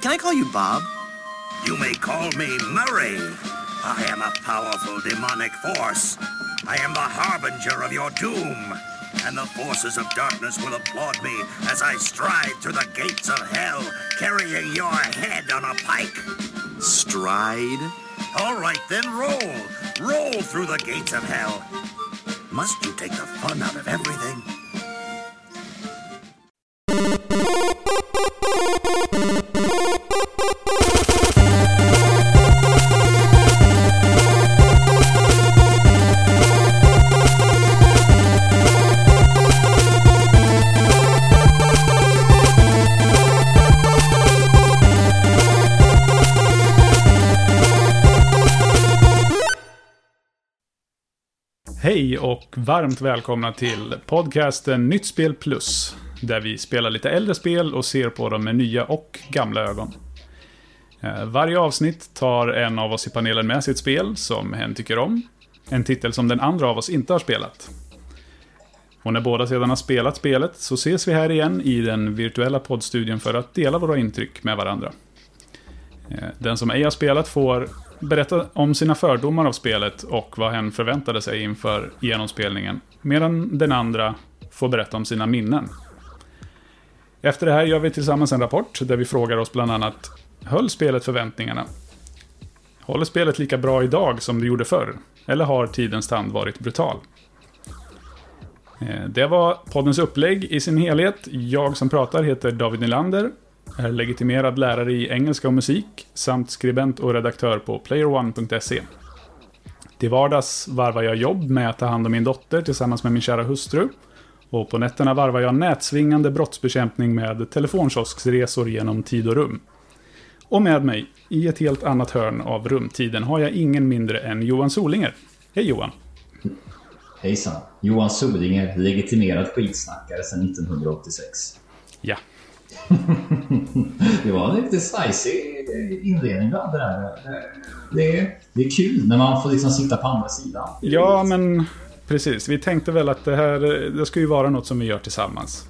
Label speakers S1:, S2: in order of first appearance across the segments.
S1: can I call you Bob?
S2: You may call me Murray. I am a powerful demonic force. I am the harbinger of your doom. And the forces of darkness will applaud me as I stride through the gates of hell, carrying your head on a pike.
S1: Stride?
S2: All right, then roll. Roll through the gates of hell. Must you take the fun out of everything?
S3: Och varmt välkomna till podcasten Nytt Spel Plus. Där vi spelar lite äldre spel och ser på dem med nya och gamla ögon. Eh, varje avsnitt tar en av oss i panelen med sitt spel som hen tycker om. En titel som den andra av oss inte har spelat. Och när båda sedan har spelat spelet så ses vi här igen i den virtuella poddstudion för att dela våra intryck med varandra. Eh, den som ej har spelat får berätta om sina fördomar av spelet och vad hen förväntade sig inför genomspelningen. Medan den andra får berätta om sina minnen. Efter det här gör vi tillsammans en rapport där vi frågar oss bland annat Höll spelet förväntningarna? Håller spelet lika bra idag som det gjorde förr? Eller har tidens tand varit brutal? Eh, det var poddens upplägg i sin helhet. Jag som pratar heter David Nylander, är legitimerad lärare i engelska och musik samt skribent och redaktör på playerone.se. Till vardags varvar jag jobb med att ta hand om min dotter tillsammans med min kära hustru. Och på nätterna varvar jag nätsvingande brottsbekämpning med telefonkiosksresor genom tid och rum. Och med mig, i ett helt annat hörn av rumtiden, har jag ingen mindre än Johan Solinger. Hej Johan!
S4: Hejsan! Johan Solinger, legitimerad skitsnackare sedan 1986.
S3: Ja,
S4: Det var en lite spicy inledning du hade där. Det är, det är kul när man får liksom sitta på andra sidan.
S3: ja men precis. Vi tänkte väl att det här det ska ju vara något som vi gör tillsammans.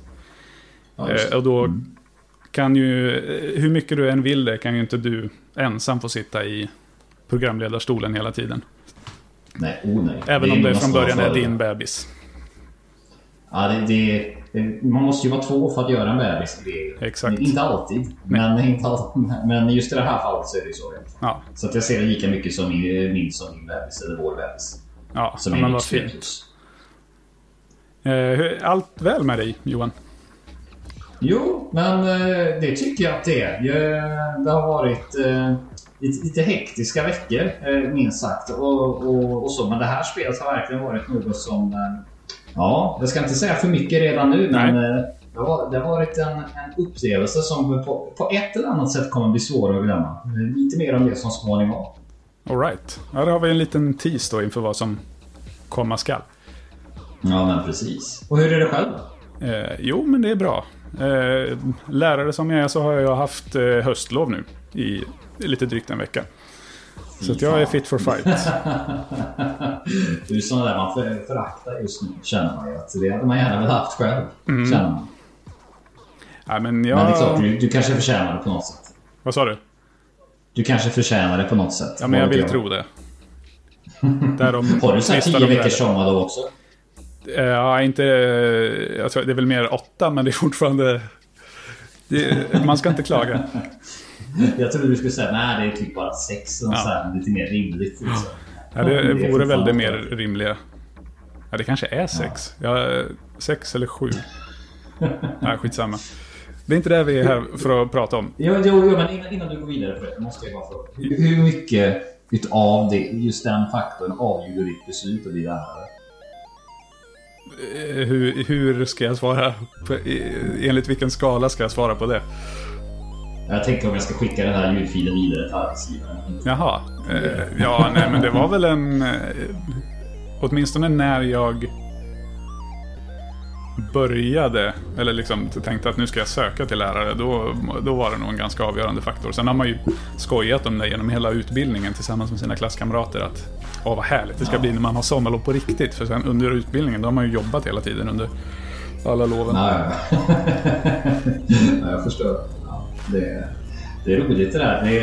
S4: Ja,
S3: Eh,
S4: det.
S3: Och då kan ju, eh, hur mycket du än vill det, kan ju inte du ensam få sitta i programledarstolen hela tiden.
S4: Nej, oh nej.
S3: Även om det från början är din bebis.
S4: Ja, det, det, det, man måste ju vara två för att göra en bebis.
S3: Exakt.
S4: Inte alltid, men, inte alltid, men just i det här fallet så är det ju så.
S3: Ja,
S4: Så att jag ser det lika mycket som min, min som min bebis, eller vår bebis.
S3: ja
S4: Som
S3: men vad fint. Eh, Allt väl med dig, Johan?
S4: Jo, men eh, det tycker jag att det är. Jag- Det har varit eh, lite, lite hektiska veckor, eh, minst sagt. Och, och, och så. Men det här spelet har verkligen varit något som... Ja, jag ska inte säga för mycket redan nu, men
S3: Nej.
S4: eh, det har, det har varit en, en upplevelse som på, på ett eller annat sätt kommer bli svår att glömma. Lite mer om det som småningom.
S3: Alright. Ja, då har vi en liten tease då inför vad som komma skall.
S4: Ja, men precis. Och hur är det själv?
S3: Eh, jo, men det är bra. Eh, lärare som jag är så har jag haft eh, höstlov nu i lite drygt en vecka. Så jag är fit for fight.
S4: Det är sådana där man för, föraktar just nu, känner man ju. Att det hade man gärna velat haft själv, känner man.
S3: Ja, men
S4: Men det är klart,
S3: jag...
S4: du, du kanske förtjänar det på något sätt.
S3: Vad sa du?
S4: Du kanske förtjänar det på något sätt.
S3: Ja, men jag vill
S4: vet
S3: tro det. Därom
S4: Har du
S3: tvistar
S4: tio veckors sommarlov också?
S3: Eh, Ja, inte... Jag tror det är väl mer åtta, men det är fortfarande... Det, man ska inte klaga.
S4: Jag trodde du skulle säga nej, det är typ bara sex. Och
S3: Ja.
S4: så här, lite mer rimligt. Liksom.
S3: Ja, det vore väl det mer rimliga. Ja, det kanske är sex. Ja, sex eller sju. Nej, skitsamma. Det är inte det vi är här för att prata om.
S4: Jo, jo, jo, men innan, innan du går vidare på det måste jag bara fråga. Hur, mycket utav det, just den faktorn avgjorde ditt beslut att bli lärare?
S3: Eh, Hur, hur ska jag svara? Enligt vilken skala ska jag svara på det?
S4: Jag tänkte om jag ska skicka den här ljudfilen vidare till arbetsgivaren.
S3: Jaha. Eh, ja, nej, men det var väl en... Eh, åtminstone när jag började, eller liksom tänkte att nu ska jag söka till lärare, då, då var det nog en ganska avgörande faktor. Sen har man ju skojat om det genom hela utbildningen tillsammans med sina klasskamrater. Att åh vad härligt det ska bli när man har sommarlov på riktigt. För sen under utbildningen, då har man ju jobbat hela tiden under alla loven.
S4: Ja, ja. ja, jag förstår. Det, Det är roligt det där. Det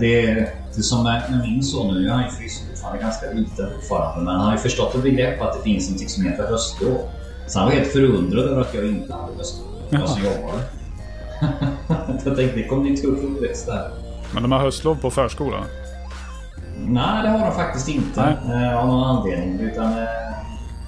S4: det det som med, min son nu. Han är fortfarande ganska liten fortfarande. Men han har ju förstått ett begrepp att det finns något som heter höstlov. Så han var helt förundrad över att jag inte hade höstlov. Jag som jobbade. jag tänkte, det kommer inte upp uppväxt där.
S3: Men de har höstlov på förskolan?
S4: Nej, det har de faktiskt inte. Eh, av någon anledning. Utan, eh,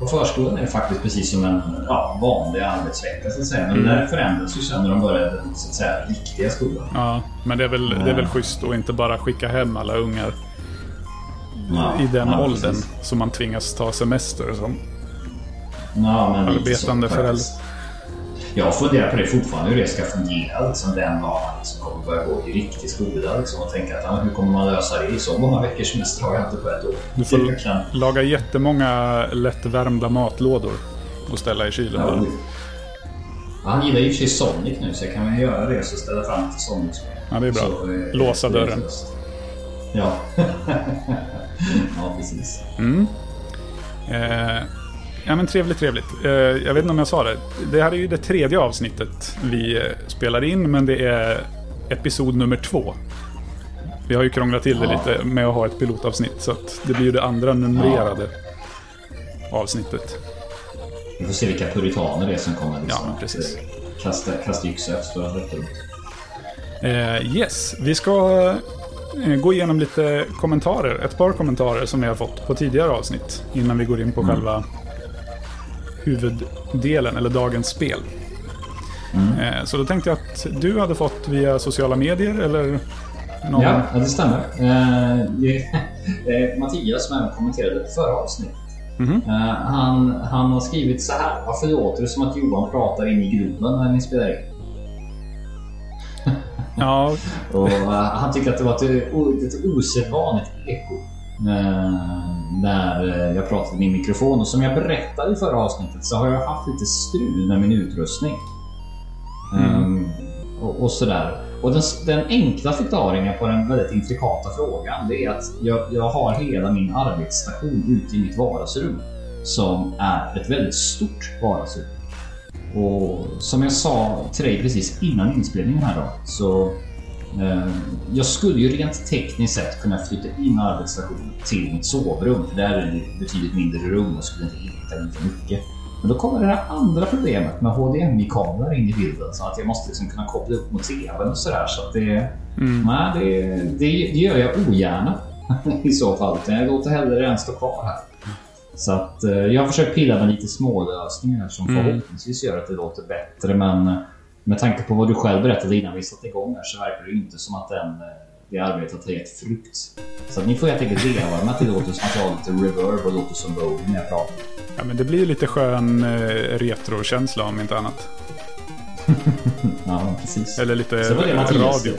S4: på förskolan är det faktiskt precis som en ja, vanlig arbetsvecka så att säga. Men mm. det förändras ju sen när de börjar den så att säga, riktiga skolan.
S3: Ja, men det är väl, det är väl schysst att inte bara skicka hem alla ungar ja, i den ja, åldern precis. som man tvingas ta semester som
S4: ja, men
S3: arbetande förälder.
S4: Jag funderar på det fortfarande, hur det ska fungera liksom, den dagen man liksom kommer börja gå i riktig skola. Liksom, och tänka att ja, hur kommer man lösa det? Så många veckors semester har jag inte på ett år.
S3: Du får kan... laga jättemånga lättvärmda matlådor och ställa i kylen. Ja,
S4: han gillar ju för sig Sonic nu så jag kan väl göra det och ställa fram till Sonic.
S3: Ja, det är bra. Så, eh, Låsa dörren.
S4: Ja. ja, precis.
S3: Mm. Eh, Ja men trevligt, trevligt. Eh, jag vet inte om jag sa det. Det här är ju det tredje avsnittet vi eh, spelar in, men det är episod nummer två. Vi har ju krånglat till det ja. lite med att ha ett pilotavsnitt, så det blir ju det andra numrerade ja. avsnittet.
S4: Vi får se vilka puritaner det är som kommer liksom,
S3: ja, precis.
S4: kasta, kasta yxa efter.
S3: Eh, yes, vi ska eh, gå igenom lite kommentarer. Ett par kommentarer som vi har fått på tidigare avsnitt. Innan vi går in på mm. själva huvuddelen, eller dagens spel. Mm. Eh, så då tänkte jag att du hade fått via sociala medier eller?
S4: Någon... Ja, det stämmer. Eh, eh, Mattias som även kommenterade förra avsnittet. Mm. Han, han har skrivit så här. Varför låter det som att Johan pratar in i grunden när ni spelar in?
S3: Ja.
S4: och, han tycker att det var ett, ett osedvanligt eko. När jag pratade med min mikrofon. Och som jag berättade i förra avsnittet så har jag haft lite strul med min utrustning. Mm. Um, och, och, sådär. Och den, den, enkla förklaringen på den väldigt intrikata frågan det är att jag, jag har hela min arbetsstation ute i mitt vardagsrum. Som är ett väldigt stort vardagsrum. Och som jag sa till dig precis innan inspelningen här då så Eh, jag skulle ju rent tekniskt sett kunna flytta in arbetsstationen till mitt sovrum, för där är det betydligt mindre rum och skulle inte hitta lika mycket. Men då kommer det här andra problemet med HDMI-kameror in i bilden så att jag måste liksom kunna koppla upp mot TVn och sådär. Så att det, mm. nej, det, det, det, gör jag ogärna i så fall. Jag låter hellre den stå kvar här. Så att eh, jag har försökt pilla med lite smålösningar som mm. förhoppningsvis gör att det låter bättre. Men med tanke på vad du själv berättade innan vi satte igång här så verkar det inte som att den, eh, det arbetet har gett frukt. Så ni får helt enkelt leva med att det låter som att jag har lite reverb och låter som Bowie när jag pratar.
S3: Ja, men det blir lite skön eh, retrokänsla om inte annat.
S4: ja, precis.
S3: Eller lite radio.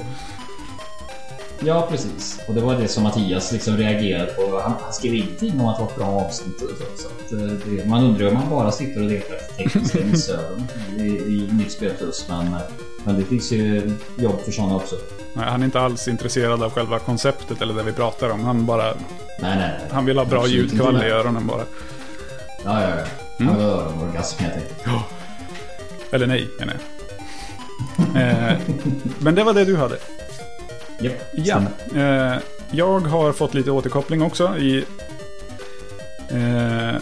S4: Ja, precis. Och det var det som Mattias liksom reagerade på. Han, han skrev ingenting om att det var ett bra avsnitt. Så att, eh, det, man undrar om han bara sitter och letar efter tekniska missöden i, i Nytt Spel Plus. Men, eh, men det finns ju jobb för sådana också.
S3: Nej, han är inte alls intresserad av själva konceptet eller det vi pratar om. Han bara... Nej,
S4: nej, nej.
S3: Han vill ha bra ljudkvalitet i öronen bara.
S4: Ja, ja, ja. Han mm. vill ha öronorgasm helt enkelt.
S3: Ja. Eller nej, menar jag. eh, men det var det du hade.
S4: Yep,
S3: ja. Eh, jag har fått lite återkoppling också i... Eh,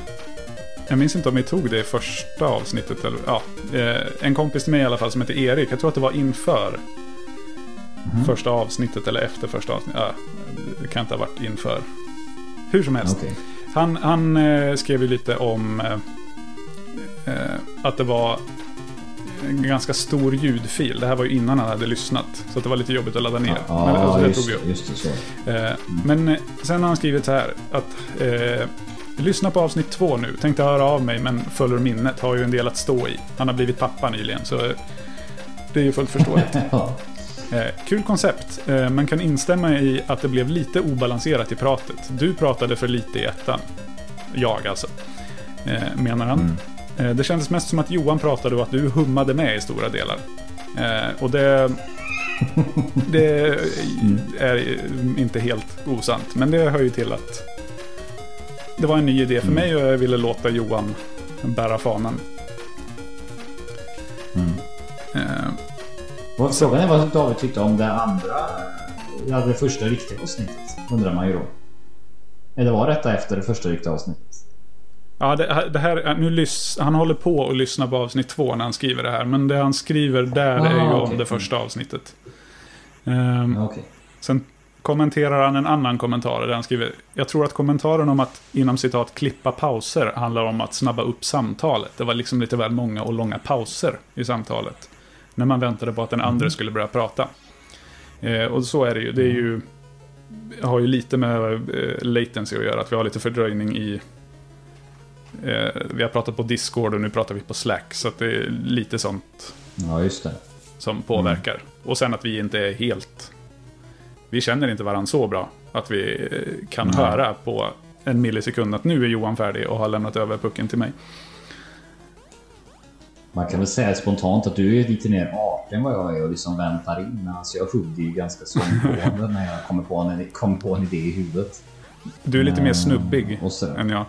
S3: jag minns inte om vi tog det i första avsnittet. Eller, ja, eh, en kompis till mig i alla fall som heter Erik. Jag tror att det var inför mm. första avsnittet eller efter första avsnittet. Ja, det kan inte ha varit inför. Hur som helst. Okay. Han, han eh, skrev ju lite om eh, eh, att det var en ganska stor ljudfil. Det här var ju innan han hade lyssnat. Så det var lite jobbigt att ladda ner.
S4: Ja, men, alltså, det just, tog vi Just det, så.
S3: Eh, mm. Men eh, sen har han skrivit så här att eh, Lyssna på avsnitt två nu. Tänkte höra av mig men följer minnet. Har ju en del att stå i. Han har blivit pappa nyligen så eh, det är ju fullt förståeligt. eh, kul koncept. Eh, man kan instämma i att det blev lite obalanserat i pratet. Du pratade för lite i ettan. Jag alltså. Eh, menar han. Mm. Eh, det kändes mest som att Johan pratade och att du hummade med i stora delar. Eh, och det, det är inte helt osant. Men det hör ju till att det var en ny idé för mm. mig och jag ville låta Johan bära fanan. Mm. Eh,
S4: Frågan är vad David tyckte om det andra, ja, det första riktiga avsnittet. Undrar man ju då. Eller var detta efter det första riktiga avsnittet?
S3: Ja, det, det här, nu lys, han håller på och lyssnar på avsnitt två när han skriver det här. Men det han skriver där
S4: Ah,
S3: är ju om
S4: okej.
S3: det första avsnittet. Ehm,
S4: Ja, Okej.
S3: Sen kommenterar han en annan kommentar där han skriver Jag tror att kommentaren om att inom citat klippa pauser handlar om att snabba upp samtalet. Det var liksom lite väl många och långa pauser i samtalet. När man väntade på att den andra skulle börja prata. Eh, och så är det ju. Det är ju har ju lite med eh, latency att göra. Att vi har lite fördröjning i... Eh, vi har pratat på Discord och nu pratar vi på Slack. Så att det är lite sånt
S4: Ja, just det.
S3: som påverkar. Och sen att vi inte är helt... Vi känner inte varandra så bra. Att vi eh, kan
S4: Nej.
S3: höra på en millisekund att nu är Johan färdig och har lämnat över pucken till mig.
S4: Man kan väl säga spontant att du är lite mer artig än vad jag är och liksom väntar in. Alltså jag hugger ju ganska sångpående när jag kommer på, en, kommer på en idé i huvudet.
S3: Du är lite mer
S4: Mm,
S3: snubbig
S4: så.
S3: än jag.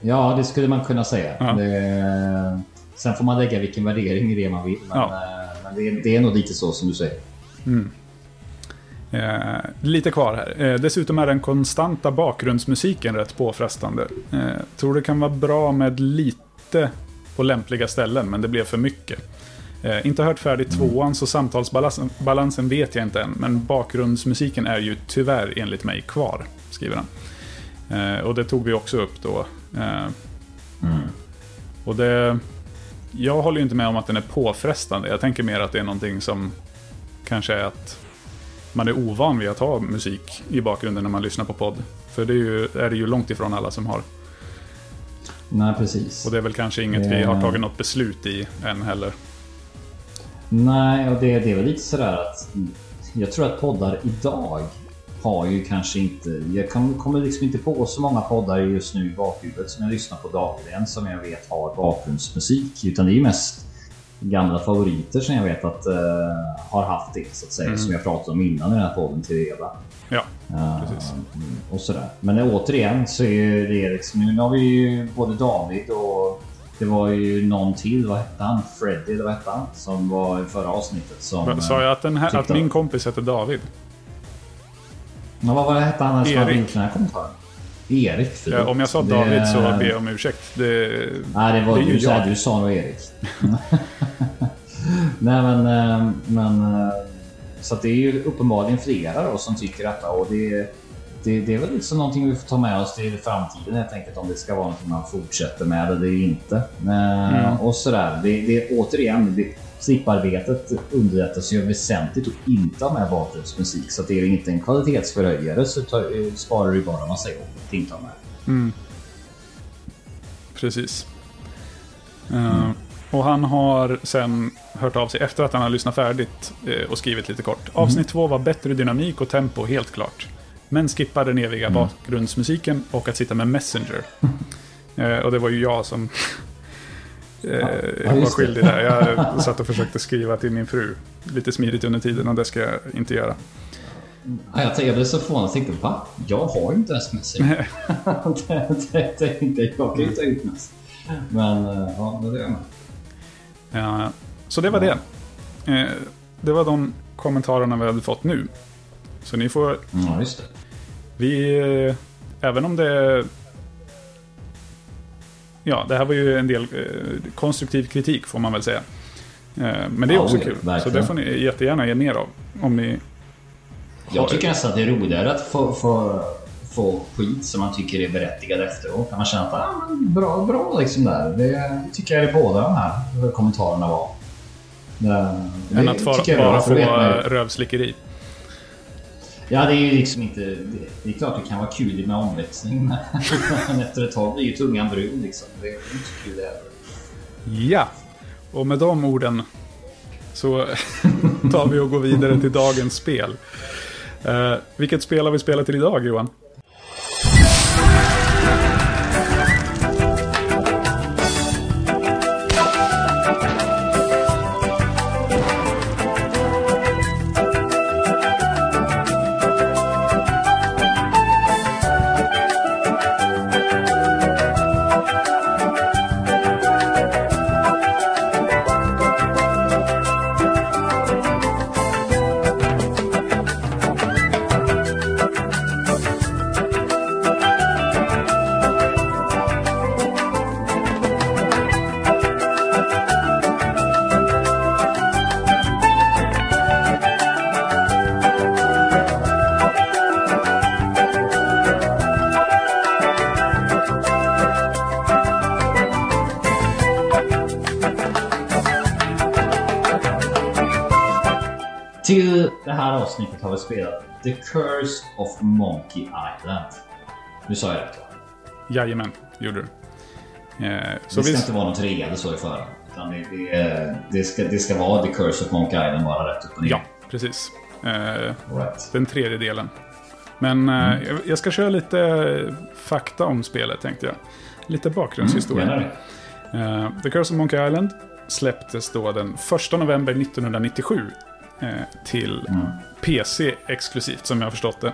S4: Ja, det skulle man kunna säga.
S3: Ja.
S4: Det, sen får man lägga vilken värdering i det man vill. Men,
S3: Ja.
S4: eh, men det, det är nog lite så som du säger.
S3: Eh, lite kvar här. Eh, dessutom är den konstanta bakgrundsmusiken rätt påfrestande. Eh, tror det kan vara bra med lite på lämpliga ställen, men det blev för mycket. Eh, inte hört färdigt tvåan, så samtalsbalansen balansen vet jag inte än. Men bakgrundsmusiken är ju tyvärr enligt mig kvar, skriver han. Eh, och det tog vi också upp då. Eh, och det... Jag håller inte med om att den är påfrestande. Jag tänker mer att det är någonting som kanske är att man är ovan vid att ha musik i bakgrunden när man lyssnar på podd. För det är, ju, är det ju långt ifrån alla som har.
S4: Nej, precis.
S3: Och det är väl kanske inget vi har tagit något beslut i än heller.
S4: Nej, och det, det är väl lite sådär att jag tror att poddar idag har ju kanske inte... Jag kom- kommer liksom inte på så många poddar just nu i bakhuvudet som jag lyssnar på dagligen som jag vet har bakgrundsmusik. Utan det är ju mest gamla favoriter som jag vet att eh, har haft det så att säga. Som jag pratade om innan i den här podden till Eva.
S3: Ja,
S4: Eh,
S3: Precis.
S4: och sådär. Men återigen så är det liksom, nu har vi ju både David och det var ju någon till, vad hette han? Freddy eller vad hette han? Som var i förra avsnittet som...
S3: Sa jag att, här, att
S4: tyckte-
S3: min kompis heter David?
S4: Men vad var det hette han som hade gjort den här kommentaren? Erik.
S3: Ja, om jag sa
S4: Det-
S3: David så ber jag om ursäkt. Det,
S4: Nej, det var
S3: det ju
S4: du,
S3: jag.
S4: du sa nog Erik. Nej men, eh, men eh, så det är ju uppenbarligen flera då som tycker detta och det, det, det är väl liksom någonting vi får ta med oss till framtiden helt enkelt om det ska vara något man fortsätter med eller inte. Eh, Och sådär. Det, det, återigen, det, slipparbetet underlättas ju väsentligt att inte ha med bakgrundsmusik så att det är inte en kvalitetsförhöjare så eh, sparar du bara massa jobb att inte ha med.
S3: Precis. Eh, och han har sen hört av sig efter att han har lyssnat färdigt eh, och skrivit lite kort. Avsnitt två var bättre dynamik och tempo, helt klart. Men skippade den eviga bakgrundsmusiken och att sitta med Messenger. Eh, och det var ju jag som eh, var
S4: just det.
S3: skyldig där. Jag satt och försökte skriva till min fru lite smidigt under tiden och det ska jag inte göra.
S4: Ja, jag, tänkte, jag blev så förvånad och tänkte va? Jag har ju inte Messenger. det, det, det, inte, jag kan ju ta ut mest. Men eh, ja, det är det.
S3: Ja, så det var det. Eh, det var de kommentarerna vi hade fått nu. Så ni får
S4: Ja, just det.
S3: Vi, eh, även om det... Ja, det här var ju en del eh, konstruktiv kritik får man väl säga. Eh, men det är
S4: Ja,
S3: också kul. Så
S4: verkligen.
S3: det får ni jättegärna ge mer av. Om ni...
S4: Jag tycker nästan att det är roligare att få, få, få skit som man tycker är berättigad efteråt. Kan man känna att ah, men bra, bra liksom där. Det tycker jag är båda de här kommentarerna var. Det, det
S3: än att bara, bara få rövslickeri.
S4: Ja, det är ju liksom inte... Det, det är klart det kan vara kul med omväxling. Men efter ett tag blir ju tungan brun liksom. Det är inte så kul det heller.
S3: Ja, och med de orden så tar vi och går vidare till dagens spel. Uh, vilket spel har vi spelat till idag Johan?
S4: Vi spelat The Curse of Monkey Island. Nu sa jag rätt va?
S3: Jajamän, gjorde du. Eh, så
S4: det ska
S3: vi,
S4: inte vara något eller så i förhand. Utan det, det, det, ska, det ska vara The Curse of Monkey Island bara rätt upp och ner.
S3: ja, precis. Eh,
S4: right.
S3: den tredje delen. Men eh,
S4: Mm.
S3: jag- jag ska köra lite fakta om spelet tänkte jag. Lite bakgrundshistoria.
S4: Gärna det.
S3: Eh, The Curse of Monkey Island släpptes då den 1 november 1997 eh, till
S4: Mm.
S3: PC exklusivt som jag har förstått det.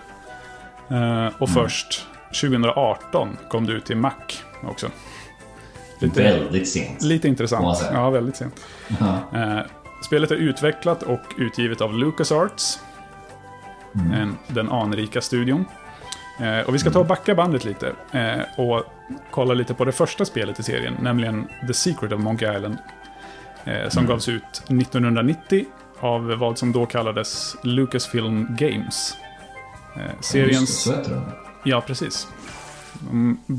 S3: Eh, och
S4: Mm.
S3: först 2018 kom det ut till Mac också. Lite,
S4: Väldigt sent.
S3: lite intressant. Ja, väldigt sent. Eh, spelet är utvecklat och utgivet av LucasArts.
S4: Mm.
S3: En, den anrika studion. Eh, och vi ska ta och backa bandet lite och kolla lite på det första spelet i serien, nämligen The Secret of Monkey Island. Som
S4: Mm.
S3: gavs ut 1990 av vad som då kallades Lucasfilm Games. Eh,
S4: Just
S3: seriens...
S4: Heter det.
S3: Ja, precis.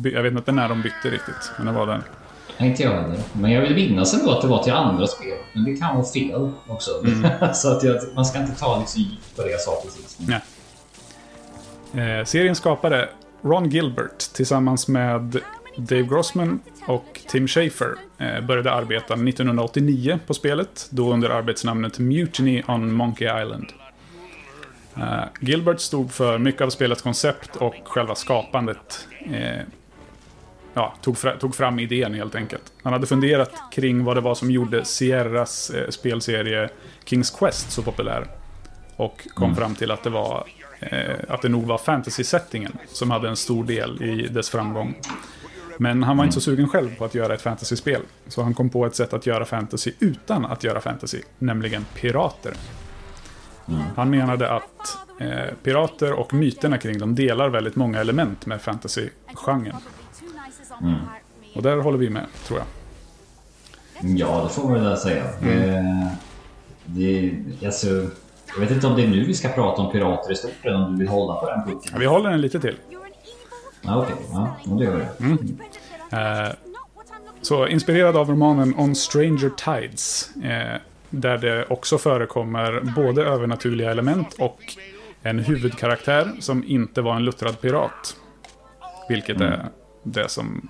S3: Jag vet inte när de bytte riktigt, men det var där.
S4: Inte jag heller. Men jag vill minnas ändå att det var till andra spel. Men det kan vara fel också.
S3: Mm.
S4: så att jag, man ska inte ta liksom på det jag sa precis.
S3: Nej. Eh, seriens skapare Ron Gilbert tillsammans med Dave Grossman och Tim Schafer eh, började arbeta 1989 på spelet, då under arbetsnamnet Mutiny on Monkey Island. Eh, Gilbert stod för mycket av spelets koncept och själva skapandet. Eh, ja, tog, tog fram idén helt enkelt. Han hade funderat kring vad det var som gjorde Sierras spelserie Kings Quest så populär. Och kom fram till att det var att det nog var fantasy-settingen som hade en stor del i dess framgång. Men han var inte så sugen själv på att göra ett fantasyspel. Så han kom på ett sätt att göra fantasy utan att göra fantasy, nämligen pirater. Han menade att eh, pirater och myterna kring dem delar väldigt många element med fantasy-genren. Och där håller vi med, tror jag.
S4: Ja, det får man väl säga.
S3: Mm.
S4: Det, det, alltså, jag vet inte om det är nu vi ska prata om pirater i stort eller om du vill hålla på den punkten.
S3: Ja, vi håller den lite till.
S4: Ja, Okej, ja, ja, det gör det.
S3: Mm. Eh, Så inspirerad av romanen On Stranger Tides, eh, där det också förekommer både övernaturliga element och en huvudkaraktär som inte var en luttrad pirat. Vilket är det som...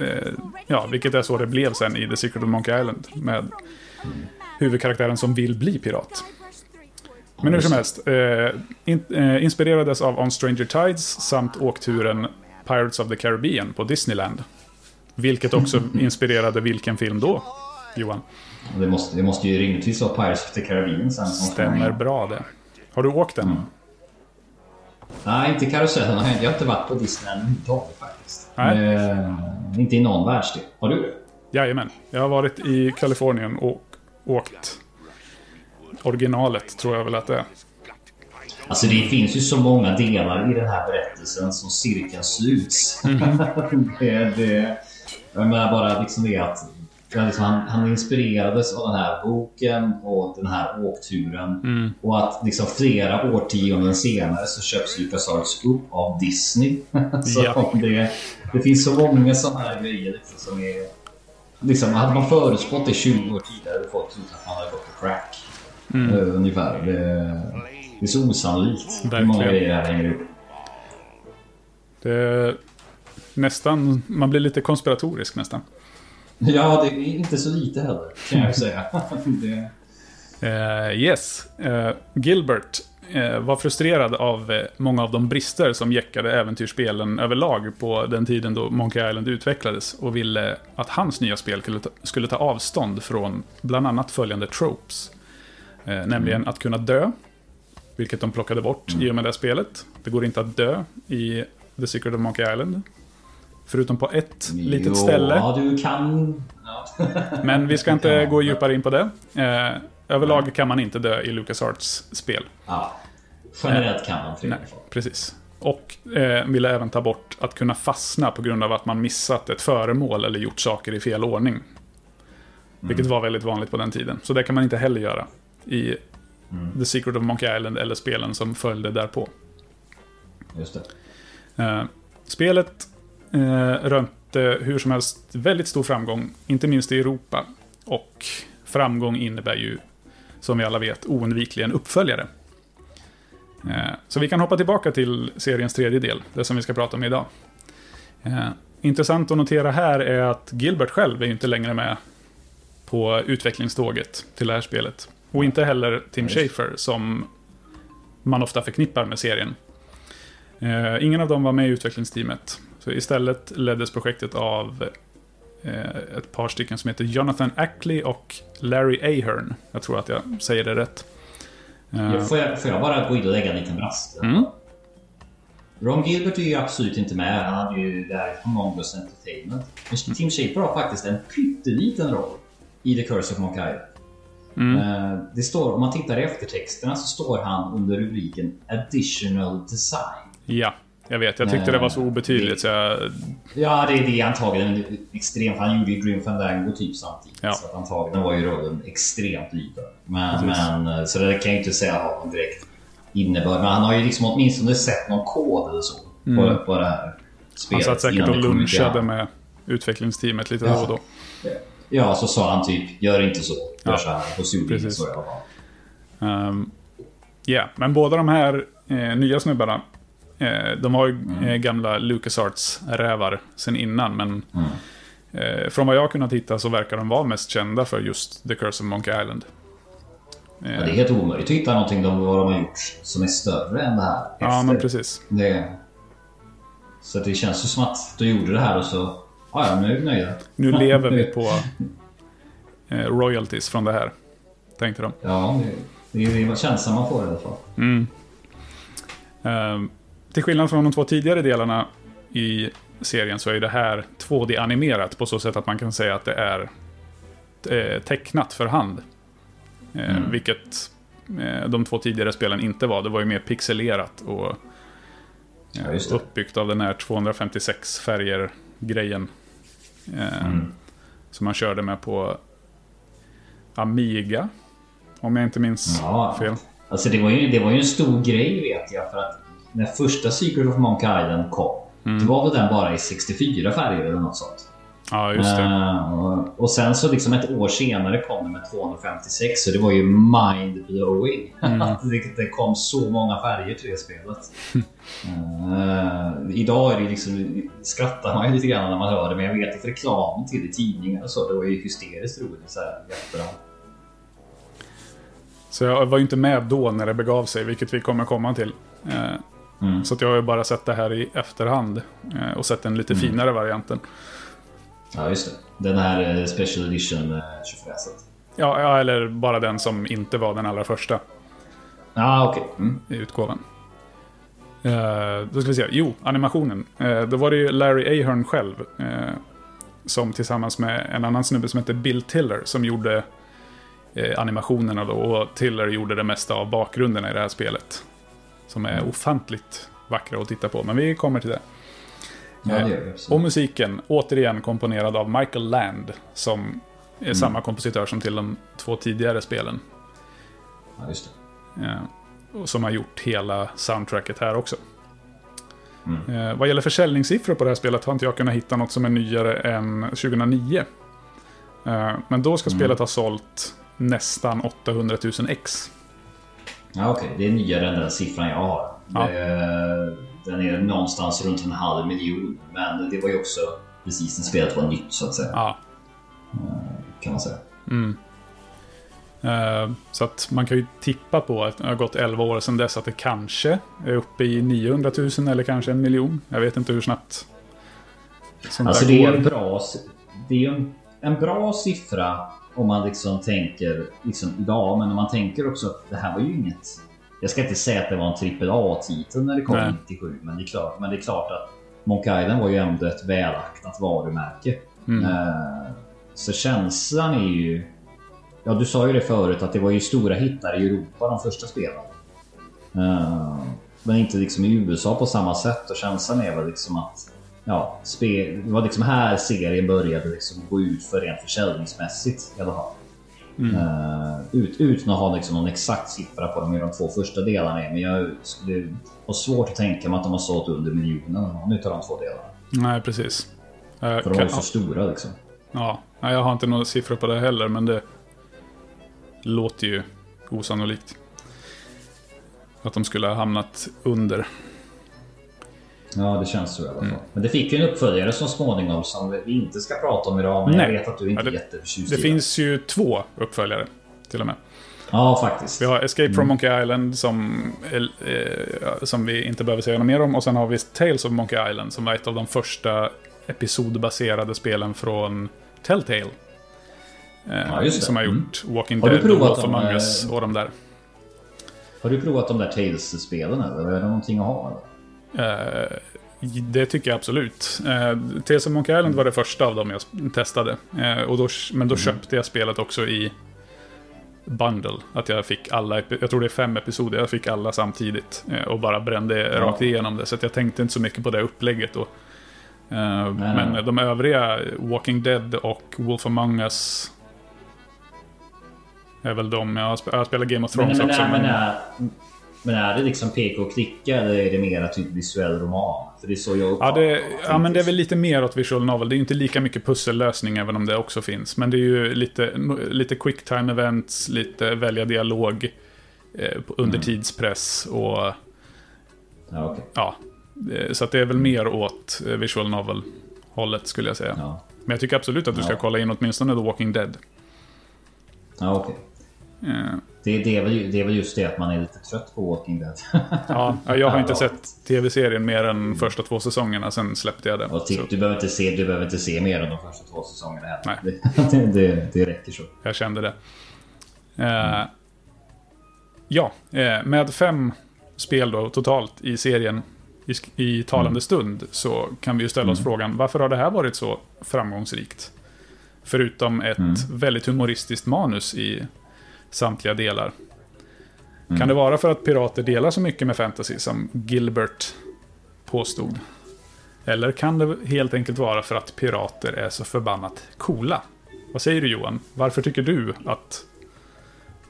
S3: Eh, ja, vilket är så det blev sen i The Secret of Monkey Island. Med huvudkaraktären som vill bli pirat. Men hur som helst, eh, in, eh, inspirerades av On Stranger Tides samt åkturen Pirates of the Caribbean på Disneyland. Vilket också inspirerade vilken film då, Johan?
S4: Det måste, det måste ju rimligtvis vara Pirates of the Caribbean sen.
S3: Stämmer bra det. Har du åkt den?
S4: Mm. Nej, inte karusellen. Jag har jag har inte varit på Disneyland överhuvudtaget faktiskt.
S3: Nej.
S4: Eh, inte i någon världsdel. Har du det?
S3: Jajamän. Jag har varit i Kalifornien och åkt originalet, tror jag väl att det är.
S4: Alltså det finns ju så många delar i den här berättelsen som cirkeln sluts. det, det, jag menar bara liksom det att liksom han, han inspirerades av den här boken och den här åkturen. Och att liksom flera årtionden senare så köps LucasArts upp av Disney. så
S3: Ja.
S4: det, det finns så många sådana här grejer liksom, som är... Liksom, hade man förutspått det 20 år tidigare hade folk trott att man hade gått på crack. Eh, ungefär. Det, det är så osannolikt hur många grejer det här hänger upp.
S3: det är nästan, man blir lite konspiratorisk nästan.
S4: Ja, det är inte så lite heller kan jag säga. det,
S3: Eh, yes. Eh, Gilbert var frustrerad av många av de brister som jäckade äventyrsspelen överlag på den tiden då Monkey Island utvecklades och ville att hans nya spel skulle ta, skulle ta avstånd från bland annat följande tropes. Eh, nämligen att kunna dö, vilket de plockade bort i och med det spelet. Det går inte att dö i The Secret of Monkey Island. Förutom på ett litet
S4: Jo,
S3: ställe.
S4: Ja, du kan...
S3: Men vi ska inte gå djupare in på det. Eh, överlag kan man inte dö i LucasArts spel.
S4: ja. Generellt kan man tre
S3: Nej, precis. Och eh, ville även ta bort att kunna fastna på grund av att man missat ett föremål eller gjort saker i fel ordning. Vilket var väldigt vanligt på den tiden. Så det kan man inte heller göra i The Secret of Monkey Island eller spelen som följde därpå.
S4: Just det.
S3: Eh, spelet eh, rönte hur som helst väldigt stor framgång, inte minst i Europa. Och framgång innebär ju som vi alla vet, oundvikligen uppföljare. Eh, Så vi kan hoppa tillbaka till seriens tredje del, det som vi ska prata om idag. Intressant att notera här är att Gilbert själv är inte längre med på utvecklingståget till det här spelet. Och inte heller Tim
S4: Just.
S3: Schafer som man ofta förknippar med serien. Eh, ingen av dem var med i utvecklingsteamet. Så istället leddes projektet av eh, ett par stycken som heter Jonathan Ackley och Larry Ahern. Jag tror att jag säger det rätt. Eh,
S4: Får jag, får jag bara gå in och lägga en liten brast?
S3: Mm.
S4: Ron Gilbert är ju absolut inte med. Han hade ju det här Among Us Entertainment. Men Tim Schafer har faktiskt en pytteliten roll i The Curse of Monkey Island.
S3: Mm,
S4: Eh, Det står, om man tittar i eftertexterna så står han under rubriken Additional Design.
S3: ja, jag vet. Jag tyckte det var så obetydligt så jag...
S4: Ja, det, det är antagligen extremt. Han gjorde ju Grim Fandango typ samtidigt.
S3: Ja.
S4: Så antagligen var ju rollen extremt liten. Men, men, eh, så det kan jag inte säga har någon direkt innebörd. Men han har ju liksom åtminstone sett någon kod eller så på, på det här
S3: Han
S4: spelet.
S3: satt säkert och
S4: det
S3: lunchade med utvecklingsteamet lite
S4: Ja.
S3: då och då.
S4: Ja, så sa han typ gör inte så. Gör
S3: Ja.
S4: så här. Och så gjorde
S3: Precis.
S4: så i alla fall.
S3: Ja, men båda de här eh, nya snubbarna, eh, de har ju
S4: Mm.
S3: eh, gamla LucasArts-rävar sen innan, men
S4: Mm.
S3: eh, från vad jag kunnat hitta så verkar de vara mest kända för just The Curse of Monkey Island. Eh,
S4: Ja, det är helt omöjligt att hitta någonting de, vad de har gjort som är större än det här.
S3: ja,
S4: efter.
S3: men precis.
S4: Det, så det känns ju som att de gjorde det här och så... Ja, ja, nu är vi nöjda.
S3: Nu lever vi på eh, royalties från det här, tänkte de.
S4: Ja, det, det var känslan man får i alla fall.
S3: Ehm, till skillnad från de två tidigare delarna i serien så är det här 2D-animerat på så sätt att man kan säga att det är eh, tecknat för hand. Eh,
S4: Mm.
S3: Vilket eh, de två tidigare spelen inte var. Det var ju mer pixelerat och
S4: Ja,
S3: uppbyggt av den här 256 färger-grejen. Eh,
S4: Mm.
S3: Som man körde med på Amiga. Om jag inte minns
S4: Ja.
S3: fel.
S4: Alltså det var, ju, det var ju en stor grej vet jag för att när första Secret of Monkey Island kom
S3: Mm.
S4: då var väl den bara i 64 färger eller något sånt.
S3: Ja, just det.
S4: Eh, och, sen så liksom ett år senare kom det med 256 så det var ju mind-blowing.
S3: Mm.
S4: det, kom så många färger till det spelet. Eh, idag är det liksom, skrattar man ju lite grann när man hör det men jag vet att reklamen till det i tidningar och så det var ju hysteriskt roligt så här efterhand.
S3: Så jag var ju inte med då när det begav sig, vilket vi kommer komma till. Eh,
S4: Mm.
S3: Så jag har ju bara sett det här i efterhand och sett den lite
S4: Mm.
S3: finare varianten.
S4: Ja just det. Den här eh, Special Edition eh, tjofräset.
S3: Ja, ja, eller bara den som inte var den allra första
S4: Ja okej. Mm.
S3: i utgåvan. Eh, då ska vi se. Jo, animationen. Eh, då var det ju Larry Ahern själv. Eh, som tillsammans med en annan snubbe som heter Bill Tiller som gjorde animationerna då. Och Tiller gjorde det mesta av bakgrunderna i det här spelet. Som är ofantligt vackra att titta på. Men vi kommer till det.
S4: Ja det gör vi.
S3: Och musiken, återigen komponerad av Michael Land. Som är samma kompositör som till de två tidigare spelen.
S4: Ja, just det.
S3: Eh, och som har gjort hela soundtracket här också.
S4: Mm.
S3: Eh, vad gäller försäljningssiffror på det här spelet har inte jag kunnat hitta något som är nyare än 2009. Eh, men då ska
S4: Mm.
S3: spelet ha sålt nästan 800 000 ex.
S4: Ja okej, det är nyare än den siffran jag har.
S3: Ja.
S4: Det, den är någonstans runt en halv miljon. Men det var ju också precis när spelet var nytt så att säga.
S3: Ja.
S4: Kan man säga.
S3: Eh, så att man kan ju tippa på att det har gått 11 år sedan dess att det kanske är uppe i 900 000 eller kanske en miljon. Jag vet inte hur snabbt sånt
S4: Alltså
S3: där
S4: det är en bra, det är en, en bra siffra om man liksom tänker liksom idag. Men om man tänker också att det här var ju inget. Jag ska inte säga att det var en trippel A-titel när det kom
S3: Nej.
S4: 97. Men det, är klart, men det är klart att Monkey Island var ju ändå ett välaktat varumärke.
S3: Mm.
S4: Eh, Så känslan är ju... Ja, du sa ju det förut att det var ju stora hittar i Europa de första spelen. Eh, Men inte liksom i USA på samma sätt och känslan är väl liksom att... Ja, det var liksom här serien började liksom gå ut för rent försäljningsmässigt i alla fall. Eh, ut, utan att ha liksom någon exakt siffra på dem hur de två första delarna. Men jag skulle ha svårt att tänka mig att de har sålt under miljonen någon utav de två delarna.
S3: Nej, precis. Eh,
S4: För de var ju så stora liksom.
S3: Ja, jag har inte några siffror på det heller, men det låter ju osannolikt. Att de skulle ha hamnat under.
S4: Ja, det känns så i alla fall.
S3: Mm.
S4: Men det fick ju en uppföljare så småningom som vi inte ska prata om idag. Men
S3: Nej.
S4: jag vet att du inte
S3: Ja,
S4: är
S3: det-
S4: jätteförtjust
S3: Det
S4: i
S3: finns ju två uppföljare till och med.
S4: Ja, faktiskt.
S3: Vi har Escape from Monkey Island som, eh, som vi inte behöver säga något mer om. Och sen har vi Tales of Monkey Island som var ett av de första episodbaserade spelen från Telltale. Eh,
S4: Ja.
S3: Som har
S4: Mm.
S3: gjort Walking
S4: Har du
S3: Dead
S4: provat
S3: Wolf
S4: dem,
S3: Among Us och de där.
S4: Har du provat de där Tales-spelen eller? Är det någonting att ha? Eller?
S3: Eh, det tycker jag absolut. Eh, of Monkey Island var det första av dem jag testade. Eh, och då, men då köpte jag spelet också i bundle. Att jag fick alla, jag tror det är fem episoder, jag fick alla samtidigt. Eh, och bara brände rakt igenom det. Så jag tänkte inte så mycket på det upplägget då. Men de övriga, Walking Dead och Wolf Among Us, är väl de. Jag har, spelat Game of
S4: Men,
S3: Thrones
S4: men,
S3: också.
S4: men, men,
S3: men-
S4: är, det liksom peka och klicka eller är det mera typ visuell roman? För det är så jag
S3: Ja, det, ja, men det är väl lite mer åt visual novel. Det är inte lika mycket pussellösning, även om det också finns. Men det är ju lite, lite quick time events, lite välja dialog eh, under tidspress och
S4: Ja, okej.
S3: ja. eh, Så att det är väl mer åt eh, visual novel-hållet, skulle jag säga.
S4: Ja,
S3: Men jag tycker absolut att du ska kolla in åtminstone The Walking Dead.
S4: ja okej.
S3: Eh,
S4: Det, det, är väl, det är väl just det att man är lite trött på Walking Dead.
S3: Ja, ja, jag har inte sett tv-serien mer än första två säsongerna, sen släppte jag det.
S4: Och titt, du, behöver inte se, du behöver inte se mer än de första två säsongerna här.
S3: Nej.
S4: Det, det, det, räcker så.
S3: Jag kände det. Eh, ja, eh, med fem spel då totalt i serien i, i talande stund så kan vi ju ställa oss frågan varför har det här varit så framgångsrikt? Förutom ett väldigt humoristiskt manus i samtliga delar. Kan det vara för att pirater delar så mycket med fantasy som Gilbert påstod? Eller kan det helt enkelt vara för att pirater är så förbannat coola? Vad säger du Johan? Varför tycker du att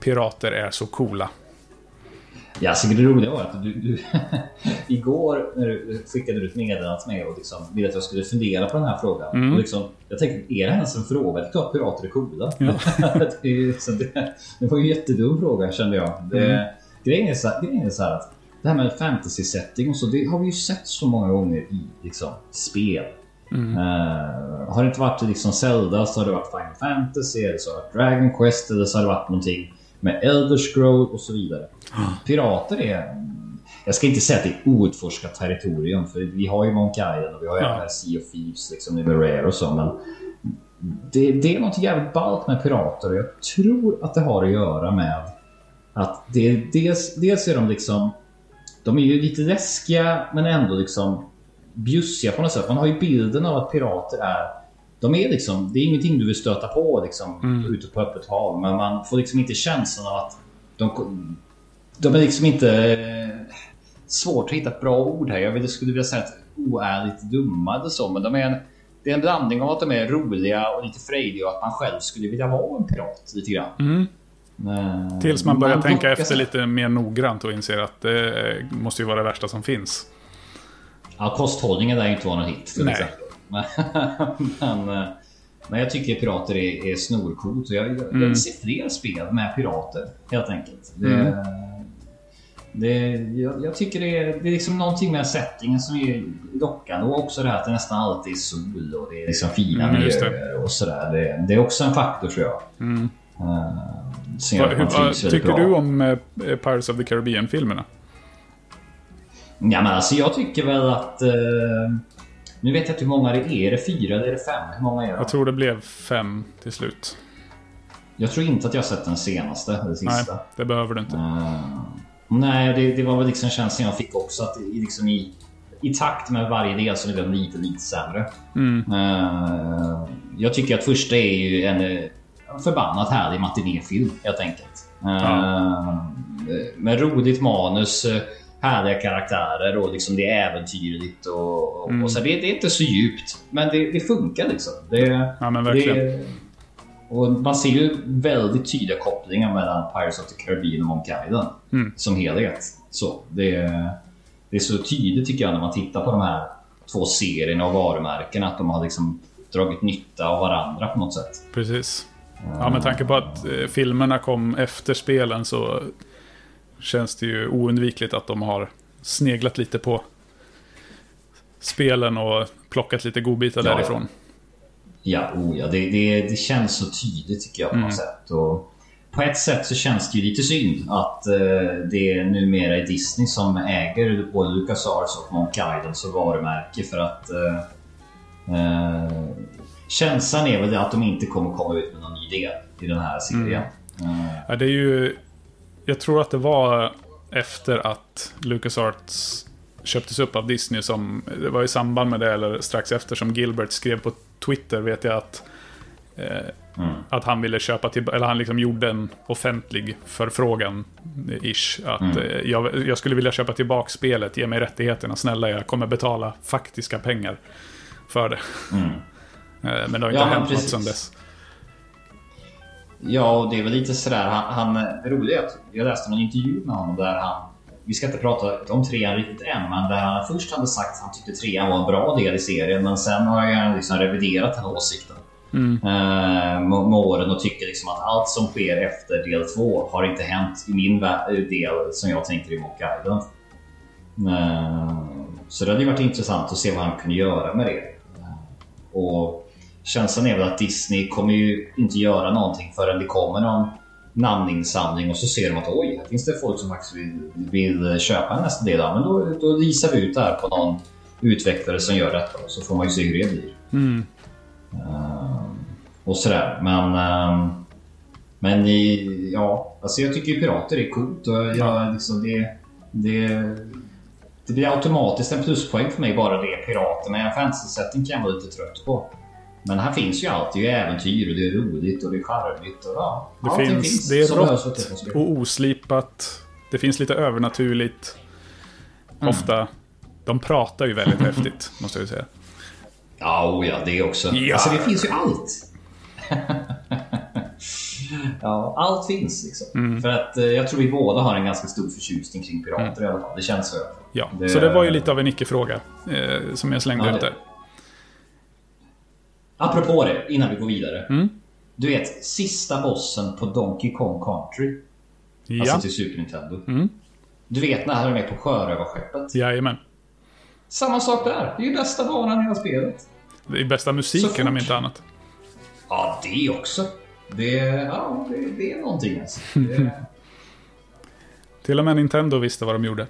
S3: pirater är så coola?
S4: Ja, alltså det roliga var att du, du igår när du skickade ut ett meddelande till mig och liksom ville att jag skulle fundera på den här frågan.
S3: Mm.
S4: Och liksom, jag tänkte, är det ens en fråga? Det är klart pirater är coola.
S3: Ja.
S4: det, är liksom det, det var ju en jättedum fråga kände jag. Det,
S3: Mm.
S4: grejen, är så, grejen är så här att det här med fantasy setting och så, det har vi ju sett så många gånger i liksom, spel.
S3: Mm.
S4: Eh, har det inte varit liksom Zelda så har det varit Final Fantasy, eller så har det varit Dragon Quest, eller så har det varit någonting med Elder Scroll och så vidare. Pirater är... Jag ska inte säga att det är outforskat territorium, för vi har ju Monkey Island och vi har ju
S3: Ja.
S4: Sea of Thieves liksom, med Rare och så, men det, det är något jävligt ballt med pirater och jag tror att det har att göra med att det dels, dels är de liksom de är ju lite läskiga men ändå liksom bjussiga på något sätt. Man har ju bilden av att pirater är de är liksom, det är ingenting du vill stöta på liksom, ute på öppet hav. Men man får liksom inte känslan av att de, de är liksom inte... eh, Svårt att hitta ett bra ord här. Jag vill- skulle vilja säga att oärligt dumma eller så. Men de är en, det är en blandning av att de är roliga och lite frejdiga och att man själv skulle vilja vara en pirat lite grann.
S3: Mm.
S4: Eh,
S3: Tills man börjar tänka
S4: lockar
S3: efter
S4: sig.
S3: lite mer noggrant och inser att det måste ju vara det värsta som finns.
S4: Ja, kosthållningen där inte vara någon hit
S3: Nej.
S4: exempel. Men, men, eh, men jag tycker pirater är, är snorcoolt. Jag, jag,
S3: Mm.
S4: vill se fler spel med pirater helt enkelt. Det,
S3: Mm.
S4: det, jag, jag tycker det är, det är liksom någonting med settingen som är lockande och också det här att det nästan alltid är sol och det är liksom fina
S3: Mm,
S4: miljöer och sådär. Det, det är också en faktor tror jag.
S3: Mm.
S4: Uh, man
S3: hur, vad tycker
S4: bra.
S3: du om eh, Pirates of the Caribbean-filmerna?
S4: Ja, men alltså jag tycker väl att... eh, nu vet jag inte hur många det är. Är det fyra eller är det fem? Hur många är det?
S3: Jag tror det blev fem till slut.
S4: Jag tror inte att jag har sett den senaste,
S3: Nej,
S4: sista.
S3: det behöver du inte.
S4: Eh, nej, det, det var väl liksom känslan jag fick också att i, liksom i, i takt med varje del så blev den lite, lite sämre.
S3: Mm.
S4: Eh, jag tycker att första är ju en eh, förbannat härlig matinéfilm helt enkelt. Eh,
S3: Ja.
S4: Med roligt manus, härliga karaktärer och liksom det är äventyrligt. Och, och,
S3: Mm.
S4: och så det, det är inte så djupt, men det, det funkar liksom. Det,
S3: Ja, men verkligen.
S4: det, och man ser ju väldigt tydliga kopplingar mellan Pirates of the Caribbean och Monkey Island
S3: Mm.
S4: som helhet. Så det, det är så tydligt tycker jag när man tittar på de här två serierna och varumärkena att de har liksom dragit nytta av varandra på något sätt.
S3: Precis. Ja, med tanke på att eh, filmerna kom efter spelen så känns det ju oundvikligt att de har sneglat lite på spelen och plockat lite godbitar
S4: Ja,
S3: därifrån.
S4: Ja, oh ja det, det, det känns så tydligt tycker jag på något sätt. Och på ett sätt så känns det ju lite synd att eh, det numera är Disney som äger både LucasArts och Monkey Island som varumärke för att eh, eh, känslan är väl att de inte kommer komma ut med någon ny del i den här serien. Eh,
S3: Ja, det är ju... Jag tror att det var efter att LucasArts köptes upp av Disney som... Det var i samband med det, eller strax efter, som Gilbert skrev på Twitter, vet jag att... Eh,
S4: Mm.
S3: Att han ville köpa till, eller han liksom gjorde en offentlig förfrågan, ish. Att
S4: Mm.
S3: eh, jag, jag skulle vilja köpa tillbaka spelet, ge mig rättigheterna, snälla jag kommer betala faktiska pengar för det.
S4: Mm.
S3: Eh, Men det har
S4: Ja,
S3: inte
S4: men
S3: hänt något sedan dess.
S4: Ja, och det är väl lite sådär. Han, han, det roliga är att jag läste någon intervju med honom där han... Vi ska inte prata om trean riktigt än, men där han först hade sagt att han tyckte trean var en bra del i serien, men sen har han liksom reviderat den åsikten.
S3: Mm.
S4: Eh, med, med åren och tycker liksom att allt som sker efter del två har inte hänt i min vä- del som jag tänker i Mock Island. Eh, så det hade ju varit intressant att se vad han kunde göra med det. Eh, och känslan är väl att Disney kommer ju inte göra någonting förrän det kommer någon namninsamling och så ser de att oj, här finns det folk som faktiskt vill, vill köpa nästa del. Men då, då visar vi ut det här på någon utvecklare som gör detta och så får man ju se hur det blir.
S3: Mm.
S4: Ehm, och sådär. Men, ehm, men i, ja, alltså jag tycker ju pirater är coolt och jag,
S3: Ja.
S4: liksom det, det, det blir automatiskt en pluspoäng för mig bara det piraterna. En fantasy-setting kan jag vara lite trött på. Men här finns ju allt. Det är äventyr och det är roligt och det är charmigt. Och, ja,
S3: Det
S4: allting
S3: finns, det är rått och oslipat. Det finns lite övernaturligt.
S4: Mm.
S3: Ofta. De pratar ju väldigt häftigt, måste jag ju säga.
S4: Ja, oh ja, det också.
S3: Ja.
S4: Alltså det finns ju allt. ja, allt finns liksom.
S3: Mm.
S4: För att eh, jag tror vi båda har en ganska stor förtjusning kring pirater i alla fall. Det känns så.
S3: Ja,
S4: Det-
S3: så det var ju lite av en icke-fråga eh, som jag slängde
S4: Ja,
S3: ut där.
S4: Apropå det, innan vi går vidare.
S3: Mm.
S4: Du vet, sista bossen på Donkey Kong Country.
S3: Ja,
S4: Alltså till Super Nintendo.
S3: Mm.
S4: Du vet när han är med på sjörövarskeppet.
S3: jajamän.
S4: Samma sak där. Det är ju bästa banan i hela spelet.
S3: Det är bästa musiken om inte annat.
S4: Ja, det också. Det, ja, det, det är någonting alltså. Det,
S3: Till och med Nintendo visste vad de gjorde.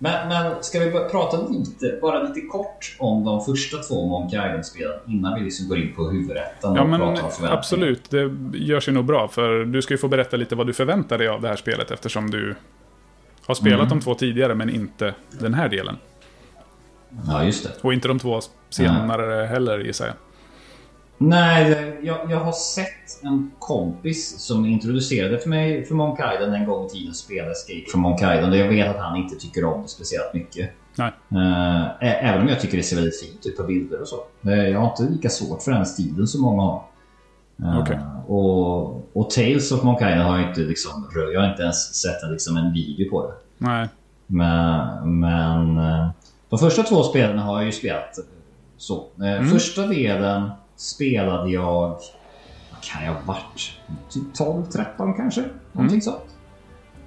S4: Men, men ska vi prata lite, bara lite kort om de första två Monkey Island-spelen innan vi liksom går in på huvudrätten
S3: Ja,
S4: och
S3: men
S4: pratar om förväntningar?
S3: absolut. Det görs ju nog bra, för du ska ju få berätta lite vad du förväntar dig av det här spelet, eftersom du har spelat
S4: Mm.
S3: de två tidigare, men inte den här delen.
S4: Ja, just det.
S3: Och inte de två senare heller, gissar jag.
S4: Nej, jag, jag har sett en kompis som introducerade för mig för Monkey Island en gång i tiden spela Escape from Monkey Island och jag vet att han inte tycker om det speciellt mycket.
S3: Nej.
S4: Eh, ä- även om jag tycker det ser väldigt fint ut på bilder och så. Eh, jag har inte lika svårt för den stilen som många har. Eh,
S3: Okej.
S4: och, och Tales of Monkey Island har jag inte liksom, jag har inte ens sett en, liksom, en video på det.
S3: Nej.
S4: Men, men de första två spelen har jag ju spelat så.
S3: Mm.
S4: Första delen spelade jag, vad kan jag ha varit? Typ 12, 13 kanske? Någonting sånt.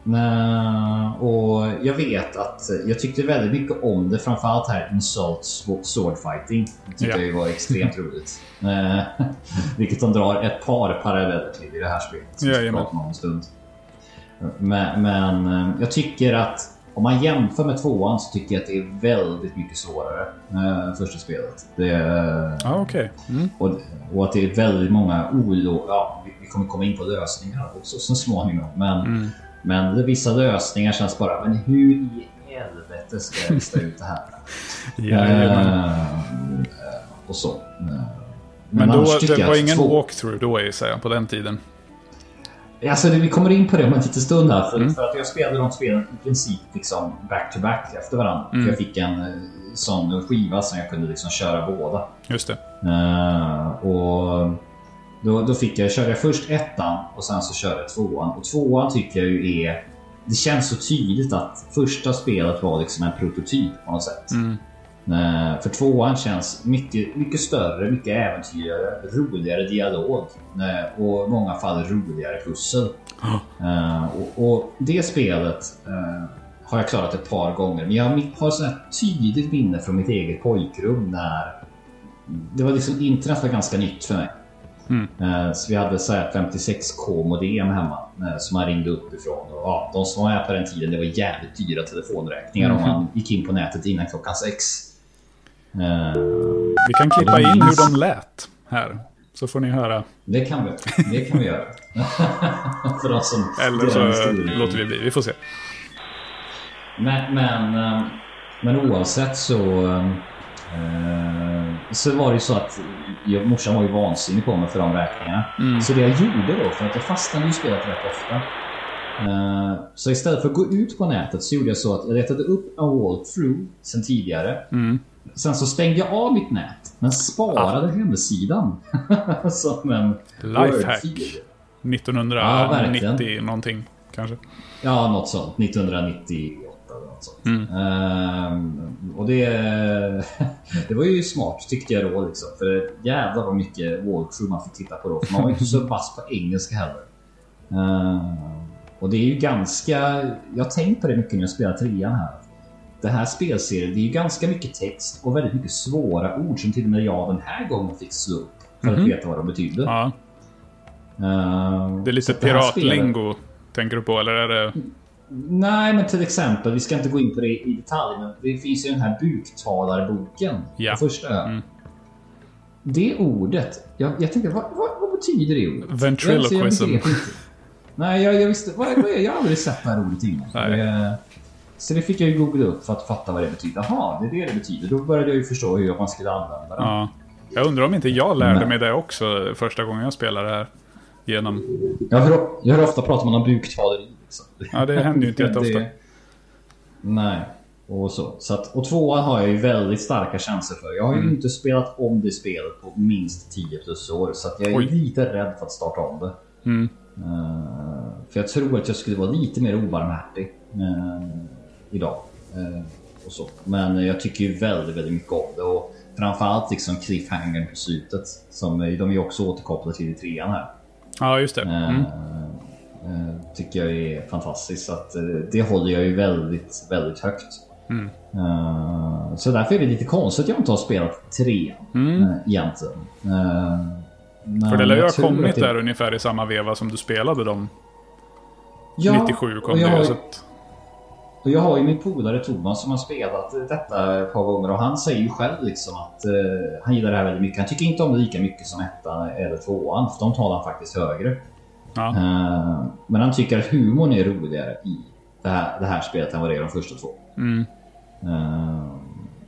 S4: Eh, och jag vet att jag tyckte väldigt mycket om det, framförallt här Insult Sw- Sword Fighting. Det tyckte
S3: Ja.
S4: jag var extremt roligt. Vilket de drar ett par paralleller till i det här spelet. Som vi ska prata om en stund. Men, men eh, jag tycker att om man jämför med tvåan så tycker jag att det är väldigt mycket svårare. Eh, första spelet. Det,
S3: Ja, okej. Mm.
S4: och, och att det är väldigt många olo... Ja, vi- vi kommer komma in på lösningar också så småningom. Men,
S3: Mm.
S4: men det, vissa lösningar känns bara, men hur i helvete ska jag lista ut det här?
S3: Jajamän.
S4: Eh, och så. Eh,
S3: Men då,
S4: annars tycker
S3: det var ingen
S4: två-
S3: walkthrough då, gissar jag, på den tiden.
S4: Alltså, vi kommer in på det om en liten stund här. För,
S3: Mm.
S4: för att jag spelade de spelen i princip liksom back to back efter varandra.
S3: Mm.
S4: Jag fick en eh, sån skiva som jag kunde liksom köra båda.
S3: Just det.
S4: Eh, och då, då fick jag, körde jag först ettan och sen så körde jag tvåan. Och tvåan tycker jag ju är... Det känns så tydligt att första spelet var liksom en prototyp på något sätt.
S3: Mm.
S4: Eh, för tvåan känns mycket, mycket större, mycket äventyrligare, roligare dialog eh, och i många fall roligare pussel. Eh, och, och det spelet har jag klarat ett par gånger, men jag har ett tydligt minne från mitt eget pojkrum när det var liksom internet var ganska nytt för mig. Eh, Så vi hade så här 56k modem hemma som man ringde uppifrån. Och, ja, de som var med på den tiden, det var jävligt dyra telefonräkningar om man gick in på nätet innan klockan sex. Eh,
S3: Vi kan klippa in hur de lät här. Så får ni höra.
S4: Det kan vi, det kan vi göra. för de som
S3: Eller så låter vi bli. Vi får se.
S4: Men, men, eh, men oavsett så... eh, Så var det ju så att jag, morsan var ju vansinnig på mig för de räkningarna. Så det jag gjorde då, för att jag fastnade i spelet rätt ofta. Så istället för att gå ut på nätet så gjorde jag så att jag letade upp en walkthrough sen tidigare. Sen så stängde jag av mitt nät, men sparade hemsidan. Som en
S3: Lifehack.
S4: Word-fil.
S3: Mm.
S4: Ja, verkligen.
S3: 1990 någonting kanske.
S4: Ja, något sånt. 1998 eller något sånt. Ehm, och det, det var ju smart tyckte jag då. Liksom. För jävlar vad mycket walkthrough man fick titta på då. För man var ju inte så pass på engelska heller. Ehm, och det är ju ganska... Jag har tänkt på det mycket när jag spelar trean här. Det här spelserien, det är ju ganska mycket text och väldigt mycket svåra ord som till och med jag den här gången fick slå upp för att veta vad de betydde.
S3: Ja,
S4: Ehm,
S3: det är lite piratlingo. Tänker du på? Eller är det...
S4: Nej, men till exempel, vi ska inte gå in på det i detalj, men det finns ju den här buktalarboken.
S3: Ja.
S4: Den första.
S3: Mm.
S4: Det ordet, jag, jag tänkte, vad, vad, vad betyder det ordet?
S3: Ventriloquism.
S4: Jag, jag. Nej, jag, jag visste, vad, vad, jag har aldrig sett det här ordet innan.
S3: Nej.
S4: Så det fick jag ju googla upp för att fatta vad det betyder. Jaha, det är det det betyder. Då började jag ju förstå hur man skulle använda det.
S3: Ja. Jag undrar om inte jag lärde mig det också första gången jag spelade det här. Genom...
S4: Jag hör, jag hör ofta prata om buktaleri. Liksom.
S3: Ja, det händer ju inte jätteofta.
S4: Det- Nej. Och så. så att, och tvåan har jag ju väldigt starka känslor för. Jag har
S3: Mm.
S4: ju inte spelat om det spelet på minst 10 plus år. Så jag är
S3: Oj.
S4: lite rädd för att starta om det.
S3: Mm.
S4: Eh, för jag tror att jag skulle vara lite mer obarmhärtig uh, idag. Eh, och så. Men jag tycker ju väldigt, väldigt mycket om det. Och framförallt liksom cliffhangern på slutet. Som eh, de är ju också återkopplade till i trean här.
S3: Ja, just det.
S4: Eh,
S3: Mm.
S4: tycker jag är fantastiskt. Så att, det håller jag ju väldigt, väldigt högt.
S3: Mm.
S4: Så därför är det lite konstigt att jag inte har spelat tre
S3: Mm.
S4: egentligen. Men
S3: För det lär ju ha kommit
S4: det-
S3: där ungefär i samma veva som du spelade dem.
S4: Ja,
S3: 97 kom det
S4: jag, har,
S3: Så att,
S4: och jag har ju min polare Thomas som har spelat detta ett par gånger och han säger ju själv liksom att eh, han gillar det här väldigt mycket. Han tycker inte om det lika mycket som ettan eller tvåan för de talar han faktiskt högre.
S3: ja.
S4: Eh, men han tycker att humorn är roligare i det här, det här spelet än vad det är de första två.
S3: Mm.
S4: Eh,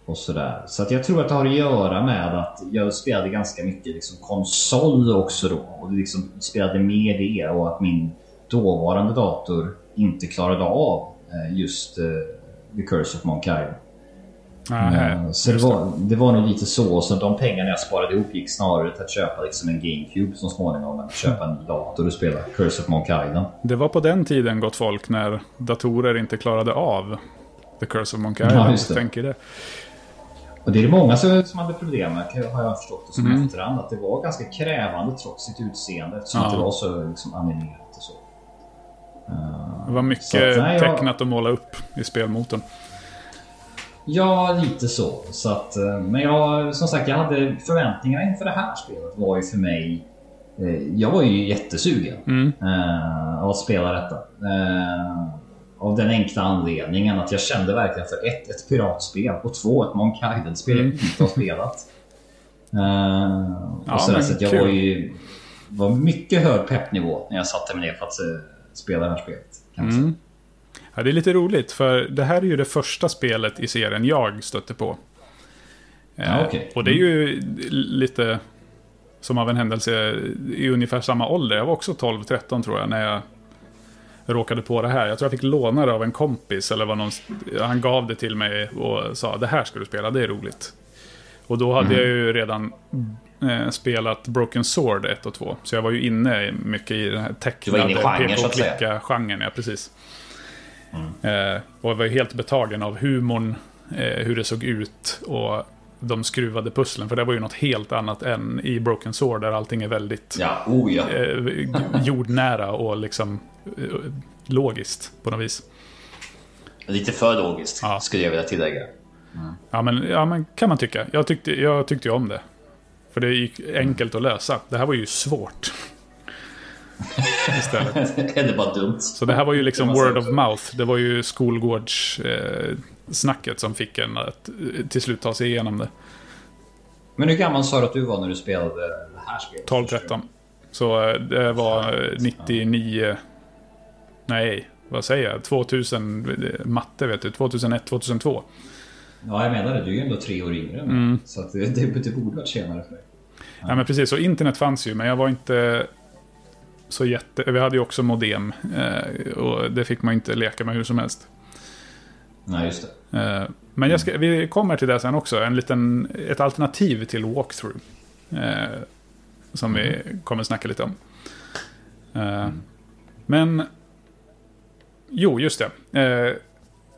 S4: och sådär. Så att jag tror att det har att göra med att jag spelade ganska mycket liksom konsol också då. Och liksom spelade med det och att min dåvarande dator inte klarade av just eh, The Curse of Island.
S3: Nähä,
S4: Eh, Så det var, det var nog lite så. Så de pengarna jag sparade ihop gick snarare till att köpa liksom en GameCube så småningom än att köpa en dator och spela Curse of Island.
S3: Det var på den tiden, gott folk, när datorer inte klarade av The Curse of Monkey
S4: Ja,
S3: Island.
S4: det.
S3: Tänker det.
S4: Och det är det många som, som hade problem med, har jag förstått det som
S3: Mm.
S4: efterhand. Att det var ganska krävande trots sitt utseende eftersom
S3: Ja.
S4: det var så liksom, animerat. Eh,
S3: Det var mycket
S4: så att, nej,
S3: tecknat att måla upp i spelmotorn.
S4: Ja, lite så. så att, eh, men jag, som sagt, jag hade förväntningar inför det här spelet var ju för mig... eh, Jag var ju jättesugen
S3: Mm.
S4: eh, att spela detta. Eh, av den enkla anledningen att jag kände verkligen för ett, ett piratspel och två, ett Monkey Island-spel jag
S3: Mm.
S4: inte har spelat. Eh,
S3: Ja,
S4: och
S3: men
S4: så att jag var ju var mycket hög peppnivå när jag satte mig ner för att eh, spela det här spelet. Kan man säga.
S3: Mm. Ja, det är lite roligt, för det här är ju det första spelet i serien jag stötte på.
S4: Ja,
S3: Eh,
S4: okej.
S3: Och det är ju lite som av en händelse i ungefär samma ålder. Jag var också 12-13 tror jag när jag råkade på det här. Jag tror jag fick låna det av en kompis. Eller var någon, han gav det till mig och sa det här ska du spela, det är roligt. Och då hade
S4: Mm.
S3: jag ju redan eh, spelat Broken Sword 1 och 2. Så jag var ju inne mycket i den här tecknade
S4: genren, så att säga.
S3: peka-genren. Ja, precis.
S4: Mm.
S3: Eh, och jag var ju helt betagen av humorn eh, hur det såg ut och de skruvade pusslen. För det var ju något helt annat än i Broken Sword där allting är väldigt
S4: Ja, oh ja.
S3: eh, jordnära och liksom eh, logiskt på något vis.
S4: Lite för logiskt,
S3: Ja.
S4: skulle jag vilja tillägga.
S3: Ja men, ja, men kan man tycka. Jag tyckte, jag tyckte ju om det. För det gick enkelt att lösa. Det här var ju svårt. Istället.
S4: Eller bara dumt.
S3: Så det här var ju liksom word of mouth. Det var ju skolgårdssnacket eh, som fick en att eh, till slut ta sig igenom det.
S4: Men hur gammal sa du att du var när du spelade det här spelet?
S3: 12-13. Så eh, det var eh, 99... Nej, vad säger jag? 2000... eh, Matte vet du. 2001, 2002.
S4: Ja, jag menar det. Du är ju ändå tre år yngre.
S3: Mm.
S4: Så att det, det, det borde varit senare för dig.
S3: Ja. men precis. Och internet fanns ju, men jag var inte så jätte... Vi hade ju också modem. eh, Och det fick man inte leka med hur som helst.
S4: Nej, just det.
S3: Eh, Men jag ska, vi kommer till det sen också. En liten, ett alternativ till walkthrough. Eh, som vi kommer snacka lite om. Eh, Men... Jo, just det.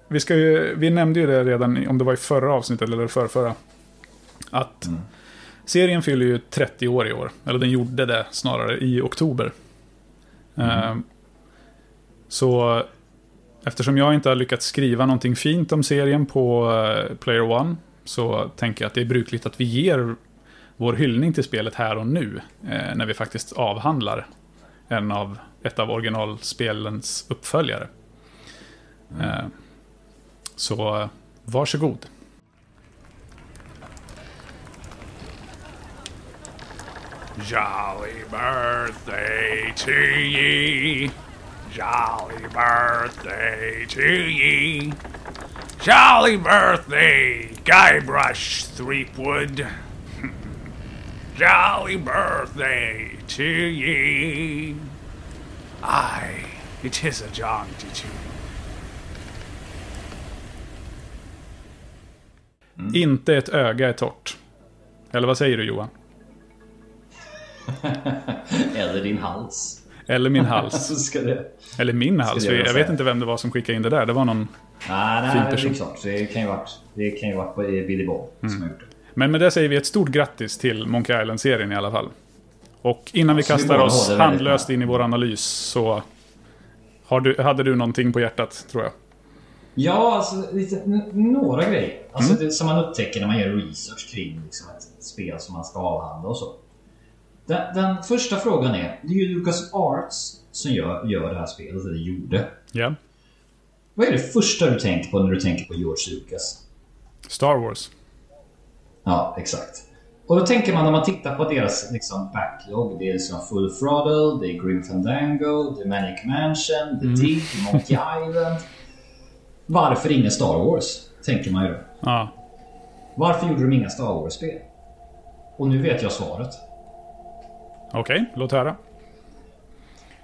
S3: Vi, ska ju, vi nämnde ju det redan, om det var i förra avsnittet eller förrförra. Att
S4: Mm.
S3: serien fyller ju 30 år i år. Eller den gjorde det snarare i oktober. Eh, Så eftersom jag inte har lyckats skriva någonting fint om serien på eh, Player One så tänker jag att det är brukligt att vi ger vår hyllning till spelet här och nu. Eh, när vi faktiskt avhandlar en av, ett av originalspelens uppföljare. Eh, så eh, varsågod. Jolly birthday to ye. Jolly birthday to ye. Jolly birthday, Guybrush Threepwood. Jolly birthday to ye. Aye, it is a jaunty tune. Inte ett öga är torrt. Eller vad säger du Johan?
S4: Eller din hals.
S3: Eller min hals.
S4: Det...
S3: Eller min hals.
S4: Jag
S3: Jag vet inte vem det var som skickade in det där. Det var någon...
S4: Nej, nej,
S3: Fin
S4: det
S3: person.
S4: är klart. Det kan ju varit, det kan ju varit på Billy Bob
S3: Mm.
S4: som har gjort det.
S3: Men med det säger vi ett stort grattis till Monkey Island-serien i alla fall. Och innan vi
S4: så vi
S3: kastar
S4: båda
S3: oss handlöst in i vår analys så... Du, hade du någonting på hjärtat, tror jag?
S4: Ja, alltså lite, några grejer. Alltså
S3: Mm.
S4: det som man upptäcker när man gör research kring liksom, ett spel som man ska avhandla och så. Den, den första frågan är, det är ju Lucas Arts som gör, gör det här spelet, eller gjorde.
S3: Ja.
S4: Vad är det första du tänker på när du tänker på George Lucas?
S3: Star Wars.
S4: Ja, exakt. Och då tänker man när man tittar på deras liksom, backlog. Det är liksom Full Throttle, det är Grim Fandango, The Manic Mansion, The Dig, Monkey Island. Varför ingen Star Wars? Tänker man ju då.
S3: Ja.
S4: Varför gjorde de inga Star Wars-spel? Och nu vet jag svaret.
S3: Okej, låt höra.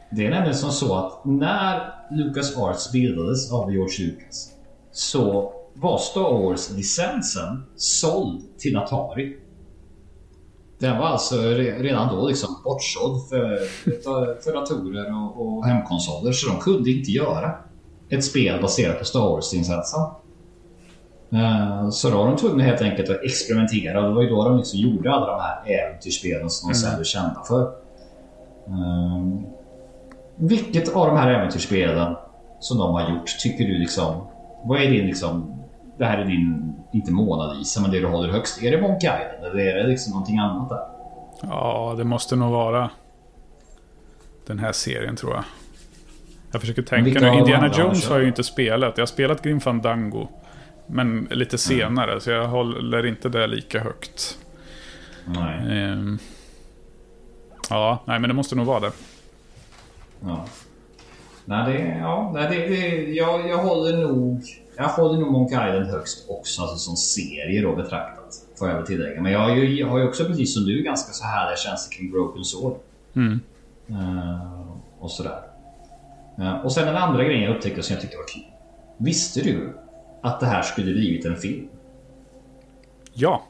S4: Det är nämligen som så att när Lucas Arts bildades av George Lucas så var Star Wars-licensen såld till Atari. Den var alltså re- redan då liksom bortsåld för, för datorer och, och hemkonsoler så de kunde inte göra ett spel baserat på Star Wars-licensen. Eh, Så då var de tvungna helt enkelt att experimentera. Det var ju då de liksom gjorde alla de här äventyrsspelen som de sen blev kända för. Eh, vilket av de här äventyrsspelen som de har gjort tycker du liksom... Vad är din liksom... Det här är din, inte Mona Lisa, men det du håller högst. Är det Monkey Island eller är det liksom någonting annat där?
S3: Ja, det måste nog vara den här serien tror jag. Jag försöker tänka
S4: vilka
S3: nu. Indiana Jones har jag ju inte spelat. Jag har spelat Grim Fandango. Men lite senare, så jag håller inte det lika högt.
S4: Nej.
S3: Ehm. Ja, nej men det måste nog vara det.
S4: Ja. Nej, det, ja, nej, det, det, jag, jag håller nog... Jag håller nog Monkey Island högst också, alltså som serie då betraktat. Får jag väl tillägga. Men jag har ju, jag har ju också precis som du ganska så härliga känslor kring Broken Sword.
S3: Mm.
S4: Eh, och sådär. Och sen den andra grejen jag upptäckte som jag tyckte var kul. Visste du att det här skulle blivit en film?
S3: Ja.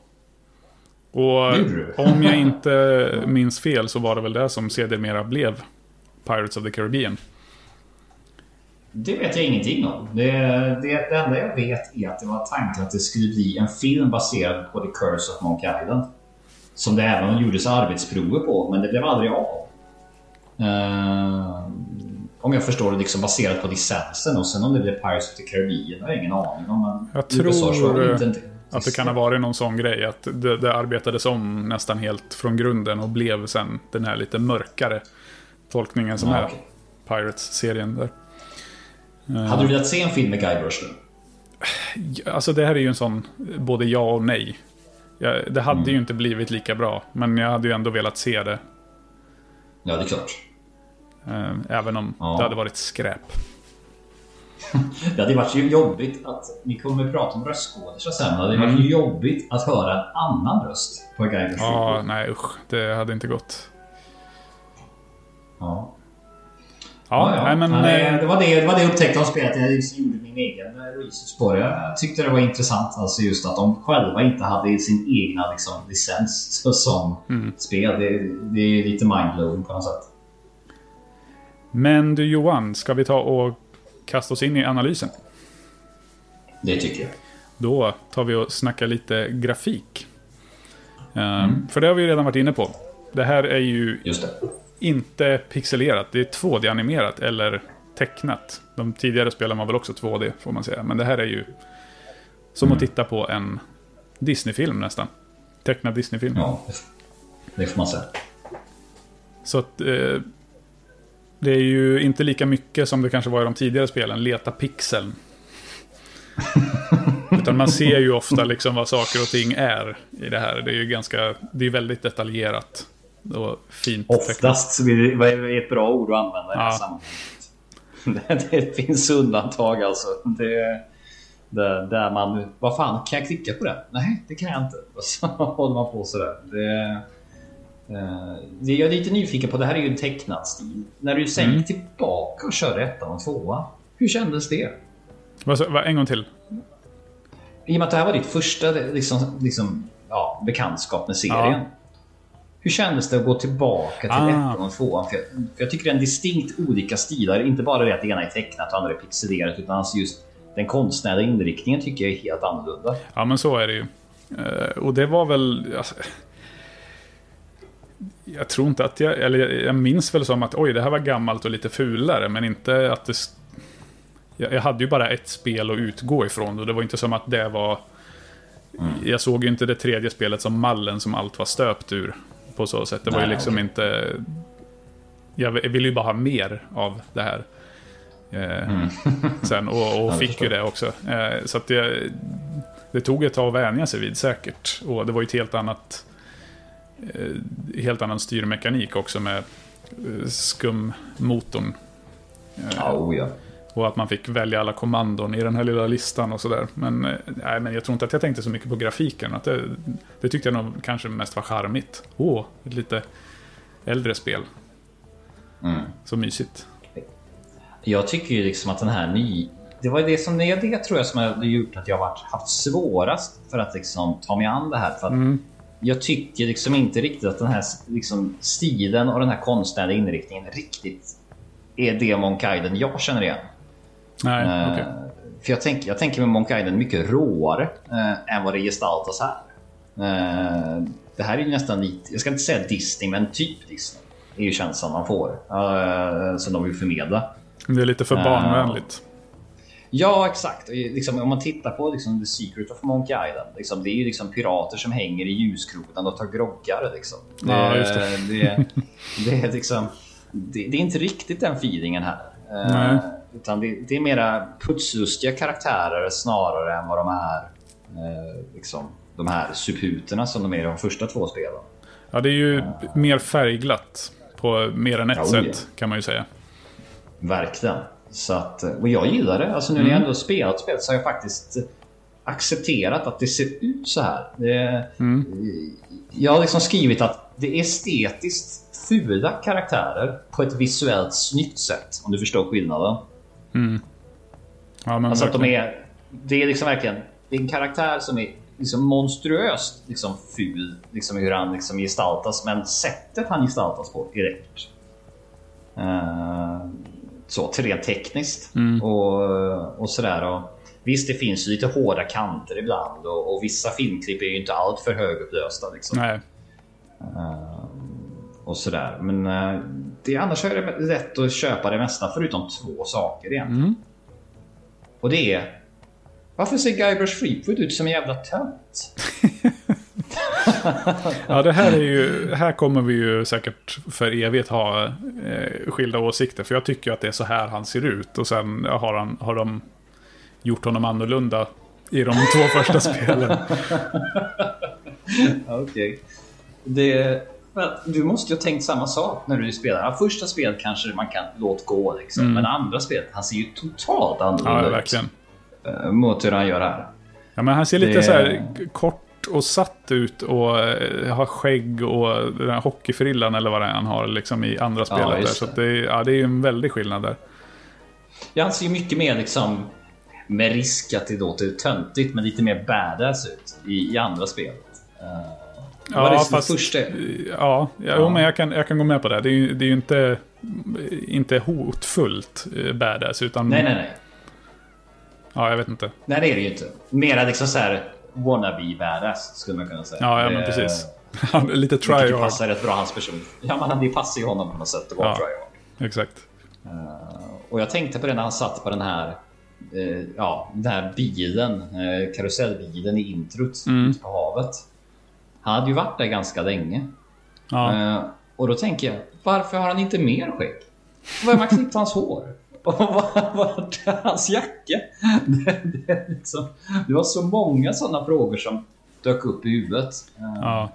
S3: Och om jag inte minns fel så var det väl det som sedermera blev Pirates of the Caribbean.
S4: Det vet jag ingenting om. Det, det, det enda jag vet är att det var tanken att det skulle bli en film baserad på The Curse of Monkey Island. Som det även gjordes arbetsprover på, men det blev aldrig av. Uh, om jag förstår det liksom baserat på licensen och sen om det blir Pirates of the Caribbean har jag ingen aning om. Men
S3: jag tror inte, att det kan ha varit någon sån grej. Att det, det arbetades om nästan helt från grunden och blev sen den här lite mörkare tolkningen som ja, är okay. Pirates-serien där.
S4: Hade du velat se en film med Guy Brushlin?
S3: Alltså det här är ju en sån både ja och nej. Det hade mm. ju inte blivit lika bra, men jag hade ju ändå velat se det.
S4: Ja, det är klart.
S3: Eh, även om ja. det hade varit skräp.
S4: det hade varit jobbigt att... Vi kommer att prata om röstskådisar sen. Det hade varit mm. jobbigt att höra en annan röst på Brushlin.
S3: Ja, nej usch. Det hade inte gått.
S4: Ja.
S3: Ja, ja, men...
S4: Nej, det, var det, det var det jag upptäckte av spelet. Jag gjorde min egen research på det. Jag tyckte det var intressant alltså just att de själva inte hade sin egna liksom, licens som mm. spel. Det, det är lite mindblowing på något sätt.
S3: Men du Johan, ska vi ta och kasta oss in i analysen?
S4: Det tycker jag.
S3: Då tar vi och snackar lite grafik. Eh, mm. För det har vi redan varit inne på. Det här är ju inte pixelerat. Det är 2D-animerat eller tecknat. De tidigare spelen var väl också 2D får man säga. Men det här är ju som mm. att titta på en Disney-film nästan. Tecknad Disney-film.
S4: Ja, det får man säga.
S3: Så att eh, det är ju inte lika mycket som det kanske var i de tidigare spelen, leta pixeln. Utan man ser ju ofta liksom vad saker och ting är i det här. Det är ju ganska, det är väldigt detaljerat. Och fint.
S4: Oftast så blir det ett bra ord att använda i det här sammanhanget. Det, finns undantag alltså. Det, det, där man... Vad fan, kan jag klicka på det? Nej, det kan jag inte. Och så håller man på sådär. Det, det, jag är lite nyfiken på, det här är ju en tecknad stil. När du sen mm. tillbaka och körde ettan och tvåan, hur kändes det?
S3: Vad, en gång till?
S4: I och med att det här var ditt första liksom, liksom, ja, bekantskap med serien. Ja. Hur kändes det att gå tillbaka till ah. ettan och tvåan? För jag, för jag tycker det är en distinkt olika stilar. Inte bara det att det ena är tecknat och andra är pixelerat. Utan alltså just den konstnärliga inriktningen tycker jag är helt annorlunda.
S3: Ja men så är det ju. Uh, och det var väl... Alltså, jag tror inte att jag... Eller jag minns väl som att oj, det här var gammalt och lite fulare. Men inte att det... Jag hade ju bara ett spel att utgå ifrån. Och det var inte som att det var... Mm. Jag såg ju inte det tredje spelet som mallen som allt var stöpt ur på så sätt. Det var Nej, ju liksom okay. inte... Jag ville ju bara ha mer av det här. Eh, mm. sen, och, och fick ju det också. Eh, så att det, det tog ett tag att vänja sig vid säkert. Och det var ju ett helt annat... Eh, helt annan styrmekanik också med skummotorn.
S4: Oh, ja.
S3: Och att man fick välja alla kommandon i den här lilla listan och sådär. Men, eh, nej, men jag tror inte att jag tänkte så mycket på grafiken. Att det, det tyckte jag nog kanske mest var charmigt. Åh, oh, ett lite äldre spel. Mm. Så mysigt.
S4: Jag tycker ju liksom att den här ny... Det var det som det, det tror jag som har gjort att jag har haft svårast för att liksom ta mig an det här. För att mm. Jag tycker liksom inte riktigt att den här liksom stilen och den här konstnärliga inriktningen riktigt är det Monkaiden jag känner igen.
S3: Nej, uh, okay.
S4: För jag, tänk, jag tänker med Monkey Island mycket råare uh, än vad det gestaltas här. Uh, det här är ju nästan lite, jag ska inte säga Disney, men typ Disney. Det är ju känslan man får. som de vill förmedla.
S3: Det är lite för barnvänligt.
S4: Ja, exakt. Liksom, om man tittar på liksom, The Secret of Monkey Island. Liksom, det är ju liksom pirater som hänger i ljuskronan och tar groggar. Liksom. Det,
S3: ja, just
S4: det. det, det, är liksom, det, det, är inte riktigt den feelingen här.
S3: Nej.
S4: Utan det, det, är mera putslustiga karaktärer snarare än vad de är eh, liksom, de här subhuterna som de är i de första två spelen.
S3: Ja, det är ju uh, mer färgglatt på mer än ett ja, sätt kan man ju säga.
S4: Verkligen. Så att, och jag gillar det. Alltså nu när jag mm. ändå spelat spelet så har jag faktiskt accepterat att det ser ut så här. Det, mm. Jag har liksom skrivit att det är estetiskt fula karaktärer på ett visuellt snyggt sätt. Om du förstår skillnaden.
S3: Mm. Ja, men
S4: alltså att de är... Det är liksom verkligen... Det är en karaktär som är liksom monstruöst liksom ful, liksom hur han liksom gestaltas. Men sättet han gestaltas på är rätt. Uh, så, rent tekniskt. Mm. Och, och sådär. Och, visst, det finns lite hårda kanter ibland och, och vissa filmklipp är ju inte allt för högupplösta. Liksom.
S3: Nej.
S4: Uh, och sådär. Men uh, det, annars är det lätt att köpa det mesta förutom två saker egentligen. Mm. Och det är varför ser Guybrush Threepwood ut som en jävla tönt?
S3: ja, det här är ju... Här kommer vi ju säkert för evigt ha eh, skilda åsikter. För jag tycker att det är så här han ser ut. Och sen har, han, har de gjort honom annorlunda i de två första spelen.
S4: Okej. Okay. Du måste ju ha tänkt samma sak när du spelar. Första spelet kanske man kan låta gå liksom. Mm. Men andra spelet, han ser ju totalt annorlunda.
S3: Ja, verkligen.
S4: Ut, mot hur han gör här.
S3: Ja, men han ser lite det... så här kort och satt ut och uh, har skägg och den här hockeyfrillan eller vad det är han har liksom i andra spelet. Ja, där. Så det, ja, det är ju en väldig skillnad där.
S4: Ja, han ser ju mycket mer liksom med risk att det låter töntigt, men lite mer badass ut i, i andra spelet. Uh,
S3: ja, fast, första? Ja, ja, ja. men jag kan, jag kan gå med på det. Det är ju, det är ju inte, inte hotfullt eh, badass, utan...
S4: Nej, nej, nej.
S3: Ja, jag vet inte.
S4: Nej, det är det ju inte. Mera liksom så här wannabe badass skulle man kunna säga.
S3: Ja, ja men precis. Lite try
S4: Det passar rätt bra hans person. Ja, men det passar ju honom på något sätt att vara ja, try
S3: Exakt.
S4: Uh, och jag tänkte på det när han satt på den här uh, ja, den här bilen, karusellbilen i introt mm. på havet. Han hade ju varit där ganska länge. Ja. och då tänker jag, varför har han inte mer skägg? Var har man klippt hans hår? Och vart är hans jacka? Det, det, liksom, det, var så många sådana frågor som dök upp i huvudet.
S3: Ja.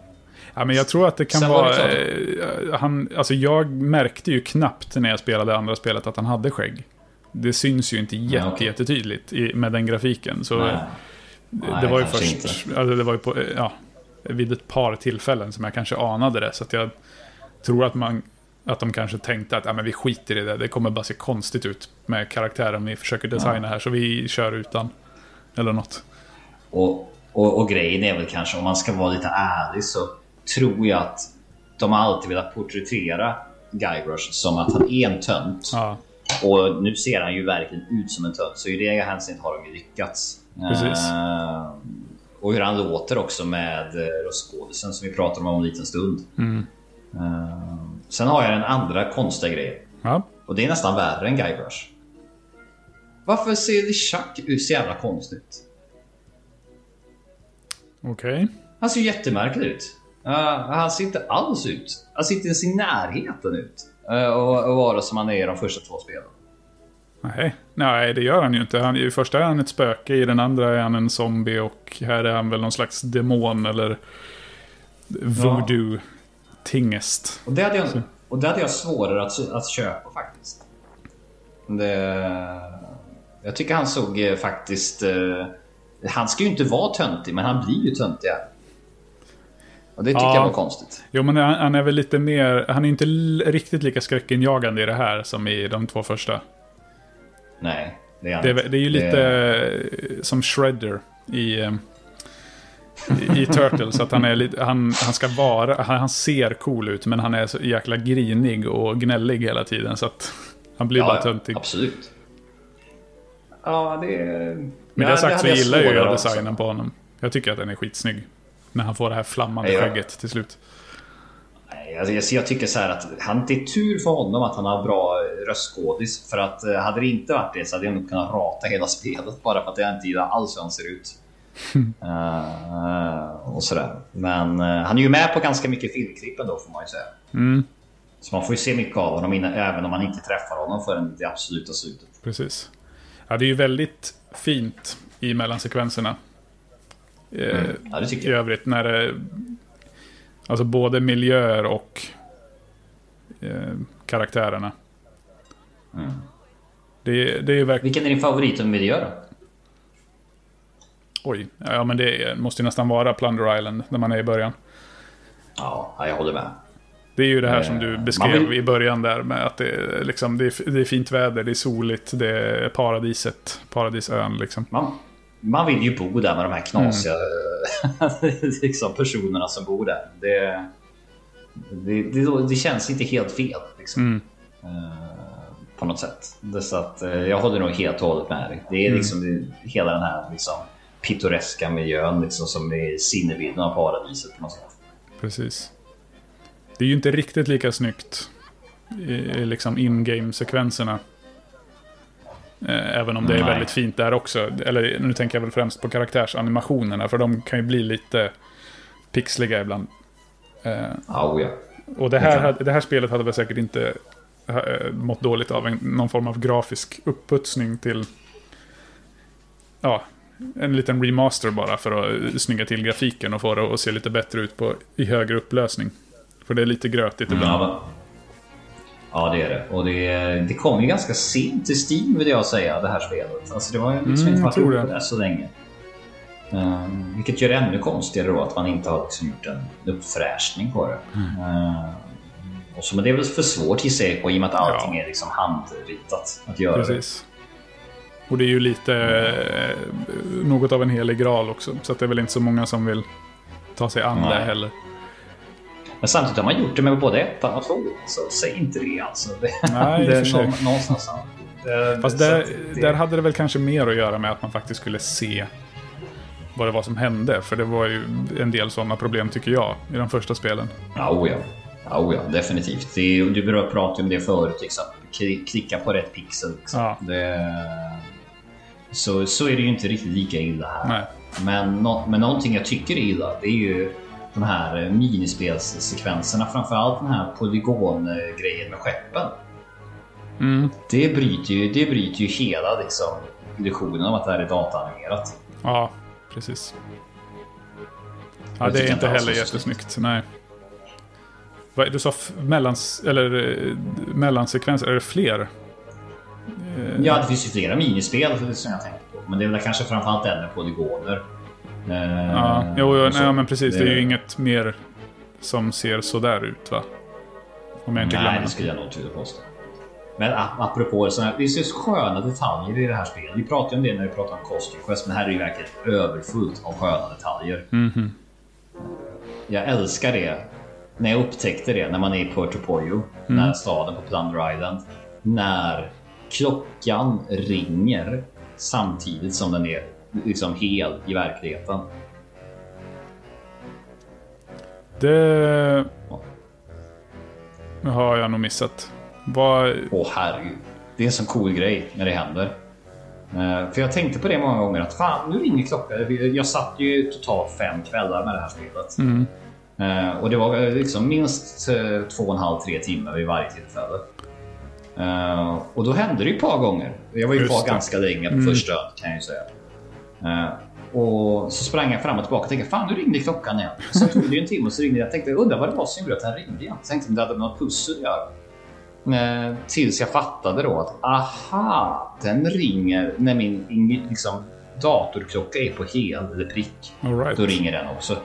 S3: Ja, men jag tror att det kan Sen vara... Det eh, han, alltså jag märkte ju knappt när jag spelade andra spelet att han hade skägg. Det syns ju inte jätte, okay. jättetydligt i, med den grafiken. Så Nej. Det, Nej, var ju först... Alltså det var ju på, ja, vid ett par tillfällen som jag kanske anade det. Så jag tror att man att de kanske tänkte att men vi skiter i det, det kommer bara se konstigt ut med karaktären vi försöker designa här, så vi kör utan. Eller något.
S4: Och, och, och, grejen är väl kanske, om man ska vara lite ärlig, så tror jag att de alltid velat porträttera Guybrush som att han är en tönt. Ja. Och nu ser han ju verkligen ut som en tönt, så i det hänseendet har de ju lyckats. Precis. Uh, och hur han låter också med eh, röstskådisen som vi pratar om om en liten stund. Mm. Uh, sen har jag den andra konstiga grejen. Ja. Och det är nästan värre än Guybrush. Varför ser Chuck ut så jävla konstigt?
S3: Okej. Okay.
S4: Han ser jättemärklig ut. Uh, han ser inte alls ut. Han ser inte ens i närheten ut. Uh, och, och vara som han är i de första två spelen.
S3: Nej. Nej, det gör han ju inte. Han, I första är han ett spöke, i den andra är han en zombie och här är han väl någon slags demon eller voodoo. Ja tingest.
S4: Och det hade jag, och det hade jag svårare att, att köpa faktiskt. Det, jag tycker han såg eh, faktiskt... Eh, han ska ju inte vara töntig, men han blir ju töntig. Och det tycker ja. jag var konstigt.
S3: Jo, men han, han, är väl lite mer... Han är inte riktigt lika skräckinjagande i det här som i de två första.
S4: Nej,
S3: det är han det. Det är ju lite det... som Shredder i... I Turtles. Att han, är lite, han, han ska vara, han, ser cool ut men han är så jäkla grinig och gnällig hela tiden. Så att han blir ja, bara töntig.
S4: Absolut. Ja, det är...
S3: Med det sagt så gillar jag ju designen också. på honom. Jag tycker att den är skitsnygg. När han får det här flammande ja. skägget till slut.
S4: Alltså, jag tycker så här att han, det är tur för honom att han har bra röstskådis. För att eh, hade det inte varit det så hade jag nog kunnat rata hela spelet. Bara för att jag inte gillar alls hur han ser ut. Uh, och sådär. Men uh, han är ju med på ganska mycket filmklipp ändå får man ju säga. Mm. Så man får ju se mycket av honom innan, även om man inte träffar honom förrän det absoluta slutet.
S3: Precis. Ja, det är ju väldigt fint i mellansekvenserna.
S4: Eh, mm. Ja, det tycker
S3: jag. I övrigt när det... Alltså både miljöer och eh, karaktärerna. Mm. Det, det är verkligen...
S4: Vilken är din favorit av miljö då?
S3: Oj, ja men det måste ju nästan vara Plunder Island när man är i början.
S4: Ja, jag håller med.
S3: Det är ju det här som du eh, beskrev vill... i början där med att det är, liksom, det är, det är fint väder, det är soligt, det är paradiset, paradisön liksom.
S4: Man, man vill ju bo där med de här knasiga mm. liksom, personerna som bor där. Det, det, det, det, känns inte helt fel. Liksom. Mm. Uh, På något sätt. Så att, eh, jag håller nog helt och hållet med dig. Det är
S3: Mm.
S4: liksom det, hela den här liksom, pittoreska miljön liksom, som är sinnebilden av paradiset på något sätt.
S3: Precis. Det är ju inte riktigt lika snyggt i, liksom in-game-sekvenserna. Eh, Även om det är
S4: Nej.
S3: väldigt fint där också. Eller nu tänker jag väl främst på karaktärsanimationerna, för de kan ju bli lite pixliga ibland.
S4: Oh ja.
S3: Och det här, det här spelet hade väl säkert inte eh, mått dåligt av en, någon form av grafisk upputsning till... Ja, en liten remaster bara för att snygga till grafiken och få det att se lite bättre ut på, i högre upplösning. För det är lite grötigt ibland.
S4: Ja, va- ja, det är det. Och det, det kom ju ganska sent till Steam vill jag säga, det här spelet. Alltså det var ju liksom
S3: Mm,
S4: inte varit uppe där så länge. Um, vilket gör det ännu konstigare då att man inte har liksom gjort en uppfräschning på det.
S3: Mm.
S4: Uh, och så, men det är väl för svårt gissar jag på i och med att allting är liksom handritat att göra det.
S3: Och det är ju lite eh, något av en helig graal också. Så att det är väl inte så många som vill ta sig an det heller.
S4: Men samtidigt har man gjort det med både ettan och tvåan. Så säg inte det alltså. Det,
S3: Nej,
S4: det är nå- någonstans. Det-
S3: Fast där,
S4: det-
S3: där hade det väl kanske mer att göra med att man faktiskt skulle se vad det var som hände. För det var ju en del sådana problem tycker jag i de första spelen.
S4: Ja, oh ja. Oh ja, definitivt. Det du började prata om det förut. Liksom. Kli- Klicka på rätt pixel. Liksom.
S3: Ja.
S4: Det, så, så är det ju inte riktigt lika illa här.
S3: Nej.
S4: Men, nå, men någonting jag tycker är illa, det är ju de här eh, minispelssekvenserna. Framförallt den här polygongrejen med skeppen.
S3: Mm.
S4: Det bryter ju, det bryter ju hela liksom, illusionen av att det här är dataanimerat.
S3: Ja, precis. Ja, det är inte heller jättesnyggt. Nej. Du sa mellans, eller, eh, mellansekvenser, är det fler? Eh,
S4: Ja, det finns ju flera minispel som jag tänkte på. Men det är väl kanske framförallt den med polygoner. Eh,
S3: Ja, jo, jo, nej, men precis. Det är ju inget mer som ser sådär ut, va? Om jag inte
S4: Nej, det skulle jag nog vilja påstå. Men apropå sådana här, det är så sköna detaljer i det här spelet. Vi pratade ju om det när vi pratade om Costume Quest, men här är det ju verkligen överfullt av sköna detaljer.
S3: Mhm.
S4: Jag älskar det. När jag upptäckte det när man är i Puerto Pollo,
S3: Mm.
S4: när staden på Plunder Island. När klockan ringer samtidigt som den är liksom hel i verkligheten.
S3: Det har jag nog missat. Vad...
S4: Åh herregud. Det är en sån cool grej när det händer. Eh, för jag tänkte på det många gånger att fan nu ringer klockan. Jag satt ju totalt fem kvällar med det här spelet.
S3: Mm.
S4: Eh, och det var liksom minst eh, två och en halv, tre timmar vid varje tillfälle. Eh, och då hände det ju ett par gånger. Jag var ju kvar.
S3: Mm.
S4: ganska länge på första ön kan jag ju säga. Eh, och så sprang jag fram och tillbaka och tänkte fan nu ringde klockan igen. Sen tog det ju en timme och så ringde jag. Jag tänkte undrar vad det var som gjorde att den ringde igen. Så tänkte jag om det hade med något pussel att göra. Eh, tills jag fattade då att aha, den ringer när min in- liksom, datorklocka är på hel eller prick.
S3: All right.
S4: Då ringer den också.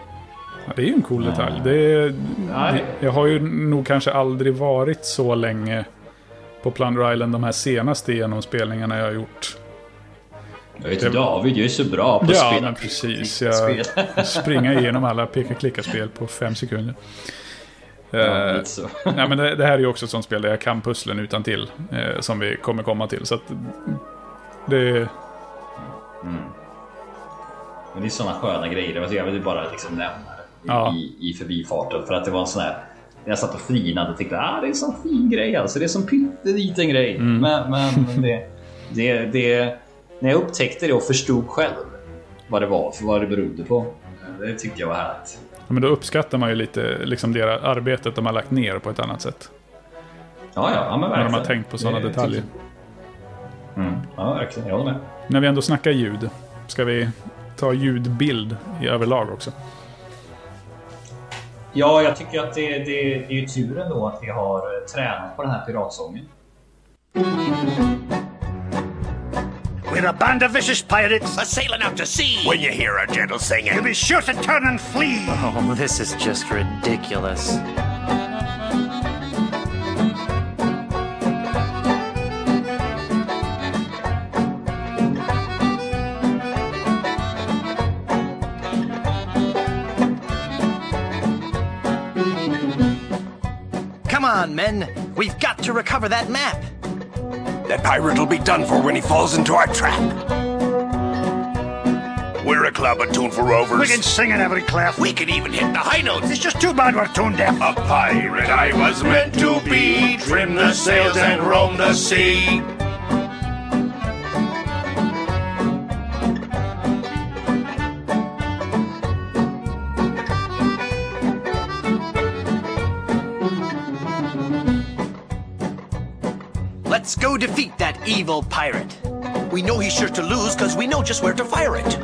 S3: Ja, det är ju en cool detalj. Det är, jag har ju nog kanske aldrig varit så länge på Plunder Island de här senaste genomspelningarna jag har gjort.
S4: Jag vet David, jag är så bra på att
S3: Ja,
S4: spela
S3: men precis. Jag springer igenom alla peka-klicka-spel på fem sekunder.
S4: Ja, lite så.
S3: nej, men det, det här är ju också ett sånt spel där jag kan pusslen utan till eh, Som vi kommer komma till. Så att det...
S4: Men det är såna sköna grejer. Jag ville bara liksom nämna det
S3: Ja.
S4: i, i förbifarten. För att det var en sån här... Jag satt och flinade och tänkte ah, det är en sån fin grej alltså. Det är sån pytteliten grej.
S3: Mm.
S4: Men, men det, det, det... När jag upptäckte det och förstod själv vad det var, för vad det berodde på. Det tyckte jag var härligt.
S3: Ja, men då uppskattar man ju lite liksom det arbetet de har lagt ner på ett annat sätt.
S4: Ja, ja, ja men
S3: När
S4: verkligen.
S3: de har tänkt på sådana
S4: Det
S3: detaljer.
S4: Mm, ja, verkligen. Jag håller med.
S3: När vi ändå snackar ljud, ska vi ta ljudbild i överlag också?
S4: Ja, jag tycker att det, det, det är ju tur ändå att vi har eh, tränat på den här piratsången.
S2: We're a band of vicious pirates.
S5: A sailing out to sea.
S2: When you hear our gentle singing, you be sure to turn and flee.
S6: Oh, this is just ridiculous.
S5: On, men. We've got to recover that map.
S2: That pirate will be done for when he falls into our trap. We're a club attuned for rovers.
S5: We can sing in every clef.
S2: We can even hit the high notes.
S5: It's just too bad we're tone deaf.
S2: A pirate I was meant to be. Trim the sails and roam the sea.
S6: Let's go defeat that evil pirate. We know he's sure to lose because we know just where to fire it.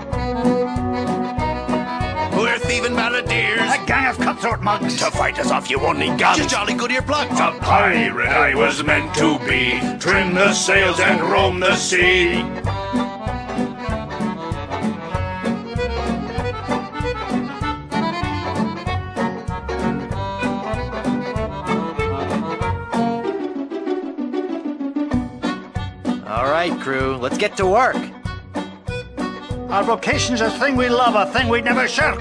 S2: We're thieving balladeers.
S5: A gang of cutthroat mugs.
S2: To fight us off, you won't need guns.
S6: Just jolly good earplugs.
S2: A pirate I was meant to be. Trim the sails and roam the sea.
S6: Get to work.
S5: Our vocation's a thing we love, a thing we'd never shirk.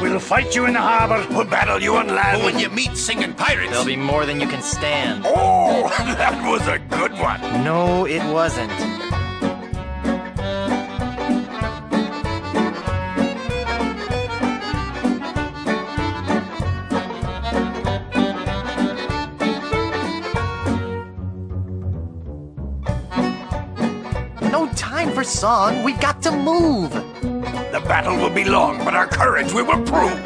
S5: We'll fight you in the harbor.
S2: We'll battle you on land.
S6: But when you meet singing pirates, there'll be more than you can stand.
S2: Oh, that was a good one.
S6: No, it wasn't. Song. We've got to move.
S2: The battle will be long, but our courage we will prove.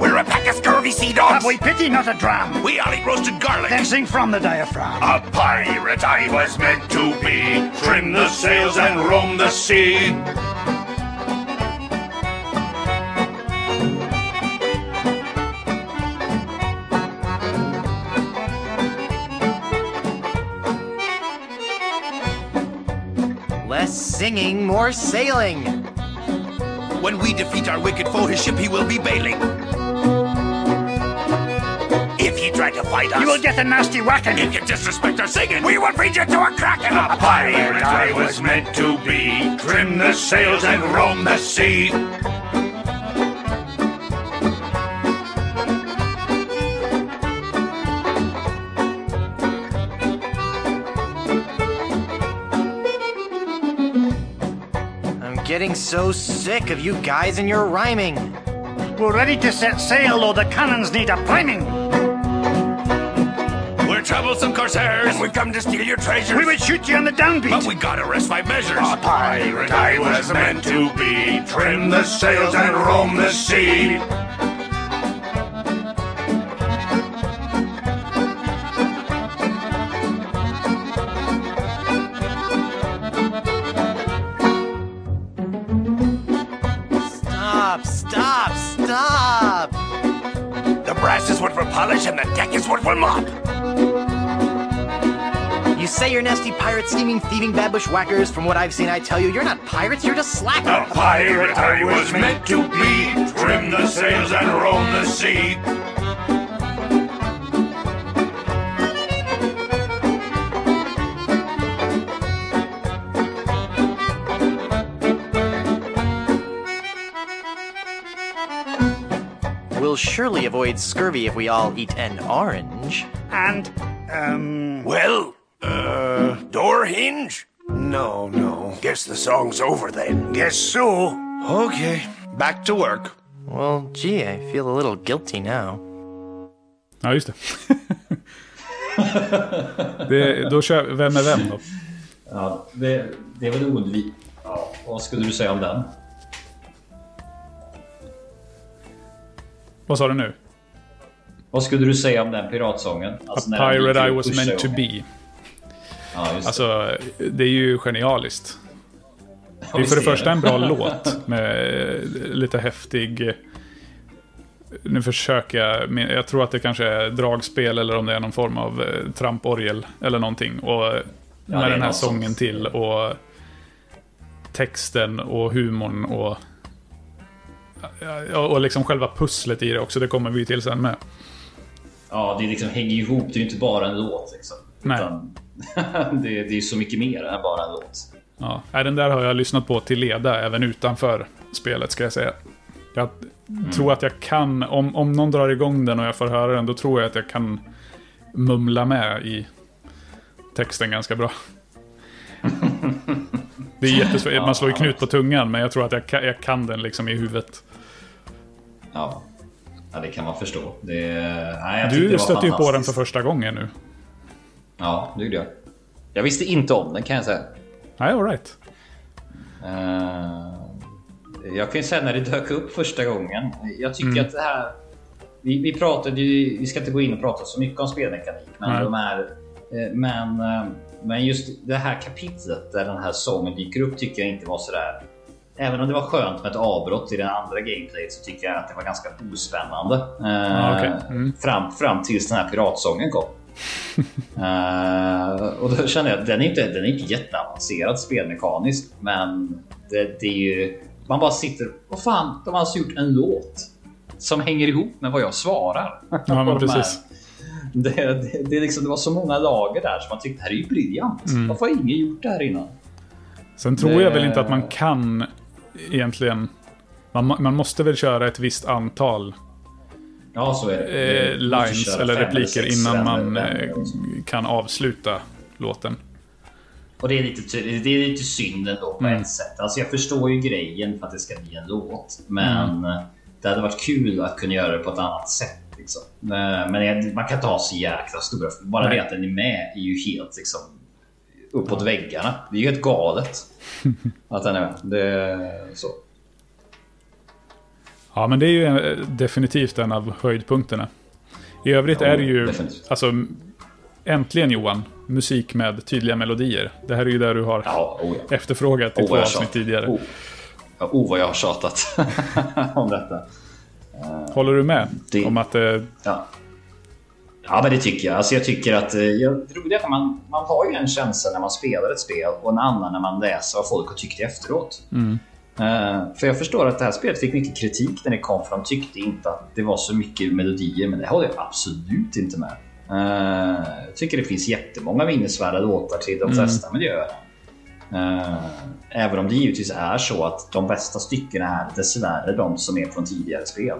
S2: We're a pack of scurvy sea dogs.
S5: Have we pity, not a dram?
S2: We all eat roasted garlic.
S5: Then sing from the diaphragm.
S2: A pirate I was meant to be. Trim the sails and roam the sea.
S6: Singing, more sailing.
S2: When we defeat our wicked foe, his ship he will be bailing. If he try to fight us,
S5: You will get a nasty whacking.
S2: If you disrespect our singing, we will feed you to a kraken. A pirate I was meant to be. Trim the sails and roam the sea.
S6: Getting so sick of you guys and your rhyming.
S5: We're ready to set sail, though the cannons need a priming.
S2: We're troublesome corsairs, and we've come to steal your treasures.
S5: We would shoot you on the downbeat.
S2: But we gotta rest five measures. A pirate I was meant to be. Trim the sails and roam the sea. Brass is what we'll polish, and the deck is what we'll mop.
S6: You say you're nasty pirates, scheming, thieving, bad bushwhackers. From what I've seen, I tell you, you're not pirates, you're just slackers.
S2: A pirate I was meant to be. Trim the sails and roam the sea.
S6: We'll surely avoid scurvy if we all eat an orange.
S5: And, um,
S2: Well, uh, door hinge? No, no. Guess the song's over then.
S5: guess so.
S2: Okay, back to work.
S6: Well, gee, I feel a little guilty now.
S3: Ja, just det. det då kör Vem är vem då?
S4: Ja, det, det är väl oundvikligt. Ja, vad skulle du säga om den?
S3: Vad sa du nu?
S4: Vad skulle du säga om den piratsången? Alltså,
S3: A pirate I was meant to be.
S4: Ja, det.
S3: Alltså, det är ju genialiskt. Det är för det första
S4: det.
S3: en bra låt med eh, lite häftig... Nu försöker jag, jag tror att det kanske är dragspel eller om det är någon form av eh, tramporgel eller någonting. Och
S4: det
S3: med den här sången till och texten och humorn och... Och liksom själva pusslet i det också, det kommer vi till sen med.
S4: Ja, det liksom hänger ihop. Det är ju inte bara en låt. Liksom.
S3: Nej.
S4: Utan, det, det är så mycket mer än bara en låt.
S3: Ja, den där har jag lyssnat på till leda även utanför spelet ska jag säga. Jag tror att jag kan, om, om någon drar igång den och jag får höra den, då tror jag att jag kan mumla med i texten ganska bra. Det är jättesvårt, man slår ju knut på tungan men jag tror att jag kan, jag kan den liksom i huvudet.
S4: Ja. ja, det kan man förstå. Det, nej,
S3: Du stötte ju på den för första gången nu.
S4: Ja, det gjorde jag.
S7: Jag visste inte om den kan jag säga.
S3: Nej, alright.
S4: Eh, jag kan ju säga när det dök upp första gången. Jag tycker
S3: Mm.
S4: att det här... Vi, vi pratade ju, vi ska inte gå in och prata så mycket om spelmekanik, men de är... eh, Men, eh, men just det här kapitlet där den här sången dyker upp tycker jag inte var sådär... Även om det var skönt med ett avbrott i den andra gameplayet så tycker jag att det var ganska ospännande. Eh,
S3: okej. Mm.
S4: fram, fram tills den här piratsången kom. Eh, och då känner jag att den är inte, den är inte jätteavancerad spelmekaniskt. Men det, det är ju... Man bara sitter... Vad fan, de har alltså gjort en låt som hänger ihop med vad jag svarar.
S3: Ja, men precis.
S4: Det, det, det, är liksom, det var så många lager där som man tyckte det här är ju briljant.
S3: Mm.
S4: Varför har ingen gjort det här innan?
S3: Sen tror jag väl inte att man kan egentligen... Man, man måste väl köra ett visst antal
S4: Ja, så är det.
S3: eh, lines eller repliker
S4: sex
S3: innan man eh, kan avsluta låten.
S4: Och det är lite, det är lite synd ändå på
S3: Mm.
S4: ett sätt. Alltså jag förstår ju grejen för att det ska bli en låt. Men
S3: Mm.
S4: det hade varit kul att kunna göra det på ett annat sätt. Liksom. Men men man kan inte ha så jäkla stora... Bara
S3: Nej.
S4: det att den är med är ju helt liksom uppåt väggarna. Det är ju helt galet. att den är med. Det är så.
S3: Ja, men det är ju eh, definitivt en av höjdpunkterna. I övrigt
S4: Ja,
S3: är det ju...
S4: definitivt.
S3: Alltså, äntligen Johan. Musik med tydliga melodier. Det här är ju där du har
S4: Ja, oh ja.
S3: efterfrågat i
S4: Oh,
S3: två avsnitt tidigare.
S4: Oh. Ja, oh vad jag har tjatat om detta.
S3: Håller du med
S4: Det-
S3: om att det...
S4: Ja. Ja, men det tycker jag. Alltså jag tycker att eh, jag, det är att man, man har ju en känsla när man spelar ett spel och en annan när man läser vad folk har tyckt efteråt. Eh, för jag förstår att det här spelet fick mycket kritik när det kom för de tyckte inte att det var så mycket melodier, men det håller jag absolut inte med. Eh, jag tycker det finns jättemånga minnesvärda låtar till de flesta miljöer. Eh, även om det givetvis är så att de bästa styckena är dessvärre de som är från tidigare spel.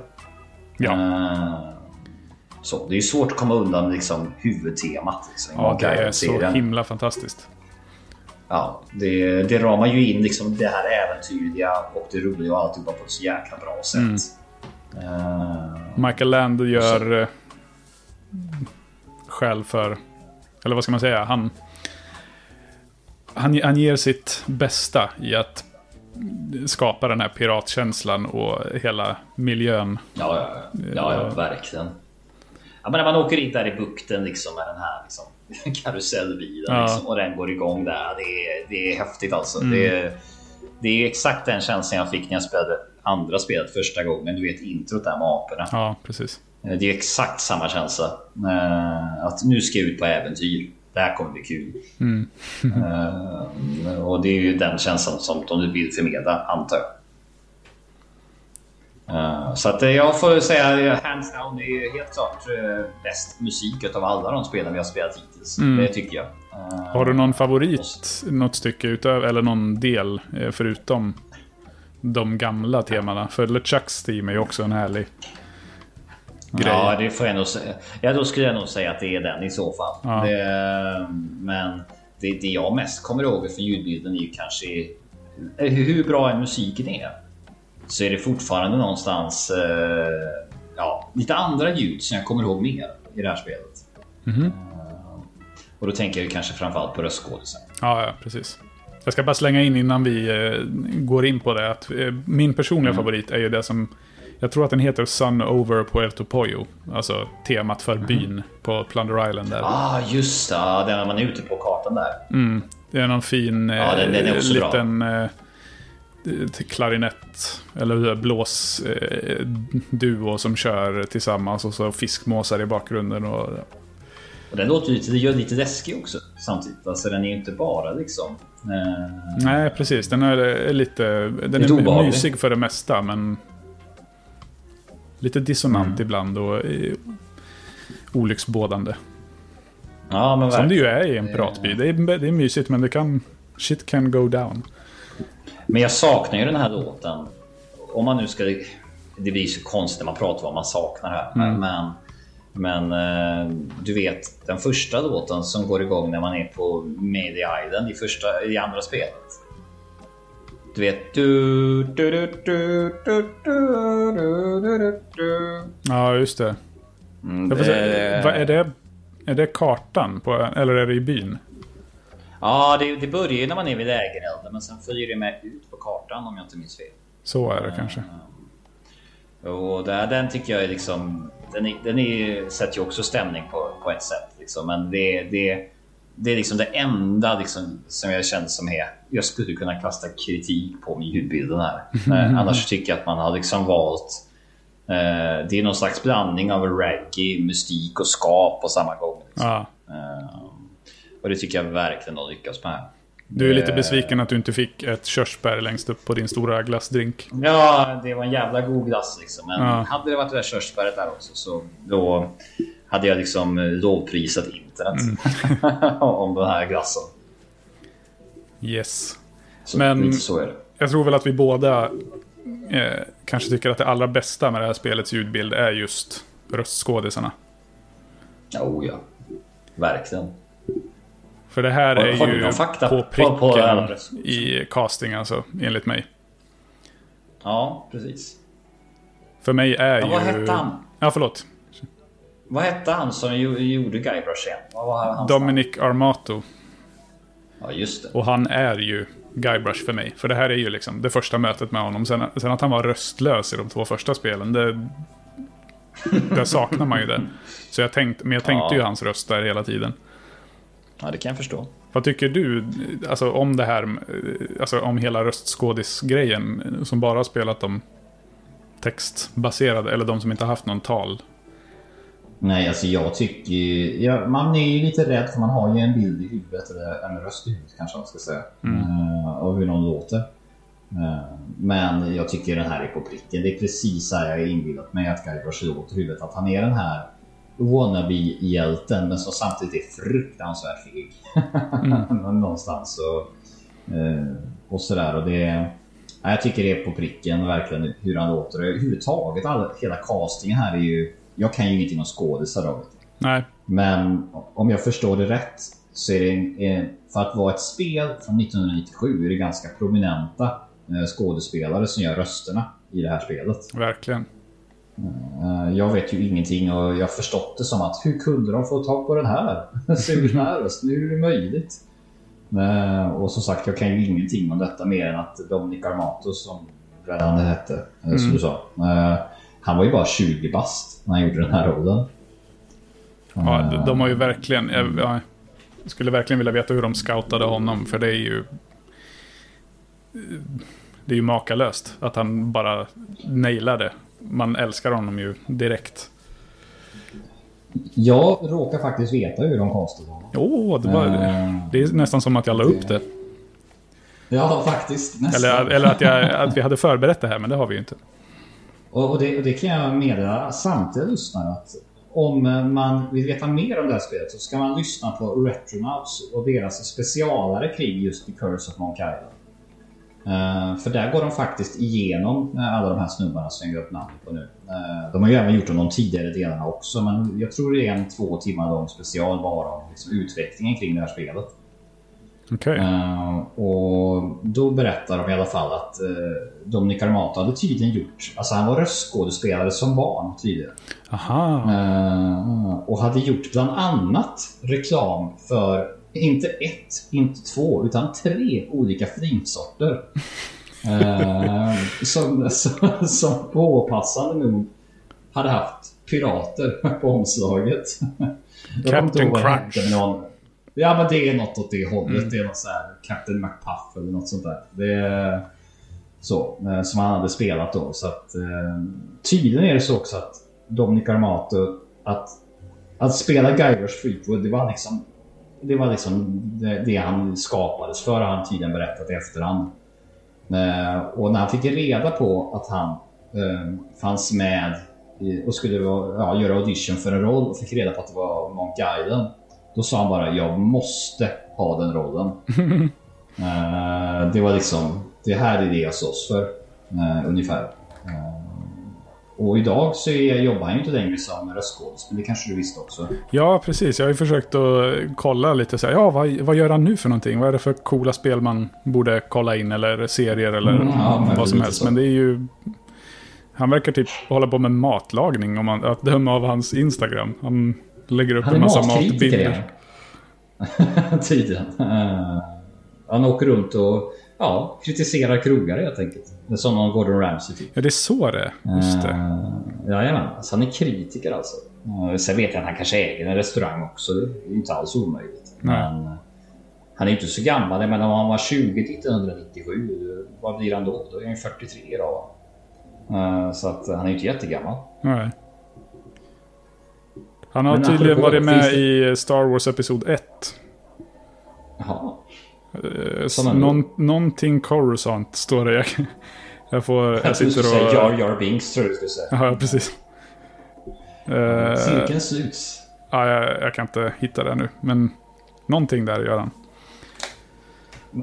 S3: Ja,
S4: Så, det är svårt att komma undan liksom, huvudtemat. Liksom,
S3: ja det är så himla fantastiskt.
S4: Ja, det, det ramar ju in liksom det här äventyrliga och det roliga och alltihopa på ett så jäkla bra sätt.
S3: Mm.
S4: Eh,
S3: Michael Land gör... eh, Skäl för... Eller vad ska man säga? Han... Han, han ger sitt bästa i att skapa den här piratkänslan och hela miljön.
S4: ja, ja, ja, ja, ja, verkligen. Ja, men när man åker in där i bukten liksom med den här liksom, karusellbilen
S3: Ja.
S4: liksom, och den går igång där. Det är, det är häftigt alltså.
S3: Mm.
S4: Det, är, det är exakt den känslan jag fick när jag spelade andra spelet första gången. Du vet introt där med aporna.
S3: Ja, precis.
S4: Eh, Det är exakt samma känsla. Eh, att nu ska jag ut på äventyr. Det här kommer bli kul. Eh, och det är ju den känslan som de vill förmedla, antar jag. Eh, så att eh, jag får säga eh, hands down, det är helt klart bäst musik av alla de spelen vi har spelat hittills. Det tycker jag.
S3: Har du någon favorit? Något stycke utöver, eller någon del förutom de gamla temana? För LeChucks team är ju också en härlig grej.
S4: Ja, det får jag nog säga. Ja, då skulle jag nog säga att det är den i så fall.
S3: Ja.
S4: Det, men det, det jag mest kommer ihåg för ljudbilden är ju kanske hur bra en musiken är. Så är det fortfarande någonstans eh, ja, lite andra ljud som jag kommer ihåg mer i det här spelet.
S3: Mhm.
S4: Eh, och då tänker jag kanske framförallt på röstskådisen.
S3: Ja, ja, precis. Jag ska bara slänga in innan vi eh, går in på det att eh, min personliga favorit är ju det som jag tror att den heter Sun Over Puerto Pollo. Alltså temat för byn på Plunder Island där.
S4: Ah, just det. Den man är ute på kartan där.
S3: Det är någon fin eh,
S4: Ja, den- den är också bra.
S3: liten eh, till klarinett eller blås eh, som kör tillsammans och så fiskmåsar i bakgrunden. Och,
S4: Och den låter lite, det gör lite läskig också samtidigt. Alltså den är ju inte bara liksom... Eh,
S3: nej, precis. Den är, är lite... Den
S4: Lite
S3: är
S4: obehaglig.
S3: mysig för det mesta, men... Lite dissonant
S4: Mm.
S3: ibland och eh, olycksbådande.
S4: ja, men
S3: Som det ju
S4: verkligen.
S3: är i en piratby. Det är, det är mysigt, men det kan... Shit can go down.
S4: Men jag saknar ju den här låten. Om man nu ska... Det blir så konstigt när man pratar om vad man saknar här.
S3: Mm.
S4: Men,
S7: men eh, du vet, den första låten som går igång när man är på Media Island i, första, i andra spelet. Du vet... Du, du, du, du, du, du, du,
S3: Ja, just det.
S7: Mm, det...
S3: Vad, är det. Är det kartan på, eller är det i byn?
S7: Ja, det, det börjar ju när man är vid lägerelden men sen följer det med ut på kartan om jag inte minns fel.
S3: Så är det kanske.
S7: Och där, den tycker jag är liksom... Den, är, den är, sätter ju också stämning på, på ett sätt. Liksom. Men det, det, det är liksom det enda liksom, som jag känner som är... Jag skulle kunna kasta kritik på med ljudbilden här. Eh, annars tycker jag att man har liksom valt... Eh, det är någon slags blandning av reggae, mystik och skap på samma gång. Liksom.
S3: Ja.
S7: Eh, och det tycker jag verkligen de lyckas med.
S3: Du är lite
S7: Eh,
S3: besviken att du inte fick ett körsbär längst upp på din stora glassdrink.
S7: Ja, det var en jävla god glass liksom. Men
S3: Ja.
S7: hade det varit det där körsbäret där också så då hade jag liksom lovprisat internet
S3: Mm.
S7: om den här glassen.
S3: Yes.
S7: Så
S3: Men-. Jag tror väl att vi båda eh, kanske tycker att det allra bästa med det här spelets ljudbild är just röstskådisarna.
S7: Oh ja, verkligen.
S3: För det här
S7: Har-
S3: är
S7: har
S3: ju
S7: fakta
S3: på
S7: på- på
S3: pricken
S7: alla röstskådisar?
S3: i casting alltså, enligt mig.
S7: Ja, precis.
S3: För mig är
S7: Ja,
S3: ju...
S7: vad hette han?
S3: Ja, förlåt.
S7: Vad hette han som gjorde Guybrush igen? Vad var hans namn?
S3: Dominic Armato.
S7: Ja, just det.
S3: Och han är ju Guybrush för mig. För det här är ju liksom det första mötet med honom. Sen, sen att han var röstlös i de två första spelen, det... Där saknar man ju det. Så jag tänkte, men jag tänkte
S7: Ja.
S3: ju hans röst där hela tiden.
S7: Ja, det kan jag förstå.
S3: Vad tycker du alltså, om det här, alltså om hela röstskådis-grejen som bara har spelat de textbaserade, eller de som inte har haft någon tal?
S4: Nej, alltså jag tycker ja, Man är ju lite rädd för man har ju en bild i huvudet, eller en röst i huvudet kanske man ska säga. eh, av hur någon låter. Eh, men jag tycker den här är på pricken. Det är precis så här jag inbillat mig att Guybrush låter i huvudet. Att han är den här wannabe-hjälten men som samtidigt är fruktansvärt feg. Någonstans så, eh, och sådär. Och det, ja, jag tycker det är på pricken verkligen hur han låter. Överhuvudtaget all, hela castingen här är ju... Jag kan ju ingenting om skådisar David.
S3: Nej,
S4: Men om jag förstår det rätt så är det för att vara ett spel från 1997 är det ganska prominenta eh, skådespelare som gör rösterna i det här spelet.
S3: verkligen.
S4: Eh, Jag vet ju ingenting och jag har förstått det som att hur kunde de få tag på den här? Se den här rösten, hur är det möjligt? Och som sagt, jag kan ju ingenting om detta mer än att Dominic Armato som redan det hette, eh, som du sa. eh, Han var ju bara 20 bast när han gjorde den här rollen.
S3: Ja, de- har ju verkligen... Jag, jag skulle verkligen vilja veta hur de scoutade honom, för det är ju... Det är ju makalöst att han bara nailade. Man älskar honom ju direkt.
S4: Jag råkar faktiskt veta hur de konstade honom.
S3: Åh, det, var,
S4: Eh,
S3: det är nästan som att jag la upp det.
S4: Ja, faktiskt. Nästan.
S3: Eller, eller att, jag, att vi hade förberett det här, men det har vi ju inte.
S4: Och, och, det, och det kan jag meddela samtliga lyssnare att om man vill veta mer om det här spelet så ska man lyssna på Retronauts och deras specialare kring just The Curse of Monk Island. Eh, för där går de faktiskt igenom eh, alla de här snubbarna som jag glömt namnet på nu. Eh, de har ju även gjort de tidigare delarna också men jag tror det är en två timmar lång special bara om liksom, utvecklingen kring det här spelet. Eh, och då berättar de i alla fall att Dominic Armato hade tydligen gjort, alltså han var röstskådespelare som barn tydligen.
S3: Aha.
S4: Och hade gjort bland annat reklam för inte ett, inte två, utan tre olika finsorter. Eh, som, som, som påpassande nog hade haft pirater på omslaget.
S3: Captain Crunch.
S4: någon- Ja men det är något åt det hållet. Det är något så här Captain McPuff eller något sånt där. Det är så. eh, Som han hade spelat då. Så att, eh, tydligen är det så också att Dominic Armato att, att spela Guybrush Threepwood det var liksom det var liksom det, det han skapades för har han tydligen berättat i efterhand. Eh, och när han fick reda på att han eh, fanns med och skulle ja, göra audition för en roll och fick reda på att det var Monk Island. Då sa han bara jag måste ha den rollen. Eh, det var liksom det här är det jag slåss för. eh, ungefär. Eh, Och idag så är, jobbar han ju inte längre som röstskådis, men det kanske du visste också.
S3: Ja, precis. Jag har ju försökt att kolla lite så här, ja, vad, vad gör han nu för någonting? Vad är det för coola spel man borde kolla in eller serier eller
S4: Mm, ja,
S3: vad som helst.
S4: så.
S3: Men det är ju... Han verkar typ hålla på med matlagning om man, att döma av hans Instagram. Han lägger upp
S4: Han
S3: en massa matbilder.
S4: Tydligen. Han åker runt och ja, kritiserar krogar helt enkelt. Som någon Gordon Ramsay typ.
S3: Ja, det är så det är. Just det.
S4: Uh, jajamän, alltså han är kritiker alltså. Uh, sen vet jag att han kanske äger en restaurang också. Det är inte alls omöjligt.
S3: Nej.
S4: Men eh, han är inte så gammal. Menar om han var 20 1997, vad blir han då? Då är han ju 43 idag. Uh, så att uh, han är ju inte jättegammal.
S3: Nej. Han har
S4: Men
S3: tydligen varit med
S4: det-
S3: i Star Wars Episod 1.
S4: Jaha.
S3: Eh, någon, någonting Coruscant står det. Jag, jag, får, jag
S4: Jag
S3: sitter
S4: skulle säga
S3: och...
S4: Jar Jar Binks tror jag du skulle säga.
S3: Ja, precis. Eh,
S4: Cirkeln sluts.
S3: ja, jag, jag kan inte hitta det nu, men någonting där gör han.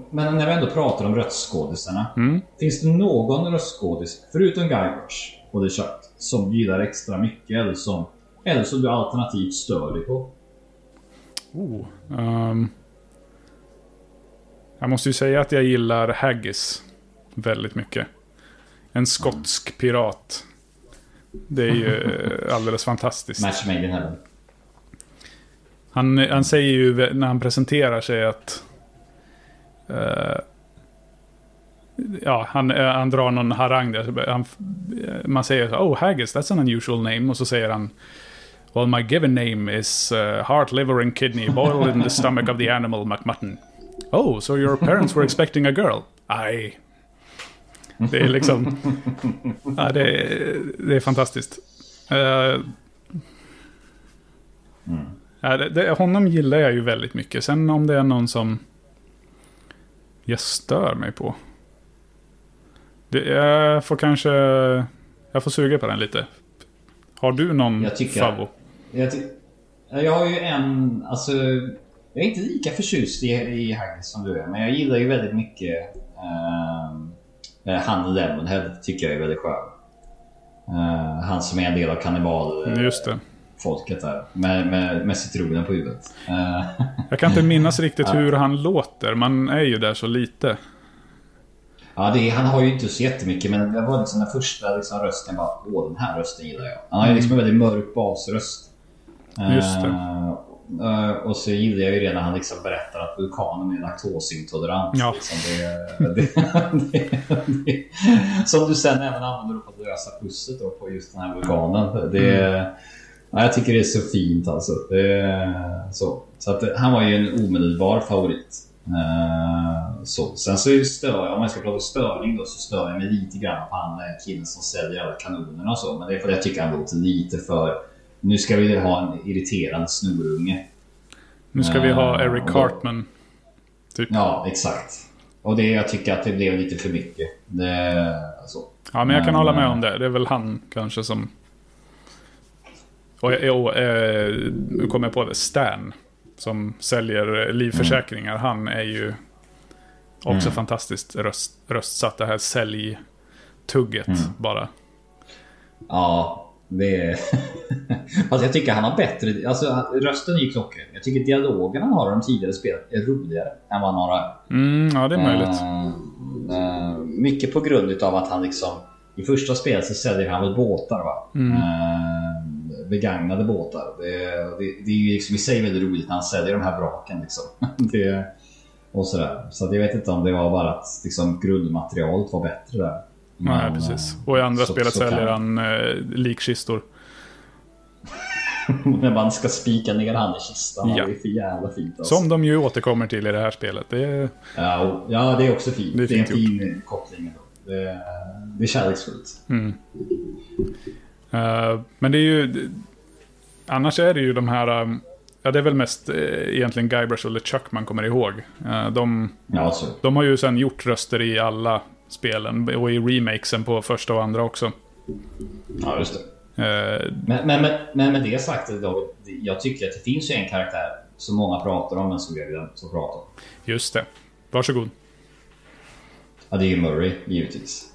S4: Men när vi ändå pratar om röstskådisarna.
S3: Mm.
S4: Finns det någon röstskådis, förutom Guybrush och The Chuck, som du gillar extra mycket eller som, eller som du alternativt stör dig på?
S3: Oh, ehm. Jag måste ju säga att jag gillar Haggis väldigt mycket. En skotsk pirat. Det är ju eh, alldeles fantastiskt.
S4: Match made in heaven.
S3: Han, han säger ju när han presenterar sig att... eh, ja, han, eh, han drar någon harang där. Han, man säger Oh, Haggis, that's an unusual name. Och så säger han... Well, my given name is uh, heart, liver and kidney boiled in the stomach of the animal McMutton. Oh, so your parents were expecting a girl? Aj. Det är liksom... ja, det, är, det är fantastiskt. Eh, Ja, det, det, honom gillar jag ju väldigt mycket. Sen om det är någon som jag stör mig på. Det, jag får kanske... Jag får suga på den lite. Har du någon
S4: Jag tycker-
S3: favvo?
S4: Jag, ty- jag har ju en, alltså... Jag är inte lika förtjust i, i Haggis som du är, men jag gillar ju väldigt mycket eh, han Lemonhead tycker jag är väldigt skön. Eh, han som är en del av kannibal...
S3: Just det.
S4: folket där. Med, med, med citronen på huvudet. Eh,
S3: Jag kan inte minnas riktigt hur han låter. Man är ju där så lite.
S4: ja, det, är- han har ju inte så jättemycket men det var liksom den första liksom, rösten. Bara, åh den här rösten gillar jag. Han har ju liksom en väldigt mörk basröst.
S3: Just det.
S4: eh, och så gillar jag ju redan när han liksom berättar att vulkanen är laktosintolerant.
S3: Ja.
S4: Liksom det, det, det, det, som du sen även använder på att lösa pusslet då på just den här vulkanen. Det,
S3: Mm.
S4: ja, jag tycker det är så fint alltså. Det, så så att, han var ju en omedelbar favorit. Eh, så. Sen så det stör, om man ska prata störning då så stör jag mig lite grann på han eh, killen som säljer alla kanonerna och så. Men det är för att jag tycker han låter lite för... Nu ska vi ha en irriterande snorunge.
S3: Nu ska vi ha
S4: Eh,
S3: Eric Cartman. Typ.
S4: Ja, exakt. Och det, jag tycker att det blev lite för mycket. Det, så.
S3: Ja, men jag kan
S4: Men,
S3: hålla med
S4: eh,
S3: om det. Det är väl han kanske som... Och, och eh, nu kommer jag på det. Stan. Som säljer livförsäkringar. Han är ju också fantastiskt röst, röstsatt. Det här säljtugget bara.
S4: Ja, det är... alltså jag tycker han har bättre... Alltså rösten ju klockren. Jag tycker dialogen han har i de tidigare spelen är roligare än vad han har här.
S3: Mm, ja, det är möjligt.
S4: Eh, eh, mycket på grund utav att han liksom... I första spelet så säljer han väl båtar va? Eh, begagnade båtar. Det, det, det är ju liksom i sig väldigt roligt när han säljer de här vraken liksom. det, och sådär. Så jag vet inte om det var bara att liksom, grundmaterialet var bättre där.
S3: Nej,
S4: Men,
S3: precis.
S4: eh,
S3: Och i andra
S4: så-
S3: spelet
S4: så
S3: säljer han eh, likkistor.
S4: När man ska spika ner han i kistan.
S3: Ja.
S4: Det är för jävla fint alltså.
S3: Som de ju återkommer till i det här spelet. Det är,
S4: Ja, och- ja, det är också fint.
S3: Det
S4: Det
S3: är
S4: är,
S3: fint
S4: en fin koppling. ändå. Det, det är kärleksfullt.
S3: eh, men det är ju... Annars är det ju de här... eh, ja, det är väl mest eh, egentligen Guybrush och LeChuck man kommer ihåg. Eh, de,
S4: Ja,
S3: de har ju sen gjort röster i alla spelen. Och i remakesen på första och andra också.
S4: Ja, just det.
S3: Eh,
S4: Men, men, men, men med det sagt, då, jag tycker att det finns ju en karaktär som många pratar om, men som vi har glömt att prata om.
S3: just det. Varsågod.
S4: Ja, det är ju Murray, givetvis.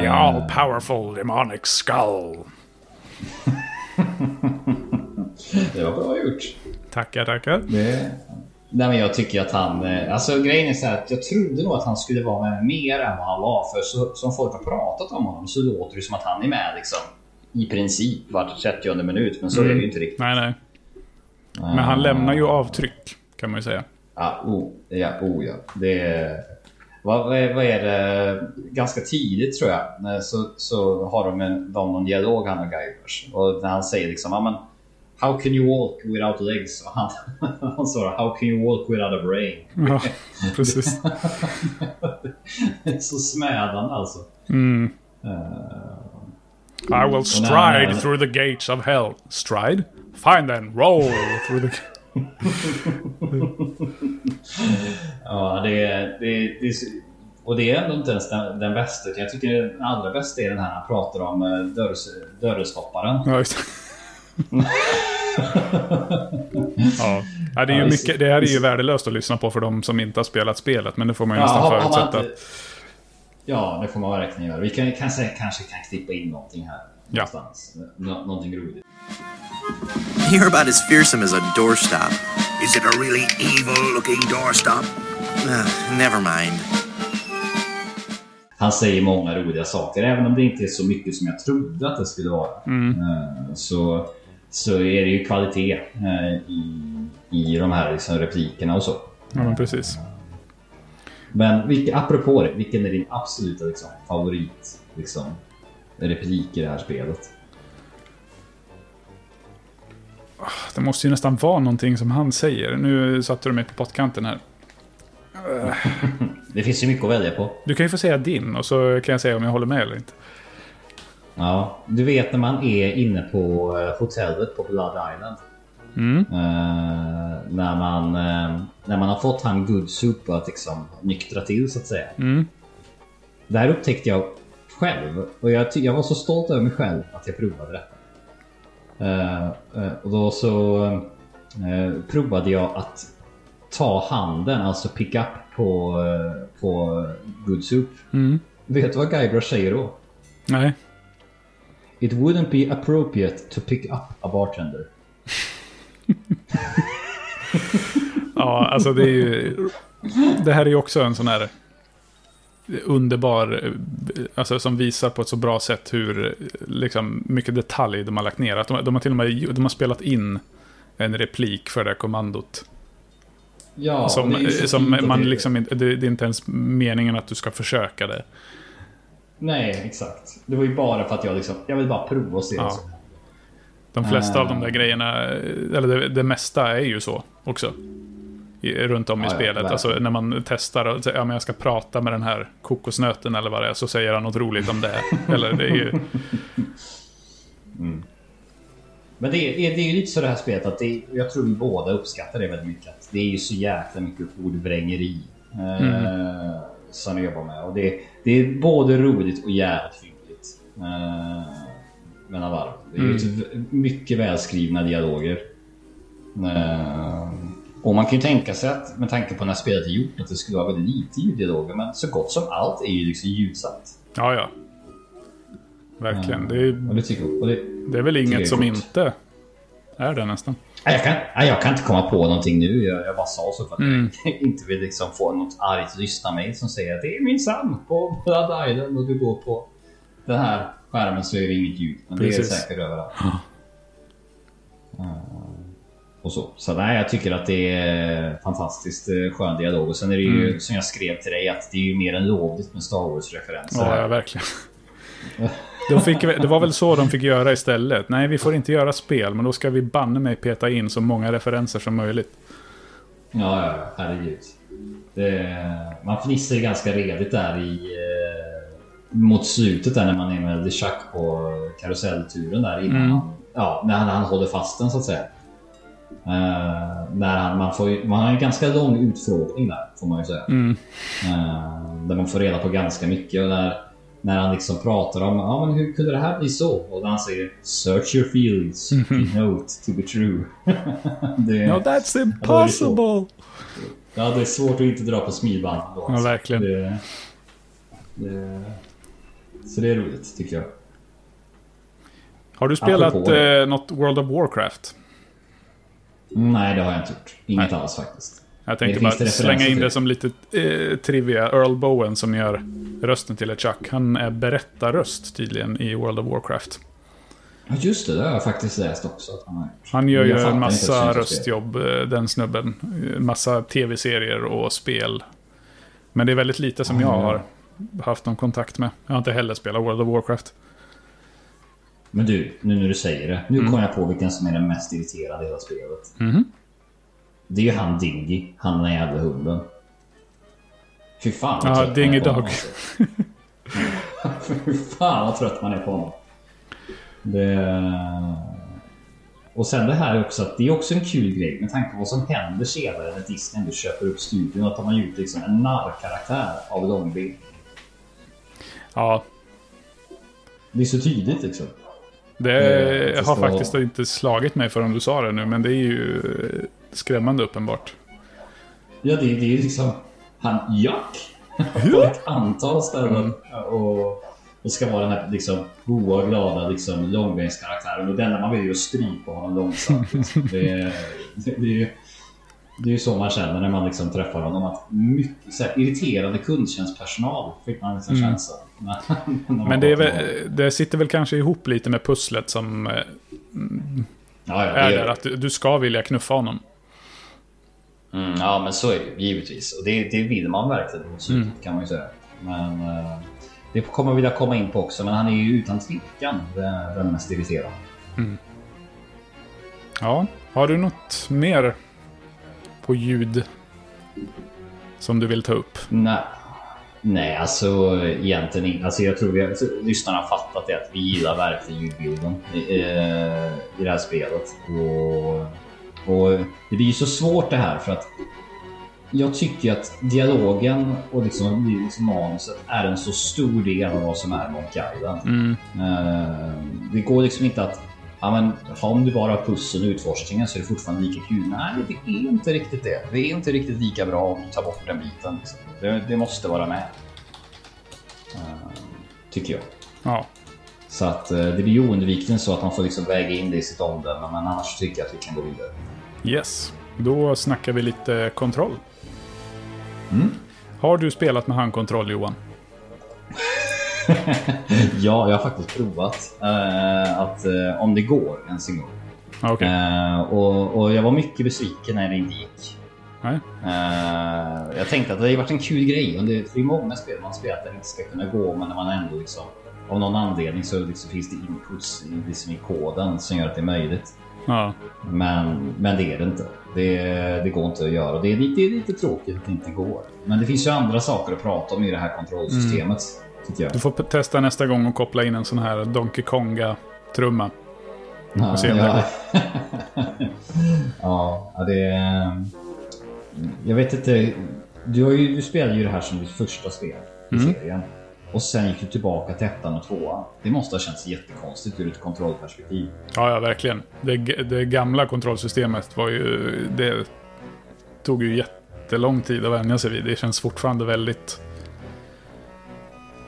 S3: The all powerful demonic skull.
S4: Det var bra gjort.
S3: Tackar, tackar.
S4: Det... Nej, men jag tycker att han... eh, Alltså grejen är så att jag trodde nog att han skulle vara med mer än vad han var. För så, som folk har pratat om honom så låter det som att han är med liksom i princip var 30 minut. Men så är det ju inte riktigt.
S3: Nej, nej. Men han lämnar ju avtryck, kan man ju säga.
S4: Ja, oh, ja, oh ja. Det är, vad, vad, är, det? Ganska tidigt tror jag. Så, så har de, en, de någon dialog han och Guybrush. Och när han säger liksom, ja men How can you walk without legs? Och han, han svarar How can you walk without a brain?
S3: Ja, precis.
S4: Så smädande alltså.
S3: I will stride through the gates of hell. Stride? Fine then, roll through the...
S4: Ja, det är... Det, det, är- och det är ändå inte ens den, den bästa. Jag tycker den allra bästa är den här han pratar om eh, dörrs, dörrstopparen.
S3: Ja, det. Ja. ja, det är ju mycket, det här är ju värdelöst att lyssna på för de som inte har spelat spelet, men det får man ju
S4: Ja,
S3: nästan
S4: har- har man
S3: förutsätta.
S4: inte- Ja, det får man verkligen göra. Vi kan, kanske, kanske kan klippa in någonting här.
S3: Ja.
S4: Någonstans. Nå, någonting roligt.
S6: You're about as fearsome as a doorstop.
S2: Is it a really evil looking doorstop?
S6: Uh, never mind.
S4: Han säger många roliga saker, även om det inte är så mycket som jag trodde att det skulle vara. Eh, Så, så är det ju kvalitet eh, i, i de här liksom replikerna och så.
S3: Ja, men precis.
S4: Men vilka, apropå det, vilken är din absoluta liksom, favorit liksom, replik i det här spelet?
S3: Det måste ju nästan vara någonting som han säger. Nu satte du mig på pottkanten här.
S4: Det finns ju mycket att välja på.
S3: Du kan ju få säga din och så kan jag säga om jag håller med eller inte.
S4: Ja, du vet när man är inne på eh, hotellet på Blood Island. Eh, när, man, eh, när man har fått han Good Soup att liksom nyktra till så att säga. Där upptäckte jag själv, och jag, jag var så stolt över mig själv att jag provade detta. Eh, och då så provade jag att ta handen, alltså pick up på, på Good Soup. Vet du vad Guybrush säger då?
S3: Nej.
S4: It wouldn't be appropriate to pick up a bartender.
S3: Ja, alltså det är ju... Det här är ju också en sån här underbar, alltså som visar på ett så bra sätt hur liksom, mycket detalj de har lagt ner. Att de, de har till och med de har spelat in en replik för det här kommandot.
S4: Ja,
S3: som
S4: det är
S3: som man liksom det, det är inte ens meningen att du ska försöka det.
S4: Nej, exakt. Det var ju bara för att jag liksom, jag vill bara prova och se
S3: Ja. De flesta av de där grejerna, eh, eller det, det mesta är ju så också. I, runt om i
S4: Ja, ja,
S3: spelet.
S4: verkligen.
S3: Alltså när man testar och säger ja, men jag ska prata med den här kokosnöten eller vad det är. Så säger han något roligt om det. eller det är ju...
S4: Men det är, det är ju lite så det här spelet att det jag tror vi båda uppskattar det väldigt mycket. Att det är ju så jäkla mycket ordvrängeri eh, som jobbar med. Och det, det är både roligt och jävligt fyndigt. Eh, mellan varv. Det är ett v- mycket välskrivna dialoger. Eh, och man kan ju tänka sig att med tanke på när spelet är gjort att det skulle vara väldigt lite ljuddialoger. Men så gott som allt är ju liksom ljudsatt.
S3: Ja, ja. Verkligen. Det är,
S4: det det,
S3: är väl inget som inte är det nästan.
S4: Jag kan, jag kan inte komma på någonting nu. Jag, jag bara sa så för att jag inte vill liksom få något argt lyssnarmail som säger att det är min Sam på Blood Island och du går på den här skärmen så är det inget ljud. Men det är
S3: Precis.
S4: säkert överallt. Eh, och så. Så nej, jag tycker att det är fantastiskt eh, skön dialog. Och sen är det ju som jag skrev till dig att det är ju mer än lovligt med Star Wars-referenser.
S3: Ja, ja verkligen. De fick, det var väl så de fick göra istället. Nej, vi får inte göra spel, men då ska vi banne mig peta in så många referenser som möjligt.
S4: Ja, ja, herregud. Det, man fnissar ju ganska redigt där i... Eh, mot slutet där när man är med LeChuck på karusellturen där innan han, ja, när han, han håller fast den så att säga. Eh, när han, man, får man har en ganska lång utfrågning där, får man ju säga. Eh, där man får reda på ganska mycket och där, när han liksom pratar om ja, men hur kunde det här bli så? Och han säger Search your feelings, note to be true. det,
S3: No, that's impossible!
S4: Ja, det är svårt att inte dra på smilband då.
S3: Ja, verkligen.
S4: Det, det, så det är roligt, tycker jag.
S3: Har du spelat
S8: Apropå
S3: eh, något World of Warcraft?
S8: Nej, det har jag inte gjort. Inget alls faktiskt.
S3: Jag tänkte bara slänga in det som lite eh, trivia. Earl Bowen som gör rösten till Chuck. Han är berättarröst tydligen i World of Warcraft.
S8: Ja, just det. Det har jag faktiskt läst också. Han, har.
S3: Han gör ju
S8: Jag
S3: en massa röstjobb, eh, den snubben. Eh, Massa tv-serier och spel. Men det är väldigt lite som jag
S8: Ja.
S3: har haft någon kontakt med. Jag har inte heller spelat World of Warcraft.
S8: Men du, nu när du säger det. Nu
S3: Mm.
S8: kom jag på vilken som är den mest irriterande i hela spelet.
S3: Mhm.
S8: Det är ju han Dingy. Han den jävla hunden. Fy fan vad
S3: Ja,
S8: trött man
S3: Dingy
S8: är på honom,
S3: Dog.
S8: alltså. Fy fan vad trött man är på honom. Det... Och sen det här också att det är också en kul grej med tanke på vad som händer senare när Disney nu köper upp studion. Att de har gjort liksom en narrkaraktär av Långben.
S3: Ja,
S8: Det är så tydligt liksom.
S3: det
S8: Eh, det
S3: har faktiskt inte slagit mig förrän du sa det nu. Men det är ju eh, skrämmande uppenbart.
S8: Ja, det, det är liksom han Jack på ett antal ställen och, och ska vara den här liksom goa, glada liksom, långbänskaraktären och det enda man vill är att strypa honom långsamt. Liksom. Det, är- det, är ju- det är ju så man känner när man liksom träffar honom. Att mycket så här, irriterande kundtjänstpersonal fick man liksom känslan. när man
S3: Men det, är väl, det sitter väl kanske ihop lite med pusslet som
S8: honom. ja, ja,
S3: är
S8: det
S3: där. Att du, du ska vilja knuffa honom.
S4: Mm, ja, men så är det ju givetvis. Och det, det vill man verkligen mot slutet kan man ju säga. Men eh, det kommer vi vilja komma in på också. Men han är ju utan tvekan den, mest irriterande.
S3: Ja, har du något mer på ljud som du vill ta upp?
S4: Nej. Nej, alltså egentligen inte. Alltså, jag tror vi, alltså, lyssnarna har fattat det att vi gillar verkligen ljudbilden i, eh, i det här spelet. Och, och det blir ju så svårt det här för att jag tycker att dialogen och liksom, liksom manuset är en så stor del av vad som är Island.
S3: Mm.
S4: Eh, det går liksom inte att Ja, men om du bara har pusseln och utforskningen så är det fortfarande lika kul. Nej, det är inte riktigt det. Det är inte riktigt lika bra om du tar bort den biten. Liksom. Det, det måste vara med. Eh, tycker jag.
S3: Ja,
S4: Så att eh, det blir ju oundvikligen så att man får liksom väga in det i sitt omdöme. Men annars tycker jag att vi kan gå vidare.
S3: yes. Då snackar vi lite kontroll.
S4: Mm.
S3: Har du spelat med handkontroll Johan?
S4: Ja, jag har faktiskt provat eh, att eh, om det går ens en gång.
S3: Okej.
S4: Eh, och, och jag var mycket besviken när det inte gick.
S3: Nej.
S4: Jag tänkte att det hade varit en kul grej. Det, är många spel man spelar att det inte ska kunna gå, men när man ändå liksom av någon anledning så liksom finns det inputs i, liksom i koden som gör att det är möjligt.
S3: Ja.
S4: Men, men det är det inte. Det, det går inte att göra. Det är lite, det är lite tråkigt att det inte går. Men det finns ju andra saker att prata om i det här kontrollsystemet. Tycker jag.
S3: Du får testa nästa gång och koppla in en sån här Donkey Konga-trumma.
S4: Ja,
S3: se om det
S4: ja. ja, det... är- Jag vet inte. Du, har ju, du spelade ju det här som ditt första spel i
S3: Mm.
S4: serien. Och sen gick du tillbaka till ettan och tvåan. Det måste ha känts jättekonstigt ur ett kontrollperspektiv.
S3: Ja, ja, verkligen. Det, det gamla kontrollsystemet var ju... Det tog ju jättelång tid att vänja sig vid. Det känns fortfarande väldigt...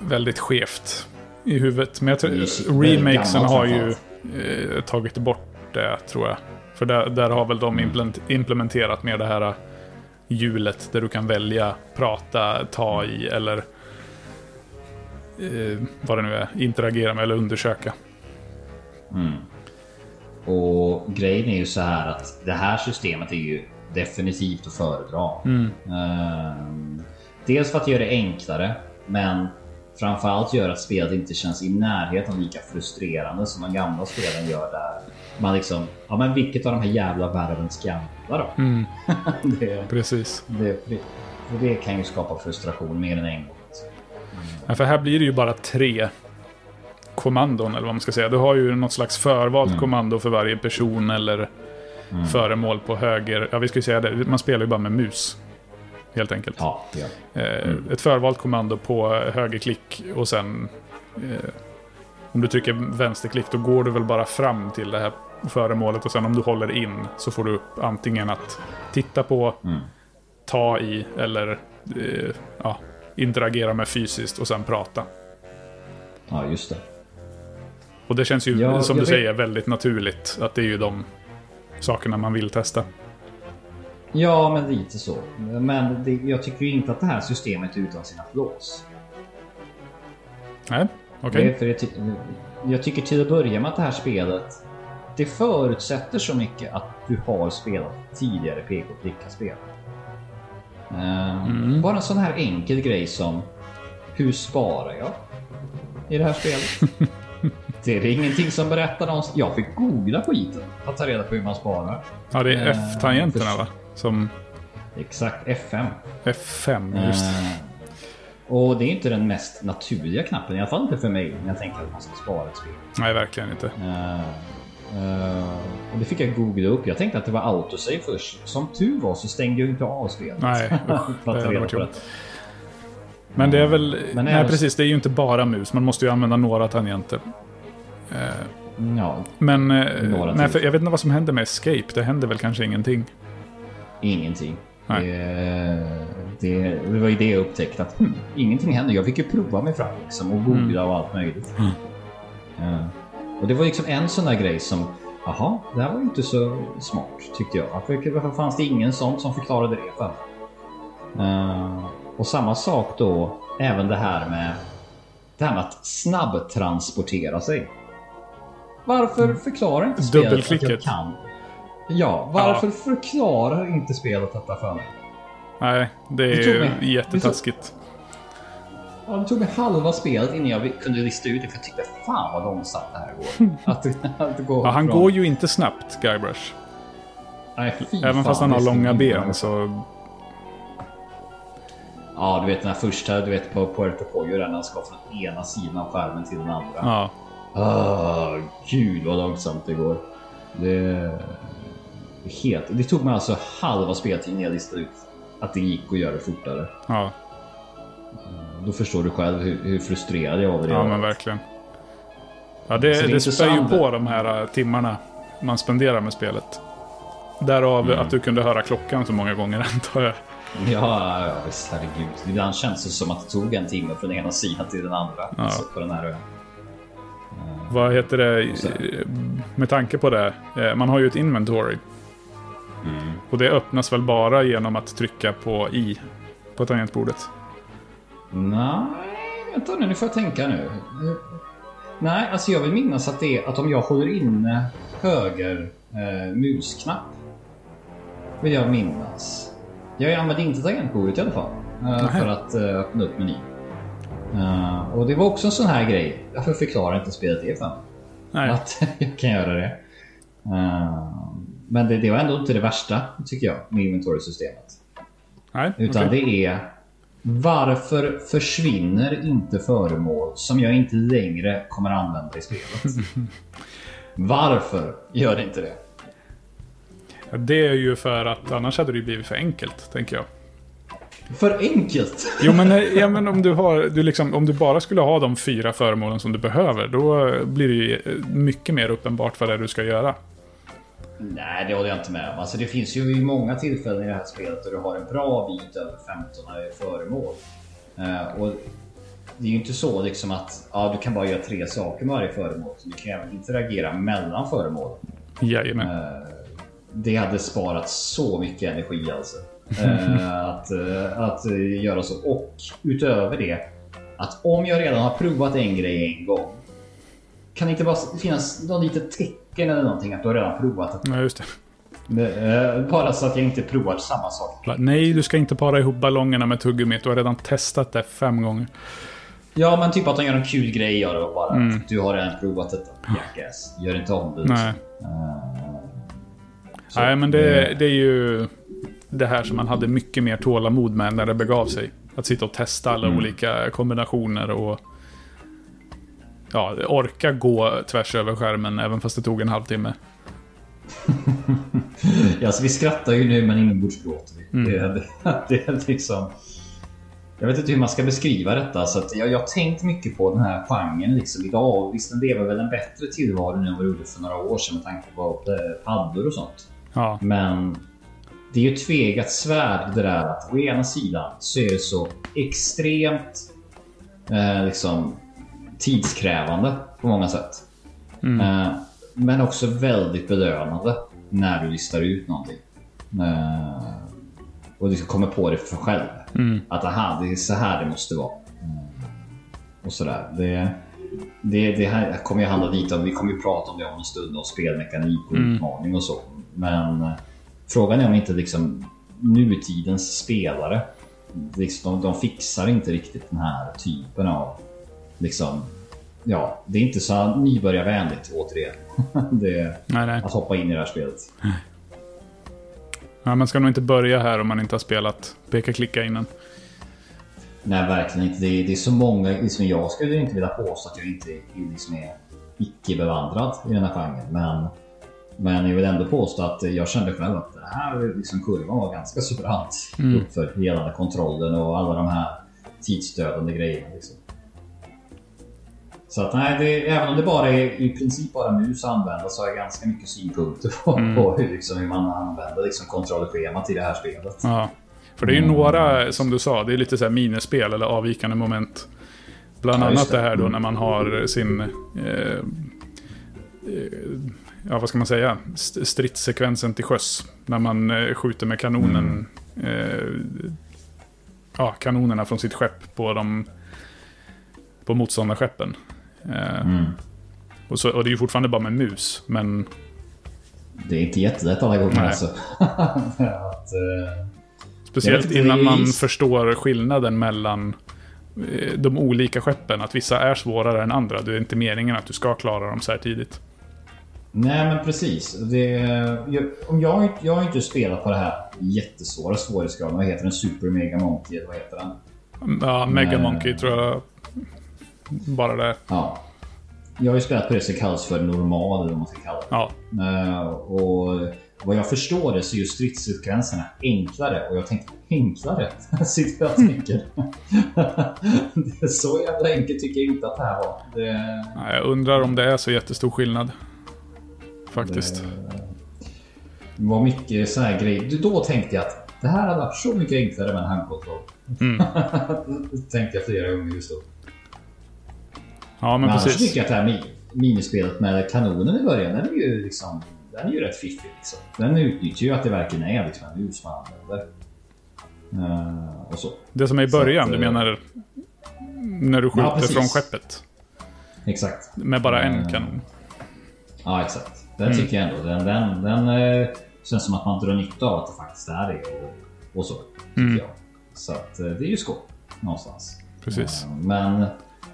S3: Väldigt skevt i huvudet. Men jag tror remakesen har ju eh, tagit bort det, tror jag. För där, där har väl de implement- implementerat mer det här eh, hjulet där du kan välja prata, ta i eller eh, vad det nu är, interagera med eller undersöka.
S4: Och grejen är ju så här att det här systemet är ju definitivt att föredra. Ehm, dels för att göra det enklare, men framförallt gör att spelet inte känns i närheten lika frustrerande som de gamla spelen gör där man liksom, ja men vilket av de här jävla världen ska jag använda då? det,
S3: Precis.
S4: det, det, det kan ju skapa frustration mer än en gång.
S3: Ja, för här blir det ju bara tre kommandon, eller vad man ska säga. Du har ju något slags förvalt kommando för varje person eller föremål på höger. Ja, vi ska ju säga det. Man spelar ju bara med mus. Helt enkelt.
S4: Ja, det.
S3: Eh, Ett förvalt kommando på högerklick och sen... Eh, om du trycker vänsterklick då går du väl bara fram till det här föremålet och sen om du håller in så får du upp antingen att titta på, ta i eller eh, ja, interagera med fysiskt och sen prata.
S4: Ja, just det.
S3: Och det känns ju,
S4: Ja,
S3: som du
S4: vet-
S3: säger, väldigt naturligt att det är ju de sakerna man vill testa.
S4: Ja, men lite så. Men det, jag tycker ju inte att det här systemet är utan sina flaws.
S3: Nej, okej.
S4: För jag, jag tycker till att börja med att det här spelet det förutsätter så mycket att du har spelat tidigare PK Klicka-spel. Eh, Bara en sån här enkel grej som hur sparar jag i det här spelet? det är ingenting som berättar någonstans. Jag fick googla skiten för att ta reda på hur man sparar.
S3: Ja, det är
S4: Eh,
S3: F-tangenterna va? Som
S4: Exakt F5.
S3: F5, just det.
S4: Eh, och det är inte den mest naturliga knappen, i alla fall inte för mig, när jag tänker att man ska spara ett spel.
S3: Nej, verkligen inte.
S4: Eh, och det fick jag googla upp. Jag tänkte att det var autosave först. Som tur var så stängde jag inte av spelet.
S3: Nej, usch, det hade varit jobbigt. Men det är väl...
S4: Men
S3: nej,
S4: även-
S3: precis. Det är ju inte bara mus. Man måste ju använda några tangenter. Eh,
S4: Ja,
S3: Men... eh,
S4: Några
S3: nej, jag vet inte vad som händer med Escape. Det händer väl kanske ingenting.
S4: ingenting.
S3: Nej.
S4: Det, det, det var ju det jag upptäckte att hm, ingenting händer. Jag fick ju prova mig fram liksom, och googla
S3: Mm.
S4: och allt möjligt. Eh, och det var liksom en sån där grej som Jaha, det här var ju inte så smart tyckte jag. Varför, varför fanns det ingen sån som förklarade det för? Eh, Och samma sak då, även det här med det här med att snabbtransportera sig. Varför förklarar inte spelet att jag kan? Ja, varför förklarar inte spelet detta för mig?
S3: Nej, det är
S4: mig-
S3: jättetaskigt.
S4: Ja, det tog mig halva spelet innan jag kunde lista ut det för jag tyckte fan vad långsamt det här går. Att, det- att går
S3: Ja, han
S4: från-
S3: går ju inte snabbt, Guybrush.
S4: Nej,
S3: Även
S4: fan,
S3: fast han har långa ben så...
S4: Ja, du vet den här första, du vet på Puerto där när han ska från ena sidan av skärmen till den andra.
S3: Ja.
S4: Ah, gud vad långsamt det går. Det... Helt... Det tog mig alltså halva speltiden när jag listade ut att det gick att göra det fortare.
S3: Ja,
S4: Då förstår du själv hur, hur frustrerad jag var det.
S3: ja men verkligen. Ja, det,
S4: det
S3: det spär ju på de här äh, timmarna man spenderar med spelet. Därav
S4: Mm.
S3: att du kunde höra klockan så många gånger, antar jag.
S4: Ja, ja visst herregud. Ibland känns det som att det tog en timme från ena sidan till den andra. Alltså på den här ön.
S3: Vad heter det?
S4: Så.
S3: Med tanke på det. Man har ju ett inventory.
S4: Mm.
S3: Och det öppnas väl bara genom att trycka på i på tangentbordet.
S4: Nej, vänta nu, nu får jag tänka nu. Nej, alltså jag vill minnas att det är att om jag håller inne höger eh, musknapp. Vill jag minnas. Jag använder inte tangentbordet i alla fall. Eh, för att eh, öppna upp menyn. Eh, och det var också en sån här grej. Varför förklarar inte spelet det för mig? Att jag kan göra det. Eh, men det, det var ändå inte det värsta tycker jag med inventory-systemet.
S3: Nej,
S4: Utan
S3: okej.
S4: det är varför försvinner inte föremål som jag inte längre kommer använda i spelet? varför gör det inte det?
S3: Ja, Det är ju för att annars hade det ju blivit för enkelt, tänker jag.
S4: För enkelt!
S3: Jo, men, ja, men om, du har, du liksom, om du bara skulle ha de fyra föremålen som du behöver, då blir det ju mycket mer uppenbart vad det är du ska göra.
S4: Nej, det håller jag inte med om. Alltså, det finns ju många tillfällen i det här spelet där du har en bra bit över 15 föremål. Eh, och det är ju inte så liksom att ja, du kan bara göra tre saker med varje föremål. Du kan även interagera mellan föremålen.
S3: Jajamän.
S4: Eh, det hade sparat så mycket energi alltså. Eh, att, att göra så. Och utöver det, att om jag redan har provat en grej en gång. Kan det inte bara finnas något litet tecken eller någonting att du har redan provat det?
S3: Ja, just det.
S4: Eh, Bara så att jag inte provar samma sak.
S3: Nej, du ska inte para ihop ballongerna med tuggummit. Du har redan testat det fem gånger.
S4: Ja, men typ att de gör en kul grej gör det och bara att du har redan provat detta. Jackass. Gör inte om det.
S3: Nej.
S4: Eh, så,
S3: Nej, men det, det är ju det här som man hade mycket mer tålamod med när det begav sig. Att sitta och testa alla
S4: Mm.
S3: olika kombinationer och ja, orka gå tvärs över skärmen även fast det tog en halvtimme.
S4: Ja, alltså vi skrattar ju nu men inombords gråter vi.
S3: Mm.
S4: Det, det, det är liksom... Jag vet inte hur man ska beskriva detta. Så jag, jag har tänkt mycket på den här genren liksom idag. Visst, den lever väl en bättre tillvaro nu än vad det gjorde för några år sedan med tanke på eh, paddor och sånt.
S3: Ja,
S4: Men det är ju ett tvegat svärd det där att å ena sidan så är det så extremt eh, liksom tidskrävande på många sätt. Eh, men också väldigt belönande när du listar ut någonting. Eh, och liksom kommer på det för själv. Att aha, det är så här det måste vara. Eh, och sådär. Det, det, det här kommer ju handla lite om, vi kommer ju prata om det om en stund, om spelmekanik och utmaning och så. Men frågan är om inte liksom nutidens spelare, liksom, de, de fixar inte riktigt den här typen av liksom, ja, det är inte så nybörjarvänligt återigen. det
S3: Nej, nej.
S4: att hoppa in i det här spelet.
S3: Ja, man ska nog inte börja här om man inte har spelat peka-klicka innan.
S4: Nej, verkligen inte. Det är, det är så många, liksom jag skulle inte vilja påstå att jag inte är- liksom är icke-bevandrad i den här genren. Men, men jag vill ändå påstå att jag kände själv att det här liksom, kurvan var ganska så brant uppför gällande kontrollen och alla de här tidsdödande grejerna. Liksom. Så att nej, det, även om det bara är i princip bara mus att använda så har jag ganska mycket synpunkter på, på hur, liksom, hur man använder liksom, kontrollschemat i det här spelet.
S3: Ja. För det är ju några, som du sa, det är lite så här minispel eller avvikande moment. Bland
S4: Ja,
S3: annat
S4: det.
S3: det här då
S4: Mm.
S3: när man har sin... Eh, eh, ja, vad ska man säga? St- Stridssekvensen till sjöss. När man eh, skjuter med kanonen. Eh, ja, kanonerna från sitt skepp på de... På motståndarskeppen. Eh,
S4: Mm.
S3: och, så, och det är ju fortfarande bara med mus, men...
S4: Det är inte jättelätt alla gånger
S3: Nej.
S4: alltså. att, eh,
S3: Speciellt innan
S4: är
S3: man förstår skillnaden mellan eh, de olika skeppen. Att vissa är svårare än andra. Det är inte meningen att du ska klara dem så här tidigt.
S4: nej men precis. Det, jag, om jag, jag har inte spelat på det här jättesvåra svårighetsgraden. Vad heter den? Super Mega Monkey? eller Vad heter den?
S3: Ja, Mega. Monkey tror jag bara det.
S4: Ja. Jag har ju spelat på det som kallas för normal eller vad man ska kalla det.
S3: Ja,
S4: Eh, och vad jag förstår det så är ju stridssekvenserna enklare och jag tänkte enklare? Sitter jag och tänker. det är så jävla enkelt tycker jag inte att det här var. Det,
S3: Nej, jag undrar om det är så jättestor skillnad. Faktiskt.
S4: Det var mycket så här grejer. Då tänkte jag att det här hade varit så mycket enklare med en handkontroll.
S3: Mm.
S4: tänkte jag flera gånger just då.
S3: Ja, men
S4: Men annars
S3: precis.
S4: tycker jag att det här mi- minispelet med kanonen i början, den är ju liksom... Den är ju rätt fiffig liksom. Den utnyttjar ju att det verkligen är liksom en mus man använder. Eh, och så.
S3: Det som är i början,
S4: att,
S3: du
S4: eh,
S3: menar när du skjuter
S4: precis.
S3: från skeppet.
S4: Exakt.
S3: Med bara en
S4: Mm.
S3: kanon.
S4: Ja, exakt. Den
S3: Mm.
S4: tycker jag ändå. Den, den, den eh, känns som att man drar nytta av att det faktiskt är det. Och, och så. Tycker
S3: Mm.
S4: jag. Så att eh, det är ju skoj. Någonstans.
S3: Precis.
S4: Eh, Men,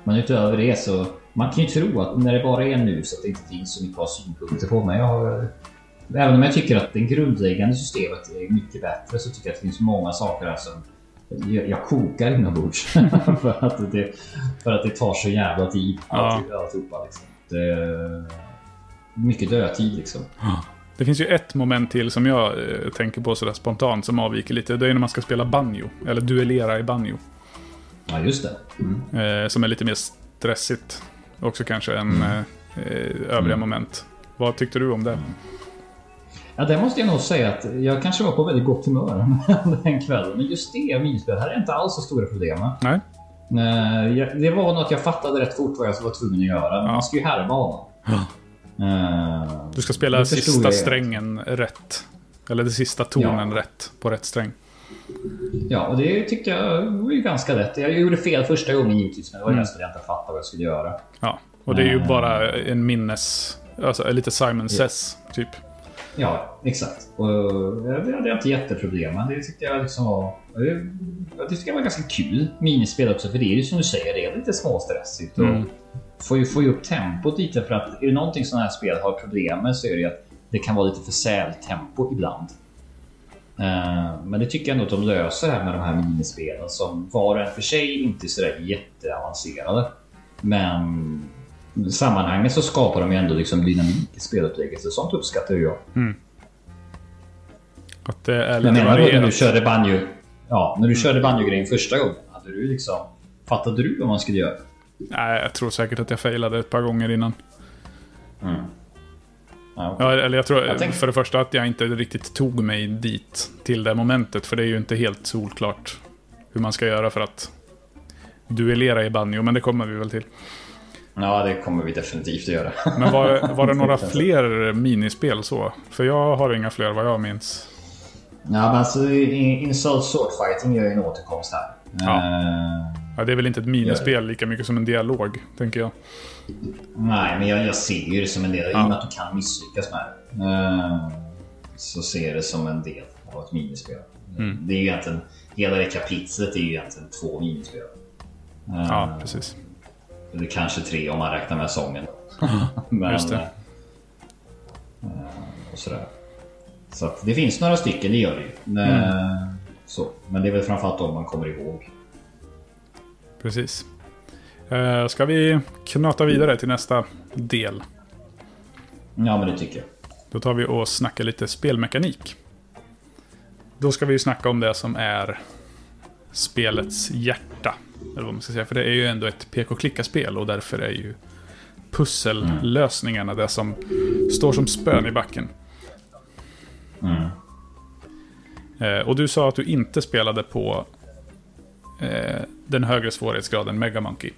S4: men utöver det så man kan ju tro att när det bara är nu så att det inte finns så mycket att ha synpunkter på. Men jag har, även om jag tycker att det grundläggande systemet är mycket bättre så tycker jag att det finns många saker här som jag, jag kokar inombords. för, att det, för att det tar så jävla tid.
S3: Ja.
S4: Allt, alltihopa liksom. Det, mycket dödtid liksom.
S3: Det finns ju ett moment till som jag eh, tänker på sådär spontant som avviker lite. Det är när man ska spela banjo. Eller duellera i banjo.
S4: Ja, just det. Mm.
S3: Eh, som är lite mer stressigt. Också kanske än eh, eh, övriga moment. Vad tyckte du om det?
S4: Ja, det måste jag nog säga att jag kanske var på väldigt gott humör den kvällen. Men just det minispel här är inte alls så stora problem.
S3: Nej?
S4: Jag- Det var något jag fattade rätt fort vad jag var tvungen att göra. Man ska ju härma honom. Eh,
S3: Du ska spela sista strängen rätt. Eller det sista tonen
S4: Ja.
S3: rätt på rätt sträng.
S4: Ja, och det tyckte jag var ju ganska lätt. Jag gjorde fel första gången givetvis, men det var
S3: Mm.
S4: att jag inte fattade vad jag skulle göra.
S3: Ja, och det är ju
S4: Eh.
S3: bara en minnes... Alltså lite Simon Says, typ.
S4: Ja, exakt. Och det hade jag inte jätteproblem med. Det tyckte jag liksom var... Det tyckte jag var ganska kul minispel också, för det är ju som du säger, det är lite småstressigt. Och
S3: Mm.
S4: får ju få upp tempot lite, för att är det någonting sådana här spel har problem med så är det ju att det kan vara lite för sältempo ibland. Eh, Men det tycker jag ändå att de löser här med de här minispelen som var och en för sig inte är sådär jätteavancerade. Men i sammanhanget så skapar de ju ändå liksom dynamik i spelupplägget. Så sånt uppskattar jag.
S3: Att det är
S4: Jag
S3: lite
S4: menar då när du
S3: varierat.
S4: körde banjo. Ja, när du körde banjo-grejen första gången. Hade du liksom... Fattade du vad man skulle göra?
S3: Nej, jag tror säkert att jag failade ett par gånger innan.
S4: Ja, okej.
S3: Ja, eller jag tror
S4: Jag tänk-
S3: för det första att jag inte riktigt tog mig dit till det momentet. För det är ju inte helt solklart hur man ska göra för att duellera i banjo. Men det kommer vi väl till.
S4: Ja, det kommer vi definitivt att göra.
S3: Men var, var det några fler minispel så? För jag har inga fler vad jag minns.
S9: Ja, men alltså Insult Sword Fighting gör ju en återkomst här.
S3: Ja.
S9: Eh,
S3: Ja, det är väl inte ett minispel lika mycket som en dialog, tänker jag.
S9: nej, men jag, jag ser ju det som en del. I och med att du kan misslyckas med det. eh, så ser jag det som en del av ett minispel. Det är ju egentligen... Hela det kapitlet är ju egentligen två minispel.
S3: Ja, precis.
S4: Det är kanske tre om man räknar med sången. Men,
S3: Just det.
S4: eh, och sådär. Så att det finns några stycken, det gör det ju. Eh, Så. Men det är väl framförallt de man kommer ihåg.
S3: Precis. Eh, ska vi knata vidare till nästa del?
S4: Ja, men det tycker jag.
S3: Då tar vi och snackar lite spelmekanik. Då ska vi ju snacka om det som är spelets hjärta. Eller vad man ska säga. För det är ju ändå ett pek-och-klicka-spel och därför är ju pussellösningarna det som står som spön i backen. Eh, och du sa att du inte spelade på eh, den högre svårighetsgraden Mega Monkey.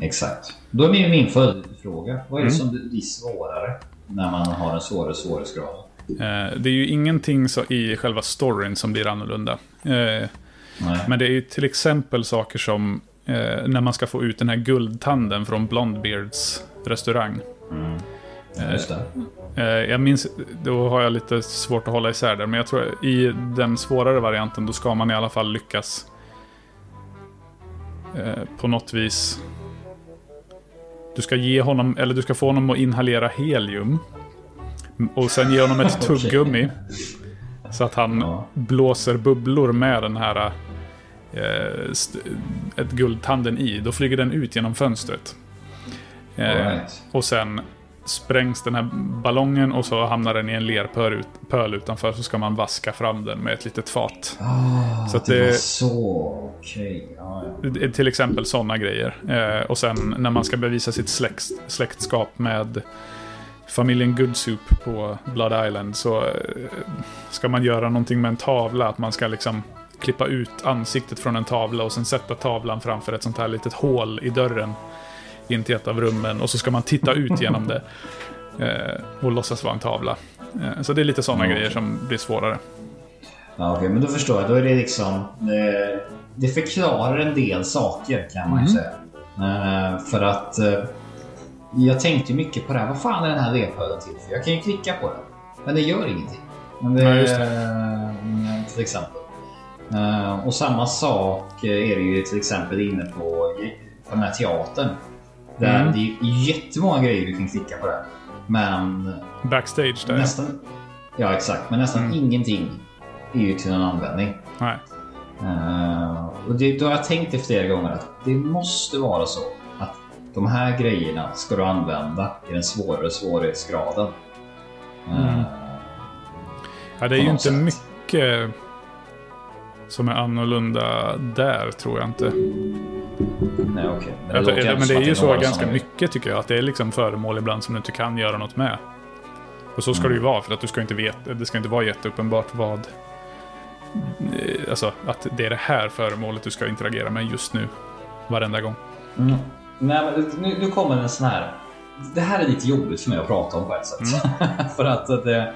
S4: Exakt. Då är min, följdfråga. Vad är det som blir svårare när man har en svårare svårighetsgrad?
S3: Eh, det är ju ingenting så i själva storyn som blir annorlunda. Eh. Men det är ju till exempel saker som eh, när man ska få ut den här guldtanden från Blondbeards restaurang.
S4: Just det.
S3: Eh, jag minns, då har jag lite svårt att hålla isär där, men jag tror i den svårare varianten då ska man i alla fall lyckas eh, på något vis. Du ska ge honom, eller du ska få honom att inhalera helium. Och sen ge honom ett tuggummi. Så att han
S4: Ja.
S3: blåser bubblor med den här eh, ett guldtanden i. Då flyger den ut genom fönstret. Eh,
S4: right.
S3: och sen sprängs den här ballongen och så hamnar den i en lerpöl ut, pöl utanför. Så ska man vaska fram den med ett litet fat. så att
S4: Det var
S3: det,
S4: så. Okej. Ja, ja.
S3: det är till exempel sådana grejer. Eh, och sen när man ska bevisa sitt släkt, släktskap med familjen Goodsoup på Blood Island så eh, ska man göra någonting med en tavla. Att man ska liksom klippa ut ansiktet från en tavla och sen sätta tavlan framför ett sånt här litet hål i dörren in till ett av rummen och så ska man titta ut genom det eh, och låtsas vara en tavla. Eh, så det är lite sådana
S4: Ja,
S3: grejer som blir svårare.
S4: Ja, okej, men då förstår jag. Då är det liksom... Eh, det förklarar en del saker kan man ju säga. Eh, för att... Jag tänkte mycket på det här. Vad fan är den här lerpölen till för? Jag kan ju klicka på den. Men det gör ingenting. Men det,
S3: det.
S4: eh, till exempel. Och samma sak är det ju till exempel inne på, på den här teatern. Där
S3: Mm.
S4: det är jättemånga grejer du kan klicka på där. Men
S3: Backstage där.
S4: nästan... Ja, exakt. Men nästan
S3: Mm.
S4: ingenting är ju till någon användning.
S3: Nej.
S4: Eh, och det, då har jag tänkt efter flera gånger att det måste vara så att de här grejerna ska du använda i den svårare svårighetsgraden. Eh,
S3: Mm. Ja, det är ju inte
S4: sätt.
S3: mycket som är annorlunda där, tror jag inte.
S4: Nej, okej.
S3: Men, det,
S4: inte
S3: men det är
S4: att
S3: ju så ganska
S4: såna-
S3: mycket, tycker jag. Att det är liksom föremål ibland som du inte kan göra något med. Och så ska det ju vara, för att du ska inte veta, det ska inte vara jätteuppenbart vad... eh, Alltså, att det är det här föremålet du ska interagera med just nu. Varenda gång.
S4: Mm. Nej, men nu, nu kommer en sån här... Det här är lite jobbigt för mig att prata om på ett sätt. för att det,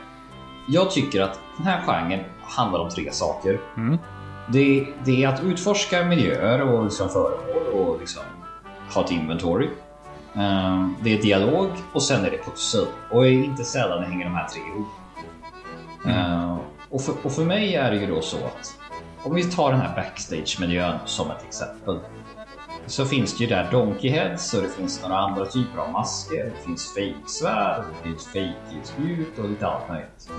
S4: jag tycker att den här genren handlar om tre saker.
S3: Mm.
S4: Det, det är att utforska miljöer och liksom föremål och liksom ha ett inventory. Ehm, Det är dialog och sen är det pussel. Och inte sällan hänger de här tre ihop. Ehm, Och för, och för mig är det ju då så att om vi tar den här backstage-miljön som ett exempel. Så finns det ju där Donkey Heads och det finns några andra typer av masker. Det finns fejksvärd, det finns fejkspjut och lite allt möjligt.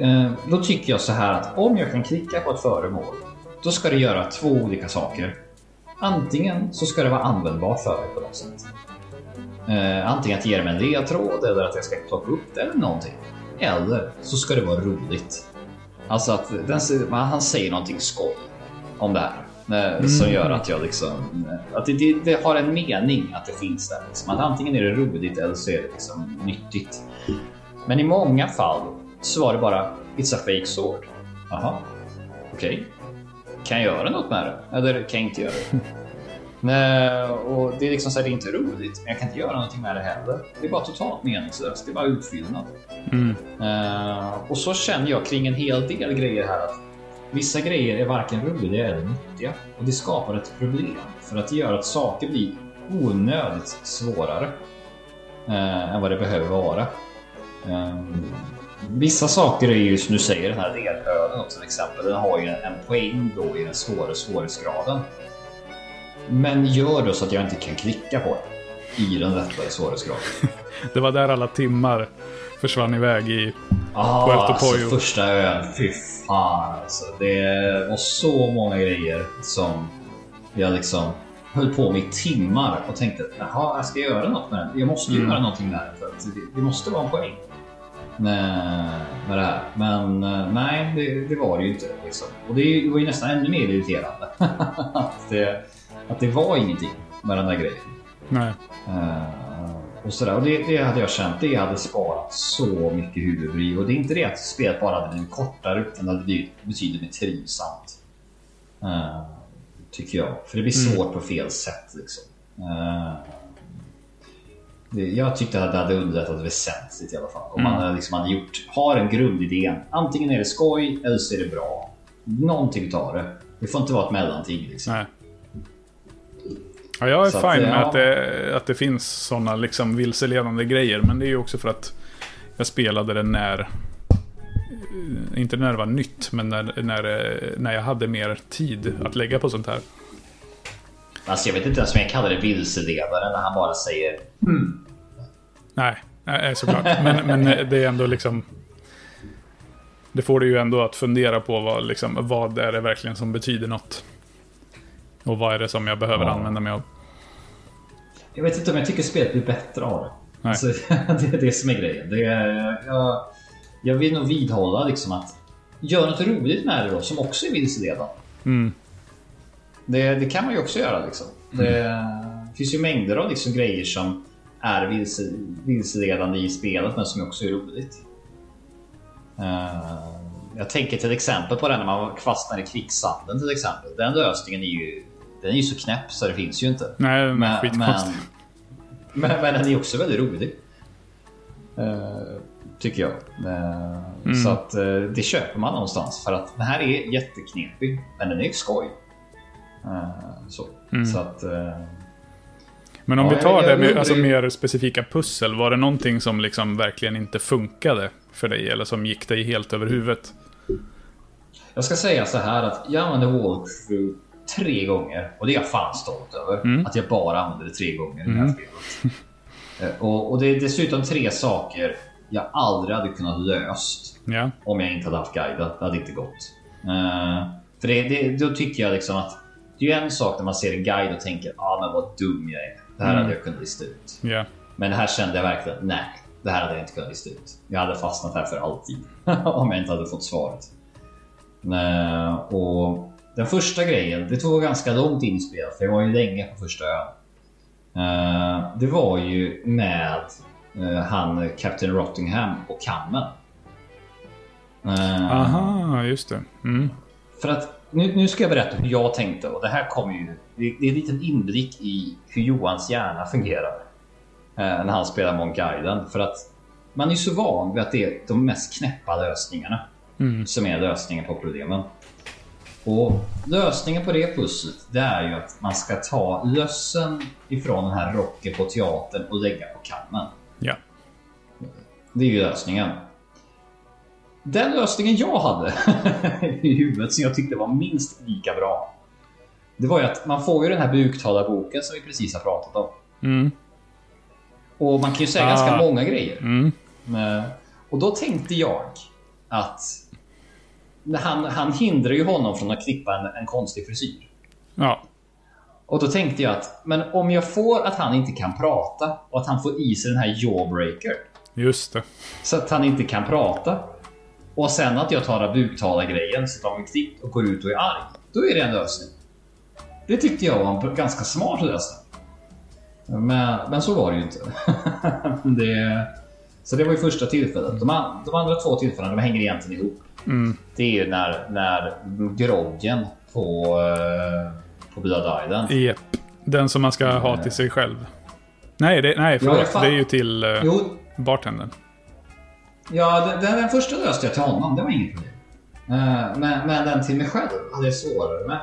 S4: Eh, Då tycker jag så här att om jag kan klicka på ett föremål, då ska det göra två olika saker. Antingen så ska det vara användbart för mig på något sätt. Eh, antingen att ge mig en ledtråd eller att jag ska plocka upp det eller någonting. Eller så ska det vara roligt. Alltså att den, han säger någonting skoj om det här. Eh, Som gör att jag liksom... eh, Att det, det, det har en mening att det finns där. Liksom. Att antingen är det roligt eller så är det liksom nyttigt. Men i många fall så var det bara It's a fake sword. Jaha, okej. Kan jag göra något med det? Eller kan jag inte göra det? Nej, och det är liksom så här, det är inte roligt, men jag kan inte göra någonting med det heller. Det är bara totalt meningslöst. Det är bara utfyllnad. Eh, och så känner jag kring en hel del grejer här att vissa grejer är varken roliga eller nyttiga och det skapar ett problem för att det gör att saker blir onödigt svårare eh, än vad det behöver vara. Eh, vissa saker är ju som du säger, den här delöden till exempel, den har ju en poäng då i den svåra svårighetsgraden. Men gör då så att jag inte kan klicka på den i den lättare svårighetsgraden.
S3: Det var där alla timmar försvann iväg i
S4: Ah,
S3: Puerto
S4: alltså
S3: Pollo.
S4: första ön. Fy fan alltså. Det var så många grejer som jag liksom höll på med i timmar och tänkte jaha, jag ska göra något med den. Jag måste
S3: Mm.
S4: göra någonting med den för att det, det måste vara en poäng med, med det här. Men eh, nej, det, det var det ju inte. Liksom. Och det var ju nästan ännu mer irriterande att, det, att det var ingenting med den där grejen.
S3: Nej.
S4: Eh, och sådär. Och det, det hade jag känt, det hade sparat så mycket huvudbry. Och det är inte det att spelet bara hade blivit kortare, utan det hade blivit betydligt mer trivsamt. Eh, tycker jag. För det blir svårt på fel sätt liksom. Eh, det, jag tyckte att det hade underlättat väsentligt i alla fall. Om man hade liksom hade gjort, har en grundidé. Antingen är det skoj eller så är det bra. Någonting utav det. Det får inte vara ett mellanting liksom.
S3: Nej. Ja, jag är
S4: Så att,
S3: fine med
S4: ja.
S3: att det, att det finns sådana liksom vilseledande grejer. Men det är ju också för att jag spelade det när... eh, Inte när det var nytt, men när, när, eh, när jag hade mer tid att lägga på sånt här.
S4: Alltså jag vet inte ens om jag kallar det vilseledare när han bara säger
S3: Nej, nej såklart. Men, men det är ändå liksom... Det får det ju ändå att fundera på vad, liksom, vad är det verkligen som betyder något. Och vad är det som jag behöver
S4: Ja.
S3: använda mig av.
S4: Jag vet inte om jag tycker spelet blir bättre av det.
S3: Nej.
S4: Alltså, det är det som är grejen. Det är, jag, jag vill nog vidhålla liksom att gör något roligt med det då som också är vilseledande.
S3: Mm.
S4: Det, det kan man ju också göra. Liksom. Det finns ju mängder av liksom grejer som är vilse, vilseledande i spelet men som också är roligt. Eh, jag tänker till exempel på den när man fastnar i kvicksanden till exempel. Den lösningen är ju, den är ju så knäpp så det finns ju inte.
S3: Nej,
S4: Men, men, men, men den är också väldigt rolig. Eh, tycker jag. Eh, Så att eh, det köper man någonstans för att den här är jätteknepig. Men den är ju skoj. Så. så att...
S3: Men om
S4: Ja,
S3: vi tar det med alltså, mer specifika pussel. Var det någonting som liksom verkligen inte funkade för dig? Eller som gick dig helt över huvudet?
S4: Jag ska säga så här att jag använde walkthrough tre gånger och det är jag fan stolt över. Att jag bara använde det tre gånger i det här spelet. Eh, och, och det är dessutom tre saker jag aldrig hade kunnat löst
S3: Ja.
S4: om jag inte hade haft guide. Det hade inte gått. Eh, för det, det, då tycker jag liksom att det är en sak när man ser en guide och tänker ah, men vad dum jag är. Det här hade jag kunnat lista ut.
S3: Ja.
S4: Men här kände jag verkligen nej, det här hade jag inte kunnat lista ut. Jag hade fastnat här för alltid om jag inte hade fått svaret. Eh, och den första grejen, det tog ganska långt in i spelet för jag var ju länge på första ön. Eh, det var ju med eh, han Captain Rottingham och kammen. Eh,
S3: Aha, just det. Mm.
S4: för att nu, nu ska jag berätta hur jag tänkte och det här kommer ju... Det, det är en liten inblick i hur Johans hjärna fungerar. När han spelar Monk Island. För att man är så van vid att det är de mest knäppa lösningarna som är lösningen på problemen. Och lösningen på det pusslet det är ju att man ska ta lössen ifrån den här rocken på teatern och lägga på kammen.
S3: Ja.
S4: Det är ju lösningen. Den lösningen jag hade i huvudet som jag tyckte var minst lika bra. Det var ju att man får ju den här buktalarboken som vi precis har pratat om.
S3: Mm.
S4: Och man kan ju säga
S3: Ah.
S4: ganska många grejer.
S3: Mm.
S4: Och då tänkte jag att han, han hindrar ju honom från att klippa en, en konstig frisyr.
S3: Ja.
S4: Och då tänkte jag att men om jag får att han inte kan prata och att han får i sig den här jawbreaker
S3: Just det.
S4: så att han inte kan prata. Och sen att jag tar buktala-grejen så tar vi klippt och går ut och är arg. Då är det en lösning. Det tyckte jag var en ganska smart lösning. Men, men så var det ju inte. det, så det var ju första tillfället. De, an, de andra två tillfällena de hänger egentligen ihop. Det är ju när, när groggen på, eh, på Blood Island.
S3: Yep. Den som man ska ha till sig själv. Nej, det, nej förlåt.
S10: fan-
S3: det är ju till uh,
S10: Jo,
S3: bartendern.
S10: ja, den, den, första löste jag till honom. Det var inget problem. Eh, men, men den till mig själv hade jag svårare med.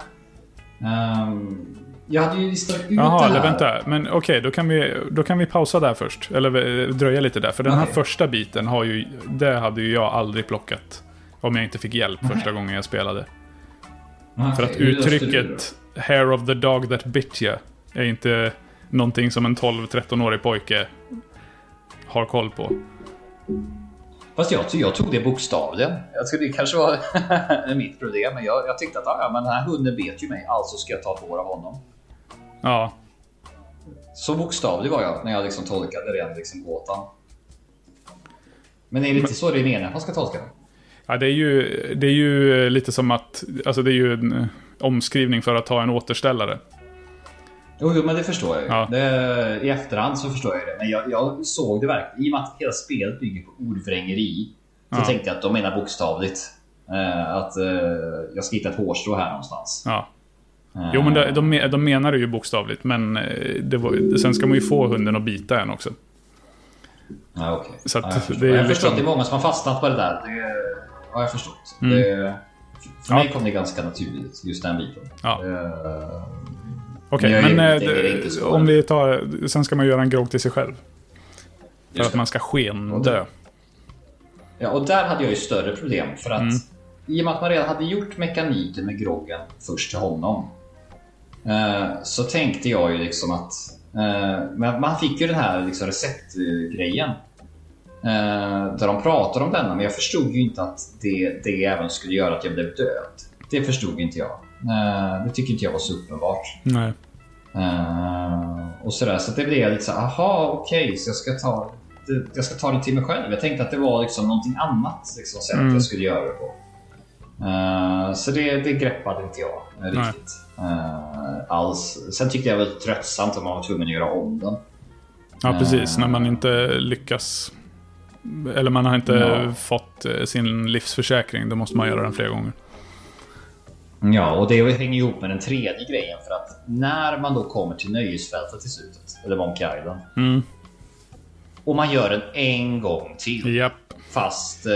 S10: Ehm, jag hade ju listat ut
S3: Jaha,
S10: det
S3: eller
S10: här.
S3: vänta. Men okej, då, kan vi, då kan vi pausa där först. Eller eh, dröja lite där. För den här första biten har ju... Det hade ju jag aldrig plockat. Om jag inte fick hjälp första gången jag spelade. För att uttrycket “hair of the dog that bit you” är inte någonting som en 12-13-årig pojke har koll på.
S4: Fast jag, jag tog det bokstavligen. Jag tror det kanske var mitt problem. Men jag, jag tyckte att ah, ja, men den här hunden bet ju mig, alltså ska jag ta ett av honom.
S3: Ja,
S4: Så bokstavlig var jag när jag liksom tolkade den liksom gåtan. Men är det inte så det är meningen att man ska tolka den?
S3: ja det, är ju, det är ju lite som att... Alltså det är ju en eh, omskrivning för att ta en återställare.
S4: Jo, jo men det förstår jag ju.
S3: Ja.
S4: Det, I efterhand så förstår jag det. Men jag, jag såg det verkligen. I och med att hela spelet bygger på ordvrängeri. Så
S3: Ja.
S4: tänkte jag att de menar bokstavligt. Eh, att eh, jag ska hitta ett hårstrå här någonstans.
S3: Ja.
S4: Eh,
S3: Jo, men de, de, me- de menar det ju bokstavligt, men eh, var, sen ska man ju få hunden att bita en också.
S4: Ja, okej.
S3: Så att
S4: ja, jag förstår,
S3: det är
S4: jag förstår
S3: liksom-
S4: att det är många som har fastnat på det där. Det har jag förstått.
S3: Mm.
S4: Det, för
S3: Ja.
S4: mig kom det ganska naturligt, just den biten.
S3: Ja.
S4: Eh,
S3: Okej,
S4: är
S3: men eh,
S4: så.
S3: om vi tar... Sen ska man göra en grogg till sig själv. För att man ska skendö.
S4: Ja, och där hade jag ju större problem för att
S3: Mm.
S4: i och med att man redan hade gjort mekaniken med groggen först till honom. Eh, så tänkte jag ju liksom att eh, men man fick ju den här liksom receptgrejen. Eh, där de pratade om denna, men jag förstod ju inte att det, det även skulle göra att jag blev död. Det förstod inte jag. Det tycker inte jag var så uppenbart.
S3: Nej.
S4: Och sådär, så det blev lite så här, aha okej, så jag ska ta jag ska ta det till mig själv. Jag tänkte att det var liksom någonting annat liksom, sätt
S3: Mm.
S4: jag skulle göra det på. Så det, det greppade inte jag eh,
S3: Nej.
S4: Eh, alls. Sen tyckte jag det var tröttsamt om man var tvungen att göra om den.
S3: Ja, precis.
S4: Eh.
S3: När man inte lyckas... Eller man har inte
S4: Ja.
S3: fått eh, sin livsförsäkring, då måste man göra den flera gånger.
S4: Ja, och det hänger ihop med den tredje grejen för att när man då kommer till nöjesfältet i slutet, eller Monkey Island,
S3: Mm.
S4: och man gör den en gång till.
S3: Japp.
S4: fast eh,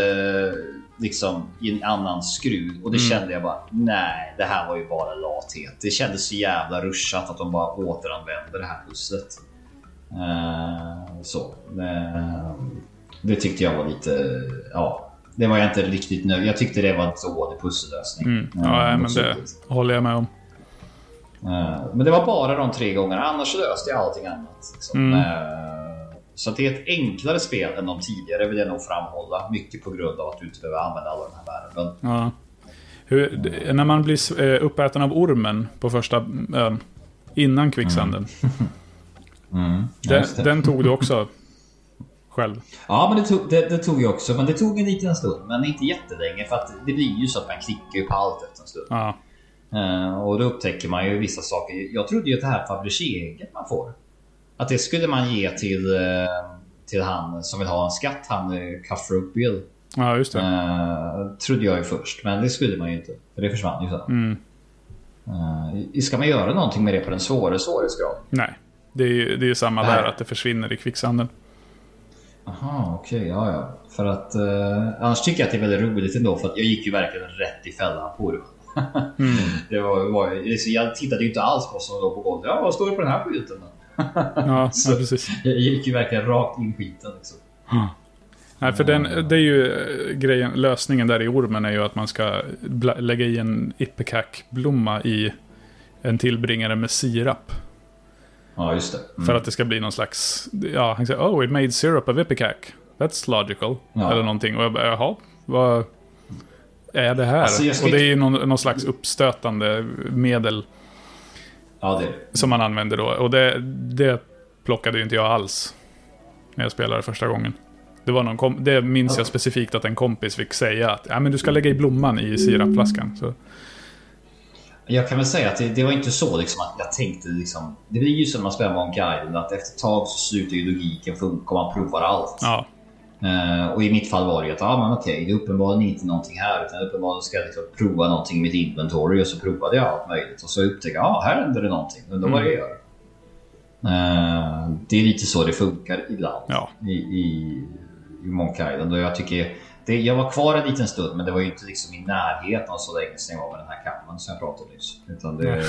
S4: liksom i en annan skruv och det kände jag bara nej, det här var ju bara lathet. Det kändes så jävla ruschat att de bara återanvände det här pusslet. Eh, så. Eh, det tyckte jag var lite, ja, det var jag inte riktigt nöjd. Jag tyckte det var en dålig pussellösning.
S3: Mm.
S4: Eh,
S3: Ja, nej,
S4: mot
S3: men det håller jag med om.
S4: Eh, Men det var bara de tre gångerna, annars löste jag allting annat. Liksom.
S3: Mm.
S4: Eh, Så att det är ett enklare spel än de tidigare vill jag nog framhålla. Mycket på grund av att du inte behöver använda alla de här värmen.
S3: Ja. Hur, när man blir eh, uppäten av ormen på första ön, innan kvicksanden. Den,
S4: Just det.
S3: den tog du också själv.
S4: Ja, men det tog, det, det tog jag också. Men det tog en liten stund. Men inte jättelänge. För att det blir ju så att man klickar ju på allt efter en stund.
S3: Ja.
S4: Eh, och då upptäcker man ju vissa saker. Jag trodde ju att det här Fabergé-ägget man får. Att det skulle man ge till, eh, till han som vill ha en skatt. Han Cutthroat Bill.
S3: ja, just det.
S4: Eh, trodde jag ju först. Men det skulle man ju inte. För det försvann ju sen.
S3: Mm.
S4: Eh, ska man göra någonting med det på den svåra svårighetsgraden?
S3: Nej. Det är ju det är samma där, att det försvinner i kvicksanden.
S4: Aha, okej, ja, ja. För att eh, annars tycker jag att det är väldigt roligt ändå för att jag gick ju verkligen rätt i fällan på det.
S3: Mm.
S4: det var, var, jag tittade ju inte alls på vad som låg på golvet. Ja, vad står det på den här skylten?
S3: Ja,
S4: Så-
S3: ja precis.
S4: Jag gick ju verkligen rakt in i skiten liksom.
S3: Nej, för den, det är ju eh, grejen, lösningen där i ormen är ju att man ska lägga i en ipecac-blomma i en tillbringare med sirap.
S4: Ja, just det. Mm.
S3: För att det ska bli någon slags, ja, han säger oh it made syrup of ipecac. That's logical.
S4: Ja.
S3: Eller någonting. Och jag bara, jaha, vad är det här?
S4: Alltså,
S3: och det är ju någon, någon slags uppstötande medel
S4: Ja, det
S3: som man använder då. Och det, det plockade ju inte jag alls när jag spelade första gången. Det, var någon kom- det minns jag specifikt att en kompis fick säga att ja, men du ska lägga i blomman i sirapflaskan. Så,
S4: Jag kan väl säga att det, det var inte så liksom att jag tänkte liksom. Det blir ju som när man spelar Monkey Island att efter ett tag så slutar ju logiken funka och man provar allt.
S3: ja,
S4: och i mitt fall var det ju att ah, men okej, det är uppenbarligen inte någonting här utan uppenbarligen ska jag liksom prova någonting i mitt inventory och så provade jag allt möjligt och så upptäckte jag ah, här händer det någonting. Undrar vad det gör. Eh, det är lite så det funkar ibland
S3: Ja.
S4: i, i, i Monkey Island. Och jag, tycker, det, jag var kvar en liten stund men det var ju inte liksom i närheten av så länge sedan jag var med den här kammaren som jag pratade om nyss. Utan det,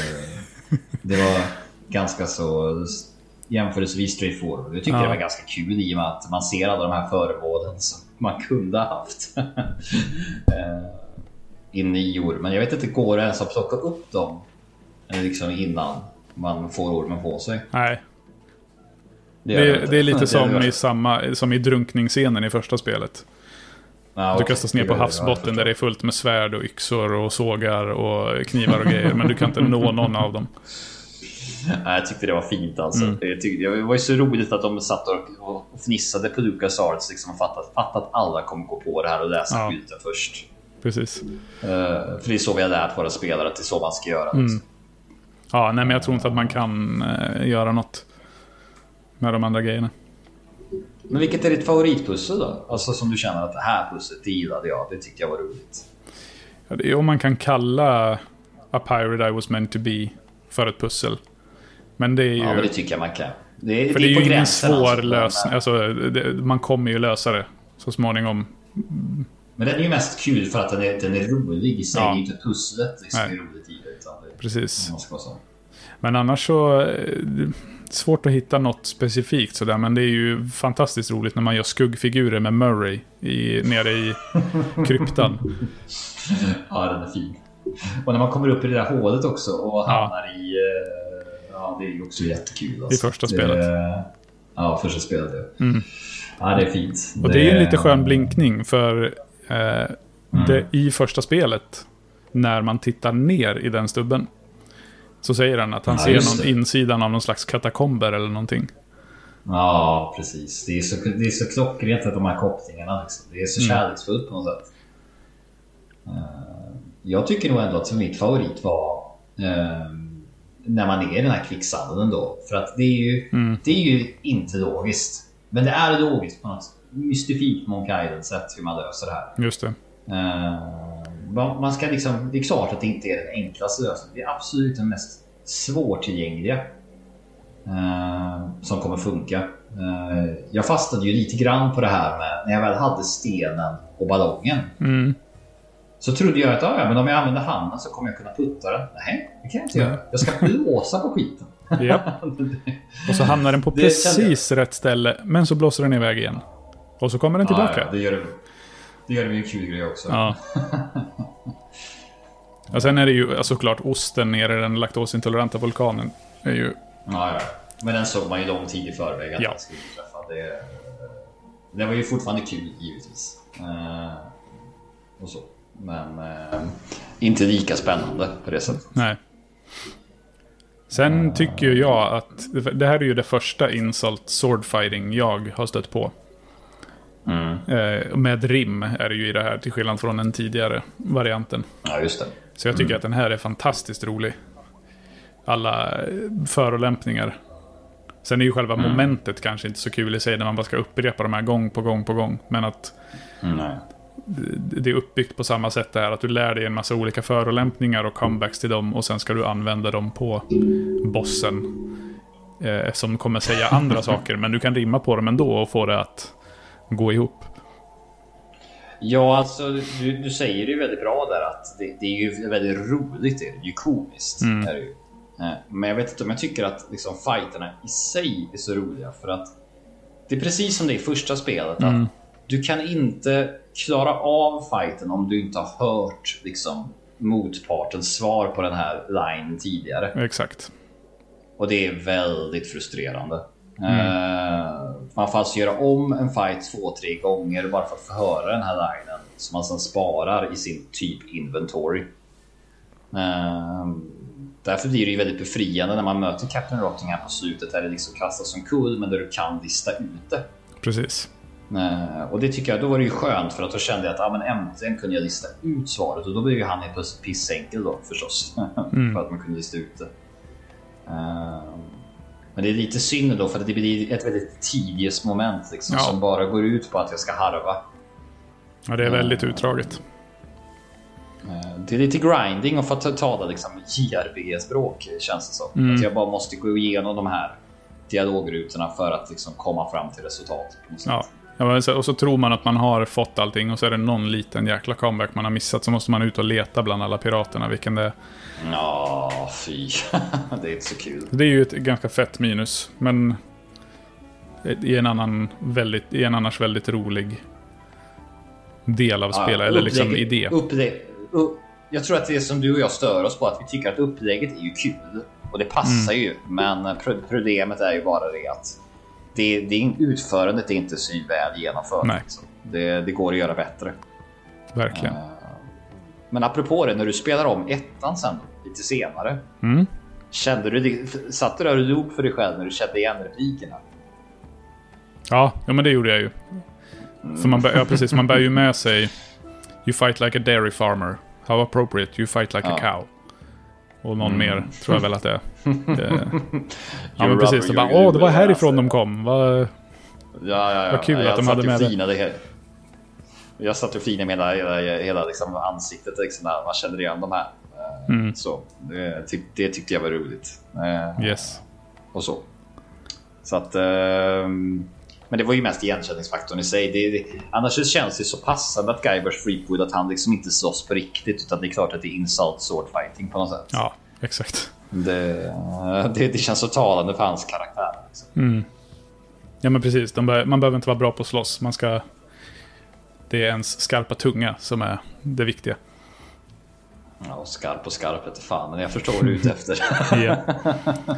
S4: det var ganska så jämförelsevis straightforward. Jag tycker
S3: Ja.
S4: det var ganska kul i och med att man ser alla de här föremålen som man kunde ha haft. Eh, I nior. Men jag vet inte, går det ens att plocka upp dem liksom innan man får ormen på sig?
S3: Nej, det,
S4: inte.
S3: det är lite som
S4: det-
S3: i, samma, som i drunkningsscenen i första spelet.
S4: Ja,
S3: Du kastas ner
S4: Det
S3: på havsbotten där det är fullt med svärd och yxor och sågar och knivar och grejer. Men du kan inte nå någon av dem.
S4: Jag tyckte det var fint alltså.
S3: Mm.
S4: Jag tyckte, det var ju så roligt att de satt och, och fnissade på Lucas Arts liksom och fattat, fattat att alla kommer gå på det här och läsa
S3: Ja.
S4: skylten först.
S3: Precis.
S4: Eh, för det är så vi har lärt våra spelare att det är så man ska göra.
S3: Mm.
S4: Liksom.
S3: Ja, nej men jag tror inte att man kan eh, göra något med de andra grejerna.
S4: Men vilket är ditt favoritpussel då? Alltså som du känner att det här pusslet, det gillade jag. Det tyckte jag var roligt.
S3: Ja, det är om man kan kalla A Pirate I Was Meant To Be för ett pussel. Men det är ju...
S4: Ja, men det tycker jag man kan. Det,
S3: för det är ju
S4: på
S3: ingen
S4: gränsen,
S3: svår
S4: alltså.
S3: lösning. Alltså, det, man kommer ju lösa det så småningom.
S4: men den är ju mest kul för att den är, den är rolig i sig.
S3: Ja.
S4: Det är ju inte pusslet liksom,
S3: Nej.
S4: är roligt i det. Utan det
S3: Precis.
S4: det.
S3: Men annars så... eh, Svårt att hitta något specifikt sådär, men det är ju fantastiskt roligt när man gör skuggfigurer med Murray i, nere i kryptan.
S4: Ja, den är fin. Och när man kommer upp i det där hålet också och
S3: Ja.
S4: hamnar i... Ja, det är ju också jättekul. Alltså.
S3: I första
S4: Det-
S3: spelet. Mm.
S4: Ja, första spelet. Ja, ja det är fint.
S3: Och det är ju en lite skön blinkning för eh, det, i första spelet, när man tittar ner i den stubben, så säger han att han
S4: Ja,
S3: ser någon
S4: det.
S3: insidan av någon slags katakomber eller någonting.
S4: Ja, precis. Det är så, det är så klockrent att de här kopplingarna. Liksom. Det är så
S3: Mm.
S4: kärleksfullt på något sätt. Eh, jag tycker nog ändå att mitt favorit var eh, när man är i den här kvicksanden ändå. För att det är ju,
S3: Mm.
S4: det är ju inte logiskt. Men det är logiskt på något mystifikt Monkey Island-sätt hur man löser det här.
S3: Just det.
S4: Eh, man ska liksom, det är klart att det inte är den enklaste lösningen. Det är absolut den mest svårtillgängliga eh, som kommer funka. Eh, jag fastnade ju lite grann på det här med när jag väl hade stenen och ballongen.
S3: Mm.
S4: Så trodde jag att ah, ja, men om jag använder handen så kommer jag kunna putta den. Nej, det kan jag inte göra. Jag ska blåsa på skiten.
S3: Japp. Och så hamnar den på
S4: Det
S3: precis rätt ställe, men så blåser den iväg igen. Och så kommer den
S4: Ja,
S3: tillbaka.
S4: ja, det gör det. Det gör det med en kul grej också.
S3: Ja. ja. Sen är det ju ja, såklart osten nere i den laktosintoleranta vulkanen. Är ju,
S4: Ja, ja. Men den såg man ju lång tid i förväg att
S3: Ja.
S4: den skulle träffa. Det, det var ju fortfarande kul givetvis. Eh, och så. Men eh, inte lika spännande på det sättet.
S3: nej. Sen tycker ju jag att det här är ju det första insult swordfighting jag har stött på. Eh, med rim är det ju i det här, till skillnad från den tidigare varianten.
S4: Ja, just det.
S3: Så jag tycker att den här är fantastiskt rolig. Alla eh, förolämpningar. Sen är ju själva momentet kanske inte så kul i sig när man bara ska upprepa de här gång på gång på gång. Men att
S4: Mm, nej.
S3: Det är uppbyggt på samma sätt där. Att du lär dig en massa olika förolämpningar och comebacks till dem. Och sen ska du använda dem på bossen. Eh, som kommer säga andra saker. Men du kan rimma på dem ändå och få det att gå ihop.
S4: Ja, alltså du, du säger det ju väldigt bra där att det, det är ju väldigt roligt. Det är ju komiskt. Är det ju. Eh, Men jag vet inte om jag tycker att liksom, fighterna i sig är så roliga. För att det är precis som det i första spelet. Att du kan inte klara av fighten om du inte har hört liksom, motpartens svar på den här line tidigare.
S3: Exakt.
S4: Och det är väldigt frustrerande. Eh, man får alltså göra om en fight två, tre gånger bara för att få höra den här linen. Som man sedan sparar i sin typ inventory. Eh, därför blir det ju väldigt befriande när man möter Captain Rotting här på slutet. Där det liksom kastas som kul men där du kan lista ut det.
S3: Precis.
S4: Eh, och det tycker jag, då var det ju skönt för att då kände jag att ah, men äntligen kunde jag lista ut svaret och då blev ju han helt plötsligt pissenkel då förstås. för att man kunde lista ut det. Eh, men det är lite synd då för att det blir ett väldigt tidigt moment liksom,
S3: Ja.
S4: som bara går ut på att jag ska harva.
S3: Ja, det är väldigt utdraget.
S4: Eh, Det är lite grinding och få ta- tala liksom JRPG-språk känns det som.
S3: Mm.
S4: Att jag bara måste gå igenom de här dialogrutorna för att liksom komma fram till resultat. på något sätt.
S3: Ja. Ja, Och så tror man att man har fått allting och så är det någon liten jäkla comeback man har missat. Så måste man ut och leta bland alla piraterna vilken det är.
S4: Ja, fy. det är inte så kul.
S3: Det är ju ett ganska fett minus. Men i en annan väldigt, i en annars väldigt rolig del av spelet. eller liksom idé.
S4: Upplägg, upp, jag tror att det är som du och jag stör oss på att vi tycker att upplägget är ju kul. Och det passar
S3: Mm.
S4: ju. Men pro- problemet är ju bara det att det, det är, utförandet är inte så väl genomfört. Liksom. Det, det går att göra bättre.
S3: Verkligen.
S4: Men apropå det, när du spelar om ettan sen lite senare.
S3: Mm.
S4: Kände du satt du där och log för dig själv när du kände igen replikerna?
S3: Ja, ja, men det gjorde jag ju. För man bär, ja, precis, man bär ju med sig You fight like a dairy farmer. How appropriate, you fight like a
S4: Ja.
S3: cow. Och någon mer tror jag väl att det är. Det- ja, men precis. Det bara, åh, det var härifrån
S4: alltså.
S3: de kom. Vad-
S4: Ja, ja, ja.
S3: Vad kul
S4: jag
S3: att de hade med det.
S4: flinade he- Jag satt och flinade med hela, hela, hela liksom ansiktet liksom, när man kände igen de här.
S3: Mm.
S4: Så, det, tyck, det tyckte jag var roligt. Eh,
S3: Yes.
S4: Och så. Så att... ehm, men det var ju mest igenkänningsfaktorn i sig. Det, det, annars känns det så passande att Guybrush Threepwood att han liksom inte slåss på riktigt utan det är klart att det är insult sword fighting på något sätt.
S3: Ja, exakt.
S4: Det, det, det känns så talande för hans karaktär. Liksom.
S3: Ja, men precis. Bör, man behöver inte vara bra på att slåss. Man ska... Det är ens skarpa tunga som är det viktiga.
S4: Ja, och skarp och skarp vete fan, men jag förstår vad du är ute efter.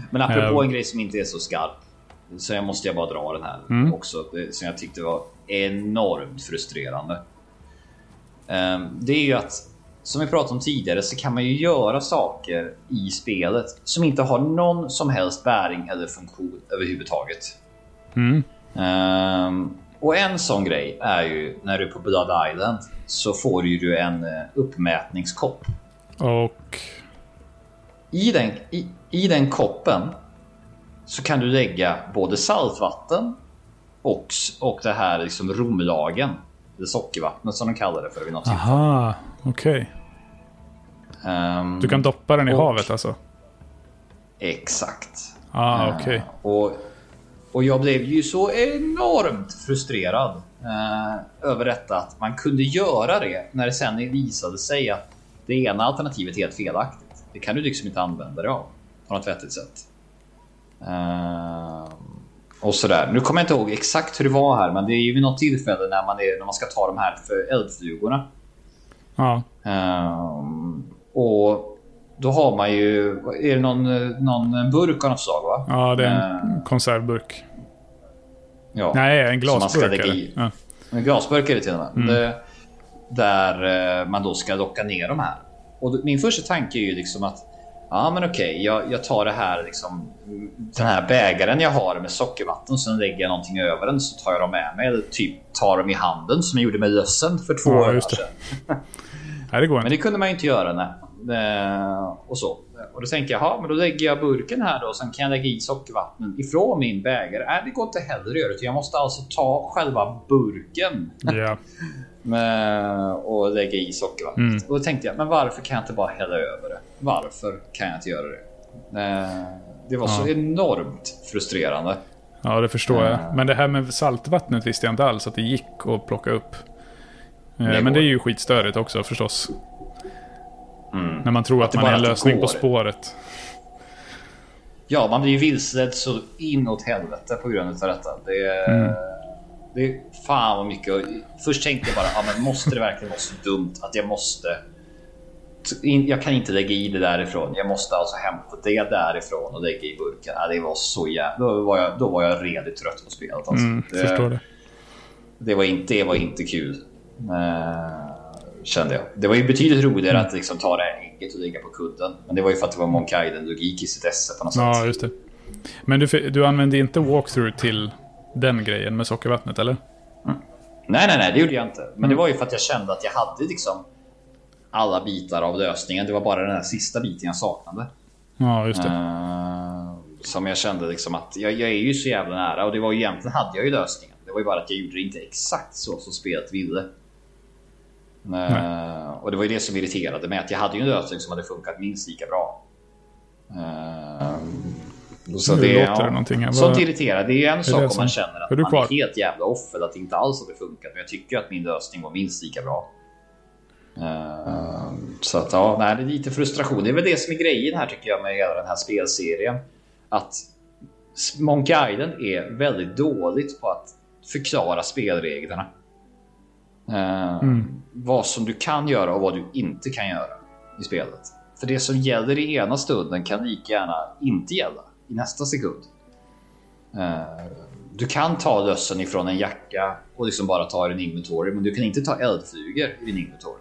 S4: Men apropå
S3: Ehm.
S4: en grej som inte är så skarp. Så jag måste jag bara dra den här också. det- Som jag tyckte var enormt frustrerande. Ehm, Det är ju att som vi pratade om tidigare så kan man ju göra saker i spelet som inte har någon som helst bäring eller funktion överhuvudtaget.
S3: Mm.
S4: Ehm, och en sån grej är ju när du är på Blood Island så får ju du en eh, uppmätningskopp.
S3: Och...
S4: I den, i, I den koppen så kan du lägga både saltvatten och, och det här liksom romlagen. Det sockervattnet som de kallar det för vid något.
S3: Aha, okej.
S4: Ehm,
S3: Du kan doppa den i
S4: Och-
S3: havet alltså?
S4: Exakt.
S3: Ah, okej.
S4: Och, och jag blev ju så enormt frustrerad eh, över detta att man kunde göra det när det sen visade sig att det ena alternativet är helt felaktigt. Det kan du liksom inte använda dig av på något vettigt sätt. Eh, och sådär. Nu kommer jag inte ihåg exakt hur det var här, men det är ju vid något tillfälle när man, är, när man ska ta de här för eldflugorna.
S3: Ja.
S4: Ehm, och då har man ju, är det någon, någon burk av något slag va?
S3: ja, det är en
S4: Eh,
S3: konservburk.
S4: ja.
S3: Nej, en glasburk. Ja.
S4: En glasburk är det till och med.
S3: Mm.
S4: Det, där man då ska locka ner de här. Och min första tanke är ju liksom att Ja men okej, jag, jag tar det här liksom Den här bägaren jag har med sockervatten Sen lägger jag någonting över den så tar jag dem med mig Eller typ tar dem i handen som jag gjorde med lössen för två
S3: Ja,
S4: år sedan
S3: Nej, det går
S4: Men
S3: inte.
S4: det kunde man ju inte göra nej. Eh, och så. Och då tänkte jag, jaha, men då lägger jag burken här då och sen kan jag lägga i sockervattnet ifrån min bägare. Nej, det går inte heller att göra. utan Jag måste alltså ta själva burken
S3: Ja.
S4: med, och lägga i sockervattnet.
S3: Mm.
S4: Och då tänkte jag, men varför kan jag inte bara hälla över det? Varför kan jag inte göra det? Eh, det var så
S3: Ja.
S4: enormt frustrerande.
S3: ja, det förstår
S4: Ja.
S3: jag. Men det här med saltvattnet visste jag inte alls att det gick att plocka upp. Eh,
S4: Det
S3: Men det är ju skitstörigt också förstås. När man tror att
S4: det
S3: man är en
S4: att
S3: lösning
S4: går.
S3: på spåret.
S4: Ja, man blir ju vilseledd så inåt helvete på grund av detta. Det är,
S3: Mm.
S4: det är fan vad mycket. Först tänkte jag bara, ja, men måste det verkligen vara så dumt att jag måste? In- Jag kan inte lägga i det därifrån. Jag måste alltså hämta det därifrån och lägga i burken. Ja, det var så jävla... Då var jag, då var jag redigt trött på spelet. Alltså.
S3: Mm, förstår det.
S4: Det var inte, det var inte kul. Eh, kände jag. Det var ju betydligt roligare
S3: Mm.
S4: att liksom ta det här ägget och ligga på kudden. Men det var ju för att det var Monkaiden-logik i sitt esse på något sätt.
S3: Ja, just det. Men du, du använde inte walkthrough till den grejen med sockervattnet, eller?
S4: Nej, nej, nej, det gjorde jag inte. Men
S3: Mm.
S4: det var ju för att jag kände att jag hade liksom alla bitar av lösningen. Det var bara den här sista biten jag saknade.
S3: Ja, just det.
S4: Eh, som jag kände liksom att jag, jag är ju så jävla nära och det var ju egentligen hade jag ju lösningen. Det var ju bara att jag gjorde det inte exakt så som spelet ville. Eh, och det var ju det som irriterade mig att jag hade ju en lösning som hade funkat minst lika bra. Eh, Så
S3: Nu
S4: det,
S3: låter det någonting här.
S4: Sånt irriterar. Det är en sak
S3: det
S4: om
S3: som-
S4: man känner att
S3: Är
S4: man är helt jävla off eller att det inte alls hade funkat. Men jag tycker att min lösning var minst lika bra. Eh, så att ja, nej, det är lite frustration. Det är väl det som är grejen här tycker jag med hela den här spelserien. Att Monkey Island är väldigt dåligt på att förklara spelreglerna. Eh, Vad som du kan göra och vad du inte kan göra i spelet. För det som gäller i ena stunden kan lika gärna inte gälla i nästa sekund. Eh, Du kan ta lössen ifrån en jacka och liksom bara ta din inventory, men du kan inte ta eldflugor i din inventory.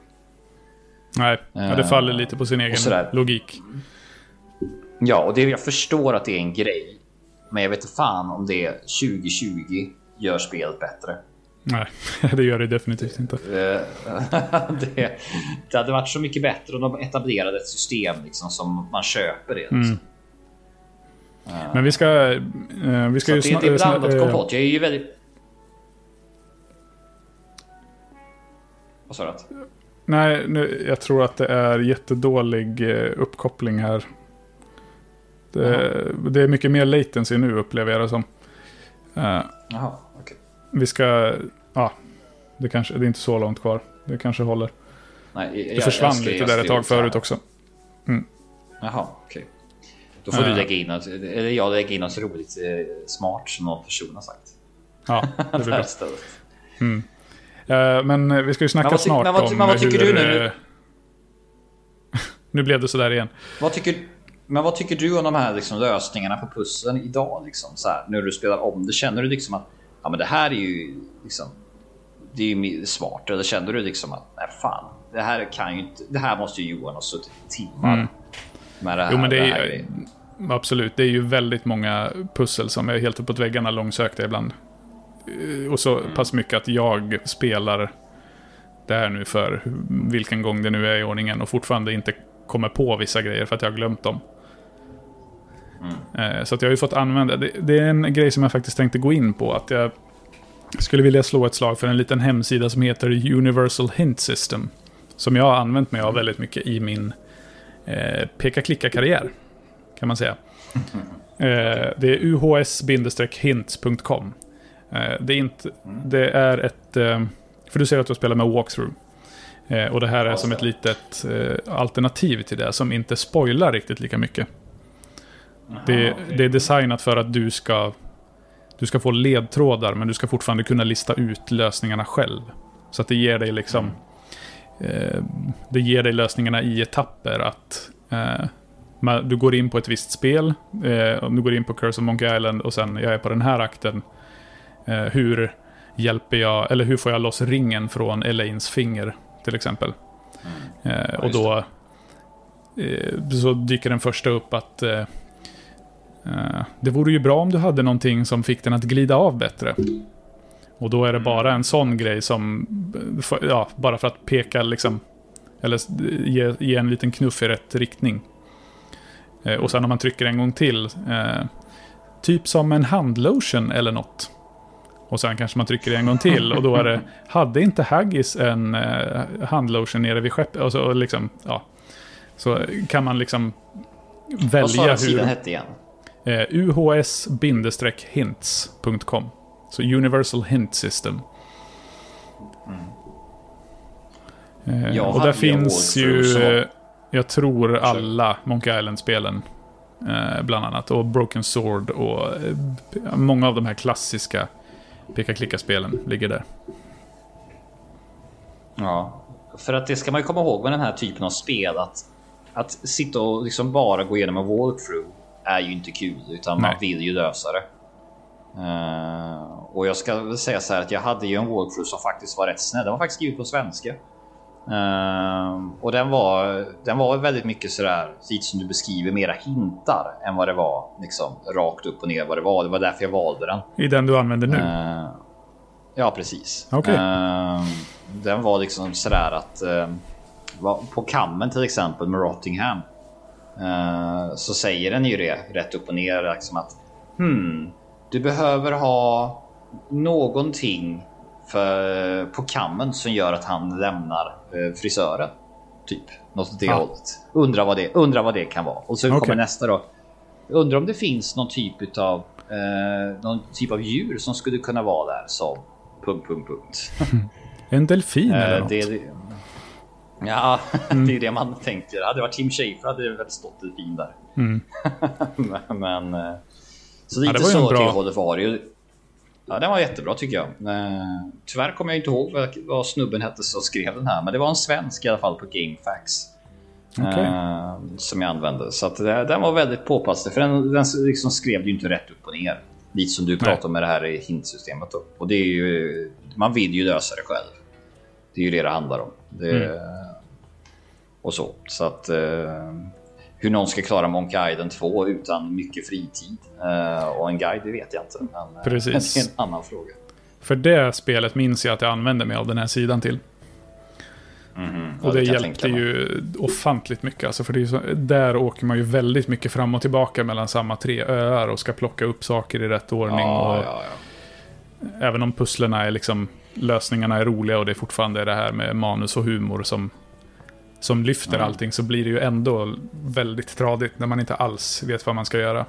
S3: Nej, ja, det
S4: Eh,
S3: faller lite på sin egen logik.
S4: Ja, och det, jag förstår att det är en grej, men jag vet fan om det 2020 gör spelet bättre.
S3: Nej, det gör det definitivt inte.
S4: Eh, det, det hade varit så mycket bättre om de etablerade ett system liksom, som man köper det. Liksom.
S3: Men vi ska... eh, vi ska
S4: Så
S3: ju
S4: det, det är blandat
S3: eh,
S4: kompott. Jag är ju väldigt... Vad sa du?
S3: Nej, nu, jag tror att det är jättedålig eh, uppkoppling här. Det, det är mycket mer latency nu upplever jag det som. Eh,
S4: Jaha, okej.
S3: vi ska... Ja, det, kanske, det är inte så långt kvar. Det kanske håller.
S4: Nej, jag,
S3: Det försvann
S4: jag skrev-
S3: lite
S4: jag
S3: där ett tag förut också.
S4: Jaha, okej. Då får du
S3: Eh.
S4: lägga in något, eller jag lägger in något roligt smart som någon person har sagt.
S3: Ja, det blir bra. Eh, men eh, vi ska ju snacka
S4: Men
S3: snart
S4: men vad
S3: om
S4: men vad tycker
S3: hur,
S4: du nu?
S3: eh, nu blev det sådär igen.
S4: Vad tycker, men vad tycker du om de här liksom, lösningarna på pusslen idag? Liksom, så här, när du spelar om det, känner du liksom att ja, men det här är ju liksom, det är ju smart? Eller känner du liksom att nej fan, det här kan ju inte, det här måste ju Johan ha suttit i timmar med det här.
S3: Mm. Jo, men det
S4: det
S3: är ju, absolut. Det är ju väldigt många pussel som är helt uppåt väggarna långsökta ibland. Eh, Och så pass mycket att jag spelar det här nu för vilken gång det nu är i ordningen och fortfarande inte kommer på vissa grejer för att jag har glömt dem. Eh, Så att jag har ju fått använda, det, det är en grej som jag faktiskt tänkte gå in på. Att jag skulle vilja slå ett slag för en liten hemsida som heter Universal Hint System. Som jag har använt mig av väldigt mycket i min eh, peka-klicka-karriär. Kan man säga. Eh, det är uhs-hints.com. Eh, det, är inte, det är ett... Eh, för du säger att du spelar med walkthrough. Eh, och det här är som ett litet eh, alternativ till det som inte spoilar riktigt lika mycket. Det, det är designat för att du ska, du ska få ledtrådar men du ska fortfarande kunna lista ut lösningarna själv. Så att det ger dig liksom... Eh, det ger dig lösningarna i etapper. Att du går in på ett visst spel. Om du går in på Curse of Monkey Island och sen jag är på den här akten. Eh, hur hjälper jag, eller hur får jag loss ringen från Elaines finger till exempel. Eh, och då eh, så dyker den första upp att eh, eh, det vore ju bra om du hade någonting som fick den att glida av bättre. Och då är det bara en sån grej som, eh, för- ja, bara för att peka liksom, eller ge, ge en liten knuff i rätt riktning. Och sen om man trycker en gång till, typ som en handlotion eller något. Och sen kanske man trycker en gång till och då är det, hade inte Haggis en eh, handlotion nere vid skeppet? Och så, och liksom, ja. Så kan man liksom
S4: Vad sa
S3: välja
S4: den sidan
S3: hur...
S4: hette igen?
S3: Eh, UHS-hints.com. Så Universal Hint System. Eh,
S4: Jag
S3: och där finns ju, eh, jag tror alla Monkey Island-spelen. Eh, bland annat. Och Broken Sword och eh, många av de här klassiska peka-klicka-spelen ligger där.
S4: Ja, för att det ska man ju komma ihåg med den här typen av spel att att sitta och liksom bara gå igenom en walkthrough är ju inte kul utan man
S3: Nej.
S4: vill ju lösa det. Eh, och jag ska väl säga så här att jag hade ju en walkthrough som faktiskt var rätt snäll. Den var faktiskt skriven på svenska. Eh, och den var, den var väldigt mycket sådär, lite som du beskriver, mera hintar än vad det var liksom rakt upp och ner vad det var. Det var därför jag valde den.
S3: I den du använder nu.
S4: Eh, ja, precis.
S3: Okej.
S4: Eh, den var liksom sådär att på kammen till exempel med Rottingham så säger den ju det rätt upp och ner liksom att hmm, du behöver ha någonting för, på kammen som gör att han lämnar eh, frisören. Typ något åt det
S3: Ja.
S4: hållet. Undrar vad det, undrar vad det kan vara. Och så
S3: Okej.
S4: kommer nästa då. Undrar om det finns någon typ av eh, någon typ av djur som skulle kunna vara där som punkt, punkt, punkt.
S3: En delfin eller
S4: Eh,
S3: något?
S4: det, ja, det är det man tänker. Hade det varit Tim Schafer hade det väl stått delfin där. men, men eh, så
S3: Ja, det
S4: lite
S3: var ju en
S4: så
S3: bra-
S4: till hållet var det ju. Ja, den var jättebra tycker jag. Eh, tyvärr kommer jag inte ihåg vad, snubben hette som skrev den här, men det var en svensk i alla fall på GameFAQs. Eh, som jag använde. Så att det, den var väldigt påpasslig, för den, den liksom skrev ju inte rätt upp och ner. Lite som du pratade om med det här i hintsystemet. Då. Och det är ju, man vill ju lösa det själv. Det är ju det det handlar om. Det, Och så. Så att eh, hur någon ska klara Monkey Island 2 utan mycket fritid eh, och en guide, det vet jag inte. Men, eh,
S3: Precis.
S4: det är en annan fråga.
S3: För det spelet minns jag att jag använde mig av den här sidan till.
S4: Ja,
S3: Och det,
S4: kan jag
S3: hjälpte ju ofantligt mycket. Alltså för det så, där åker man ju väldigt mycket fram och tillbaka mellan samma tre öar och ska plocka upp saker i rätt ordning.
S4: Ja,
S3: och
S4: ja, ja.
S3: Även om pusslerna är liksom, lösningarna är roliga och det är fortfarande det här med manus och humor som, som lyfter allting så blir det ju ändå väldigt tradigt när man inte alls vet vad man ska göra.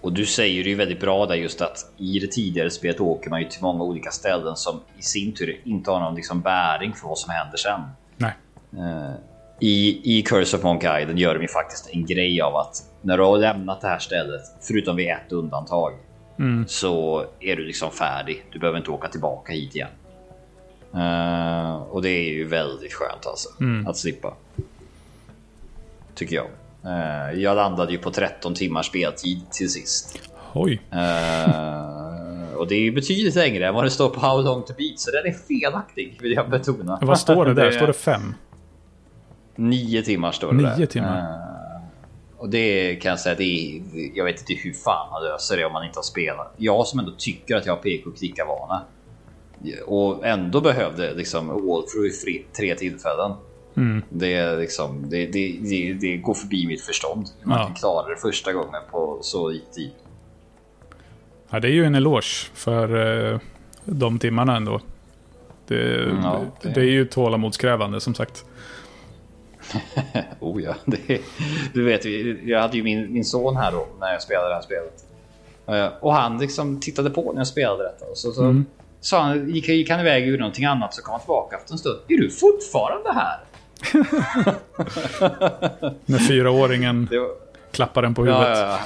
S4: Och du säger ju väldigt bra där just att i det tidigare spelet åker man ju till många olika ställen som i sin tur inte har någon liksom bäring för vad som händer sen.
S3: Nej.
S4: Eh, I, I Curse of Monkey Island gör de ju faktiskt en grej av att när du har lämnat det här stället, förutom vid ett undantag, så är du liksom färdig. Du behöver inte åka tillbaka hit igen. Eh, och det är ju väldigt skönt alltså att slippa. Tycker jag. Eh, jag landade ju på 13 timmars speltid till sist.
S3: Oj.
S4: Eh, och det är ju betydligt längre än vad det står på How long to beat, så den är felaktig vill jag betona.
S3: Vad står det där? Står det fem?
S4: Nio timmar står det där.
S3: Nio timmar.
S4: Och det kan jag säga, det är, jag vet inte hur fan man löser det om man inte har spelat. Jag som ändå tycker att jag har PK-klicka-vana. Och ändå behövde liksom wallthrough i fri- tre tillfällen.
S3: Mm.
S4: Det, liksom, det, det, det, det går förbi mitt förstånd. Man
S3: Ja.
S4: klara det första gången på så lite tid.
S3: Ja, det är ju en eloge för eh, de timmarna ändå. Det,
S4: Ja,
S3: det...
S4: det-
S3: är ju tålamodskrävande som sagt.
S4: Oh ja, det, du vet, jag hade ju min, min son här då när jag spelade det här spelet. Eh, Och han liksom tittade på när jag spelade detta. Och så, så sa han, gick, gick han iväg och gjorde någonting annat så kom han tillbaka efter en stund. Är du fortfarande här?
S3: När fyraåringen
S4: Det var,
S3: klappar den på
S4: ja,
S3: huvudet.
S4: ja,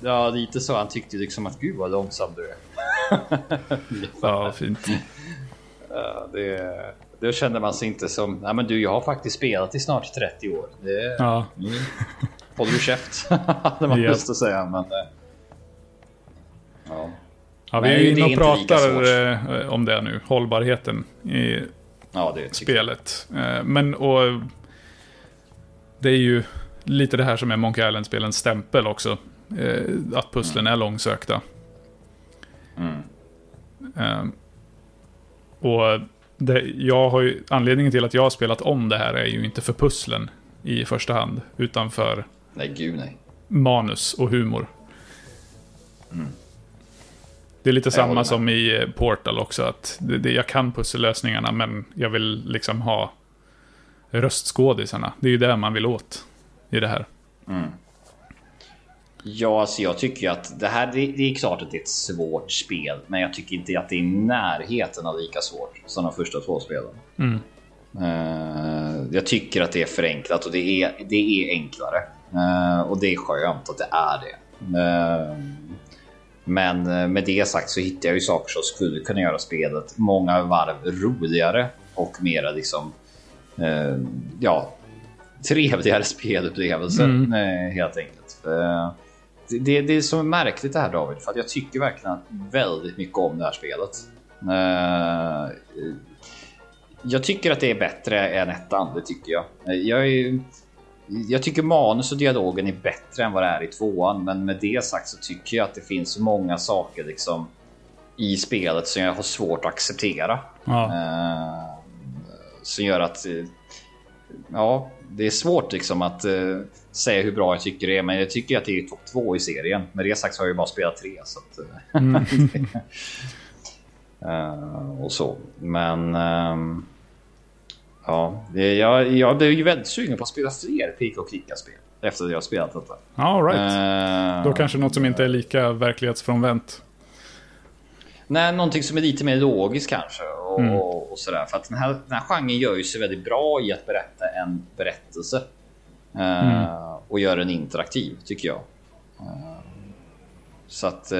S4: ja. ja, lite så. Han tyckte liksom att gud vad långsam du är.
S3: Ja, fint.
S4: Ja, det, det kände man sig inte som, nej men du jag har faktiskt spelat i snart 30 år. Det,
S3: Ja,
S4: Mm. Håller du käft? hade man
S3: Ja.
S4: lust att säga. Men, eh, ja.
S3: Ja vi är inne och pratar eh, om det nu. Hållbarheten i
S4: ja, det tycker jag.
S3: spelet. Eh, Men och... Det är ju lite det här som är Monkey Island-spelens stämpel också. Eh, Att pusslen är långsökta. Eh, Och det, jag har ju, anledningen till att jag har spelat om det här är ju inte för pusslen i första hand. Utan för
S4: Nej, gud nej.
S3: manus och humor. Det är lite
S4: Mm. Jag
S3: samma som i eh, Portal också. Att det, det, jag kan pussellösningarna men jag vill liksom ha röstskådisarna. Det är ju det man vill åt i det här.
S4: Ja, alltså jag tycker ju att det här, det, det är klart att det är ett svårt spel, men jag tycker inte att det är i närheten av lika svårt som de första två spelen. Eh, jag tycker att det är förenklat och det är, det är enklare. Eh, och det är skönt att det är det. Eh, men eh, med det sagt så hittar jag ju saker som skulle kunna göra spelet många varv roligare och mera liksom eh, ja, trevligare spelupplevelser eh, helt enkelt. Eh, det, det, det är så märkligt det här David, för att jag tycker verkligen väldigt mycket om det här spelet. Eh, jag tycker att det är bättre än ettan, det tycker jag. Eh, Jag, är, jag tycker manus och dialogen är bättre än vad det är i tvåan, men med det sagt så tycker jag att det finns många saker liksom i spelet som jag har svårt att acceptera.
S3: Ja.
S4: Eh, som gör att eh, ja, det är svårt liksom att eh, säga hur bra jag tycker det är, men jag tycker att det är topp två i serien. Med det sagt så har jag ju bara spelat tre. Så att, eh, eh, och så. Men ehm, Ja, det, jag, jag blev ju väldigt sugen på att spela fler pika och klicka-spel. Efter att jag spelat detta.
S3: All right.
S4: Eh,
S3: Då kanske något som inte är lika verklighetsfrånvänt.
S4: Nej, någonting som är lite mer logiskt kanske. Och,
S3: Mm.
S4: och, och sådär. För att den här, den här genren gör ju sig väldigt bra i att berätta en berättelse. Eh,
S3: Mm.
S4: Och göra den interaktiv, tycker jag. Eh, så att...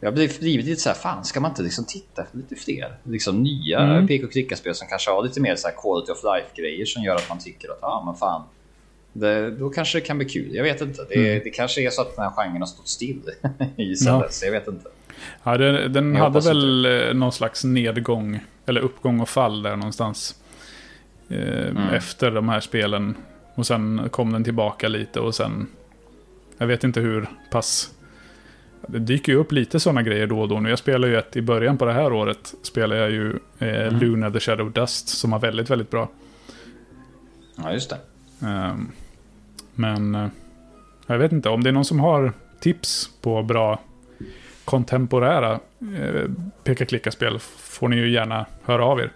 S4: Jag har blivit, lite så här, fan ska man inte liksom titta efter lite fler liksom nya
S3: Mm.
S4: pek och klicka-spel som kanske har lite mer så här quality of life-grejer som gör att man tycker att, ja ah, men fan. Det, då kanske det kan bli kul. Jag vet inte. Det,
S3: Mm.
S4: det kanske är så att den här genren har stått still i sen
S3: Ja.
S4: dess. Jag vet inte.
S3: Ja, den den
S4: Jag
S3: hade väl eh, någon slags nedgång, eller uppgång och fall där någonstans. Eh,
S4: Mm.
S3: Efter de här spelen. Och sen kom den tillbaka lite och sen... Jag vet inte hur pass... Det dyker ju upp lite sådana grejer då och då. Nu jag spelar ju ett i början på det här året. Spelar jag ju eh,
S4: Mm.
S3: Luna the Shadow Dust som var väldigt, väldigt bra.
S4: Ja, just det.
S3: Ehm, Men eh, jag vet inte, om det är någon som har tips på bra kontemporära eh, peka-klicka-spel får ni ju gärna höra av er.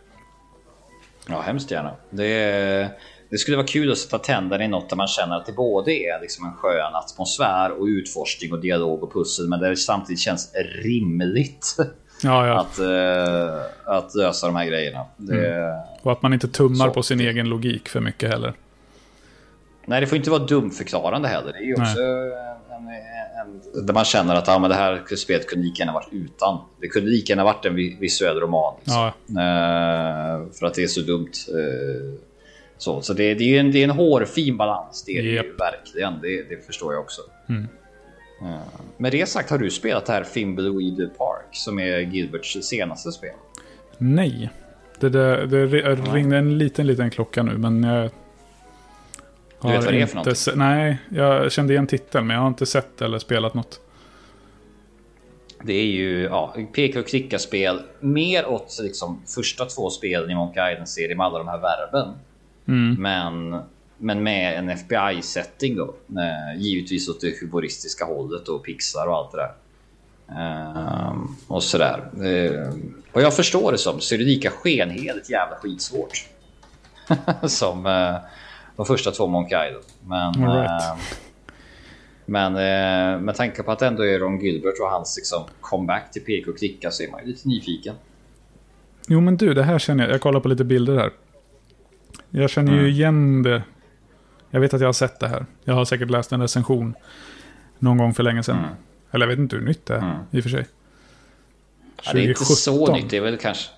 S4: Ja, hemskt gärna. Det, det skulle vara kul att sätta tänderna i något där man känner att det både är liksom en skön atmosfär och utforskning och dialog och pussel, men där det samtidigt känns rimligt
S3: Ja, ja.
S4: att, eh, att lösa de här grejerna. Det,
S3: Och att man inte tummar
S4: Så.
S3: på sin egen logik för mycket heller.
S4: Nej, det får inte vara dumförklarande heller. Det är ju också en, en, en, där man känner att ja, men det här spelet kunde lika gärna varit utan. Det kunde lika gärna varit en vi- visuell roman. Liksom.
S3: Ja,
S4: Eh, för att det är så dumt. eh, så så det, det, är en, det är en hårfin balans. Det är det
S3: Japp.
S4: verkligen. Det, det förstår jag också.
S3: Mm.
S4: Eh, med det sagt, har du spelat det här Fimbleweed Park som är Gilberts senaste spel?
S3: nej. Det, det ri- ringde en liten, liten klocka nu, men jag...
S4: Du vet vad det är för
S3: se- Nej, jag kände igen titeln, men jag har inte sett eller spelat något.
S4: Det är ju ja, peka och klicka spel mer åt liksom, första två spelen i Monkey Island-serien med alla de här verben.
S3: Mm.
S4: Men, men med en FBI-setting då. Eh, givetvis åt det humoristiska hållet och pixlar och allt det där. Ehm, och sådär. Ehm, och jag förstår det som så är det lika skenheligt jävla skitsvårt. som eh, de första två Monkey Island. Men,
S3: right.
S4: eh, men eh, med tanke på att det ändå är Ron Gilbert och hans liksom, comeback till PK och klicka så är man ju lite nyfiken.
S3: Jo men du, det här känner jag. Jag kollar på lite bilder här. Jag känner ju
S4: Mm.
S3: igen det. Jag vet att jag har sett det här. Jag har säkert läst en recension någon gång för länge sedan.
S4: Mm.
S3: Eller jag vet inte hur nytt det är
S4: Mm.
S3: i och för sig.
S4: Ja, det är inte så
S3: 2017.
S4: nytt, det är väl kanske...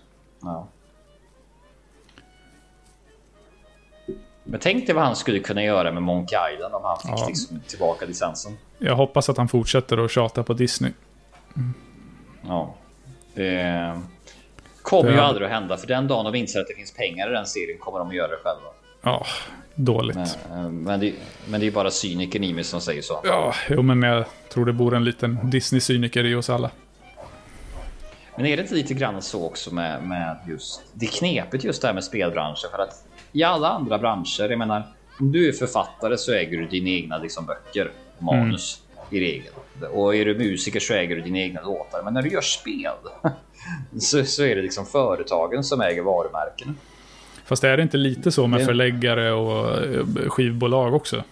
S4: Ja. Men tänk dig vad han skulle kunna göra med Monkey Island om han fick
S3: Ja.
S4: liksom tillbaka licensen.
S3: Jag hoppas att han fortsätter att tjata på Disney.
S4: Ja. Det kommer ju aldrig att hända, för den dagen de inser att det finns pengar i den serien kommer de att göra det själva.
S3: Ja, dåligt.
S4: Men, eh, men, det, men det är bara cynikern i mig som säger så.
S3: Ja, jo men jag tror det bor en liten Disney-cyniker i oss alla.
S4: Men är det inte lite grann så också med, med just det är knepigt just det här med spelbranschen för att i alla andra branscher, jag menar om du är författare så äger du dina egna liksom, böcker, manus i regel. Och är du musiker så äger du dina egna låtar. Men när du gör spel så, så är det liksom företagen som äger varumärkena.
S3: Fast är det inte lite så med förläggare och eh, skivbolag också?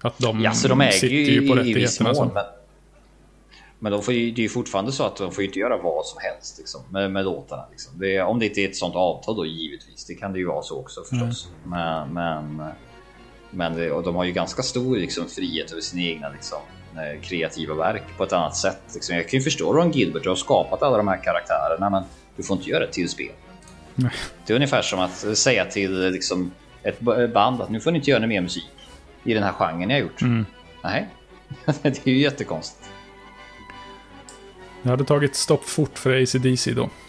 S3: Att de,
S4: Ja, så de äger
S3: sitter
S4: ju
S3: på
S4: i, i viss
S3: rättigheterna.
S4: mån.
S3: så.
S4: Men, men de får ju, det är ju fortfarande så att de får inte göra vad som helst liksom, med, med låtarna. Liksom. Det, är- om det inte är ett sånt avtal då givetvis. Det kan det ju vara så också förstås. Men, men, men det, och de har ju ganska stor liksom, frihet över sina egna liksom, kreativa verk på ett annat sätt. Liksom. Jag kan ju förstå Ron Gilbert, du har skapat alla de här karaktärerna men du får inte göra ett till spel.
S3: Nej.
S4: Det är ungefär som att säga till liksom, ett band att nu får ni inte göra mer musik i den här genren har gjort.
S3: Mm.
S4: Nej, det är ju jättekonstigt.
S3: Jag hade tagit stopp fort för ACDC då.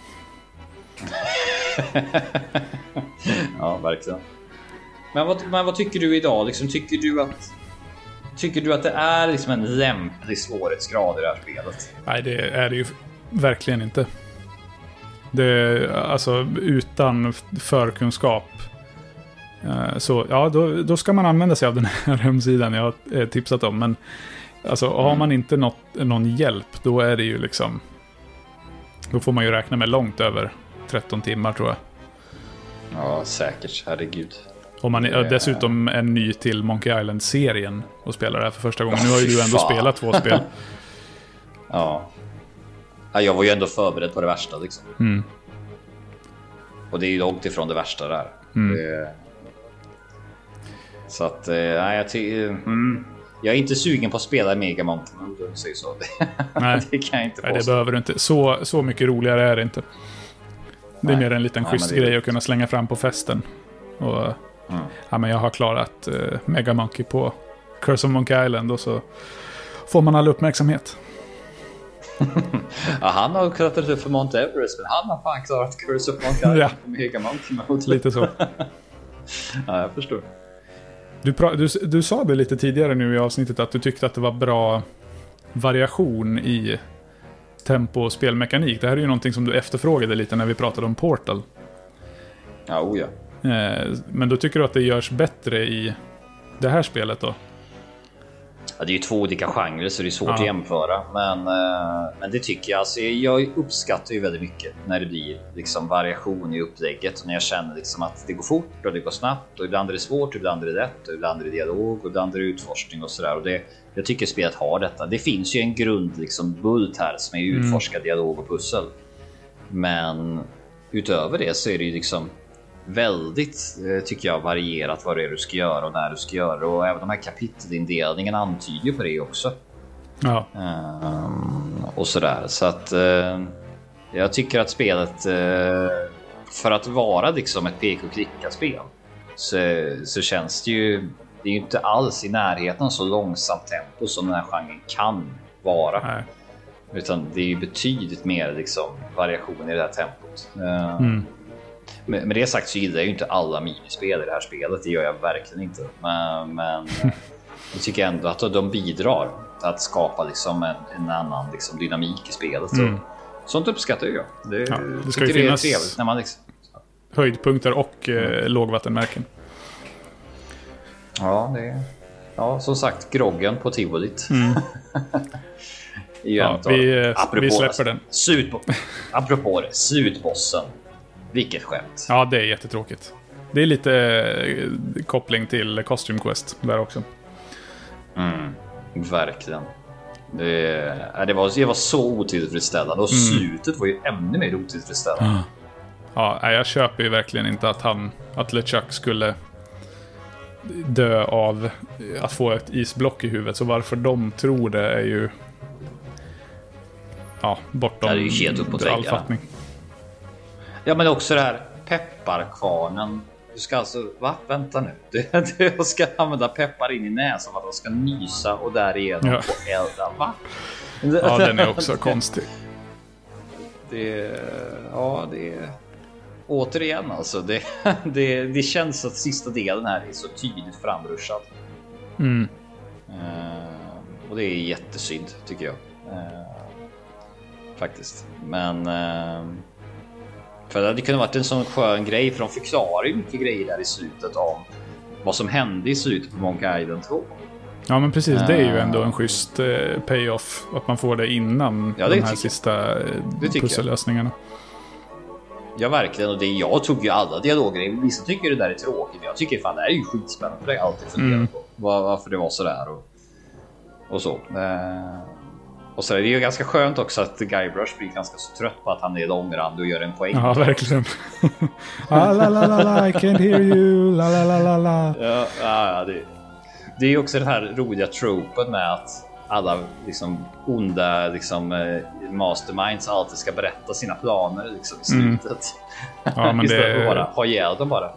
S4: Ja, verkligen. Men vad, men vad tycker du idag? Liksom, tycker, du att, tycker du att det är liksom en lämplig svårighetsgrad i det här spelet?
S3: Nej, det är det ju verkligen inte. Det, alltså utan förkunskap. eh, Så ja, då, då ska man använda sig av den här hemsidan jag har eh, tipsat om. Men alltså, har man inte något, någon hjälp, då är det ju liksom... Då får man ju räkna med långt över 13 timmar tror jag.
S4: Ja, säkert. Herregud.
S3: Om man är, dessutom är ny till Monkey Island-serien och spelar det här för första gången. Nu har ju du ändå spelat två spel.
S4: Ja. ja. Jag var ju ändå förberedd på det värsta liksom.
S3: Mm.
S4: Och det är ju långt ifrån det värsta där.
S3: Mm.
S4: Det... Så att, eh, nej, jag, mm. jag är inte sugen på att spela Mega Mountain om du säger så.
S3: Nej.
S4: det kan jag inte
S3: Nej, det
S4: påstå.
S3: behöver du inte. Så, så mycket roligare är det inte. Det är
S4: Nej.
S3: mer en liten
S4: Nej,
S3: schysst grej att kunna slänga fram på festen. Och, ja, men jag har klarat uh, Mega Monkey på Curse of Monkey Island och så får man all uppmärksamhet.
S4: Ja, han har klättrat upp för Mount Everest, men han har fan klarat Curse of Monkey Island
S3: Ja.
S4: på Mega Mountain Mode.
S3: Lite så.
S4: Ja, jag förstår.
S3: Du, du, du sa det lite tidigare nu i avsnittet att du tyckte att det var bra variation i tempo och spelmekanik. Det här är ju någonting som du efterfrågade lite när vi pratade om Portal.
S4: Ja, oh ja.
S3: Eh, men då tycker du att det görs bättre i det här spelet då?
S4: Ja, det är ju två olika genrer så det är svårt
S3: Ja.
S4: att jämföra. Men, eh, men det tycker jag. Alltså, jag uppskattar ju väldigt mycket när det blir liksom variation i upplägget. Och när jag känner liksom att det går fort och det går snabbt. Och ibland är det svårt, ibland är det lätt. Och ibland är det dialog och ibland är det utforskning och sådär. Och det, jag tycker spelet har detta. Det finns ju en grund liksom bult här som är utforska dialog och pussel. Men utöver det så är det ju liksom väldigt, eh, tycker jag, varierat vad det är du ska göra och när du ska göra. Och även de här kapitelindelningarna antyder ju på det också.
S3: Ja,
S4: Ehm, och sådär. Så att eh, jag tycker att spelet, eh, för att vara liksom ett pek och klicka-spel, så, så känns det ju, det är ju inte alls i närheten så långsamt tempo som den här genren kan vara.
S3: nej.
S4: Utan det är ju betydligt mer liksom, variation i det här tempot. Eh,
S3: Mm.
S4: Med, med det sagt så gillar jag ju inte alla minispel i det här spelet. Det gör jag verkligen inte. Men, men jag tycker ändå att de bidrar till att skapa liksom en, en annan liksom dynamik i spelet.
S3: Mm.
S4: Sånt uppskattar jag. Det,
S3: Ja, det ska ju finnas-
S4: trevligt när man liksom...
S3: Höjdpunkter och eh, lågvattenmärken.
S4: Ja, det... Ja, som sagt, groggen på tivolit. ju
S3: Ja, vi, eh, vi släpper den.
S4: Apropå det, slutbossen. Vilket skämt.
S3: Ja, det är jättetråkigt. Det är lite eh, koppling till Costume Quest där också.
S4: Mm, verkligen. Det, ja, det, var, det var så otillfredsställande och
S3: Mm.
S4: slutet var ju ännu mer otillfredsställande.
S3: Ja, nej, jag köper ju verkligen inte att han, att LeChuck skulle dö av att få ett isblock i huvudet. Så varför de tror det är ju... Ja, bortom
S4: Ja, det är ju helt uppåt
S3: all
S4: väggarna.
S3: fattning.
S4: Ja, men också det här pepparkvarnen. Du ska alltså, va? Vänta nu. Du, du ska använda peppar in i näsan för att de ska nysa och därigenom
S3: Ja.
S4: få elda. Va?
S3: Ja, den är också konstig.
S4: Det, ja, det... Återigen alltså, det, det, det känns att sista delen här är så tydligt framruschad.
S3: Mm.
S4: Eh, och det är jättesynd tycker jag. Eh, faktiskt. Men... Eh, för det hade kunnat varit en sån skön grej för de förklarar ju mycket grejer där i slutet om vad som hände i slutet på Monkey Island 2.
S3: Ja, men precis. Det är ju ändå en schysst eh, payoff. Att man får det innan
S4: Ja, det
S3: de här sista eh,
S4: jag.
S3: pussellösningarna.
S4: Ja, verkligen. Och det, jag tog ju alla dialoger. Vissa tycker det där är tråkigt, men jag tycker fan det här är ju skitspännande. Det har jag alltid funderat
S3: Mm.
S4: på. Var, varför det var sådär och, och så. Eh, och så är det ju ganska skönt också att Guybrush blir ganska så trött på att han är långrandig och gör en poäng.
S3: Ja, verkligen. ah, la, la, la, la, I can't hear you. La, la, la, la, la.
S4: Ja, ja, det, det är ju också den här roliga tropen med att alla liksom onda liksom, eh, masterminds alltid ska berätta sina planer liksom, i
S3: Mm.
S4: slutet.
S3: Ja, men
S4: Istället för att bara ha ihjäl dem bara.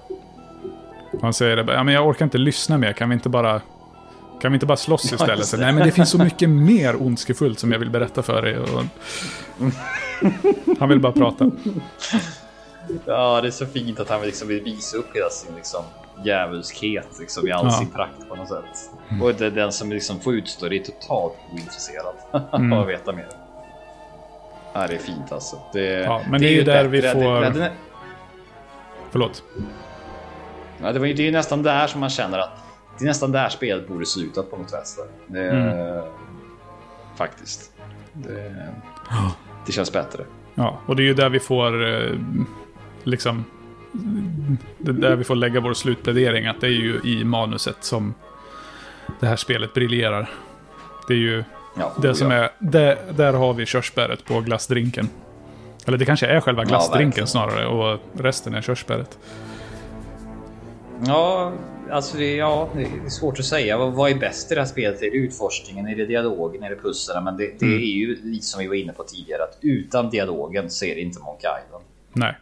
S3: Han säger det ja, men jag orkar inte lyssna mer. Kan vi inte bara... Kan vi inte bara slåss istället?
S4: det.
S3: Nej, men det finns så mycket mer ondskefullt som jag vill berätta för dig. Och... Han vill bara prata.
S4: Ja, det är så fint att han liksom vill visa upp hela sin liksom, djävulskhet liksom, i all
S3: Ja.
S4: sin prakt på något sätt. Och det, den som liksom får utstå det är totalt ointresserad
S3: Mm.
S4: av att veta mer. Ja, det är fint alltså. Det,
S3: Ja, men det är ju där vi får-
S4: Det, det,
S3: Förlåt.
S4: ja, det, var det är ju nästan där som man känner att det är nästan där spelet borde slutat på något vänster. Det,
S3: Mm.
S4: Faktiskt. Det, det känns bättre.
S3: Ja, och det är ju där vi får eh, liksom det är där vi får lägga vår slutplädering, att det är ju i manuset som det här spelet briljerar. Det är ju
S4: Ja,
S3: det som
S4: ja.
S3: är, det, där har vi körsbäret på glassdrinken. Eller det kanske är själva glassdrinken
S4: verkligen.
S3: snarare och resten är körsbäret.
S4: Ja, alltså det, ja, det är svårt att säga. Vad, vad är bäst i det här spelet? Är det utforskningen? Är det dialogen? Är det pusslen? Men det, det
S3: Mm.
S4: är ju lite som vi var inne på tidigare att utan dialogen så är det inte Monkey Island.
S3: Nej.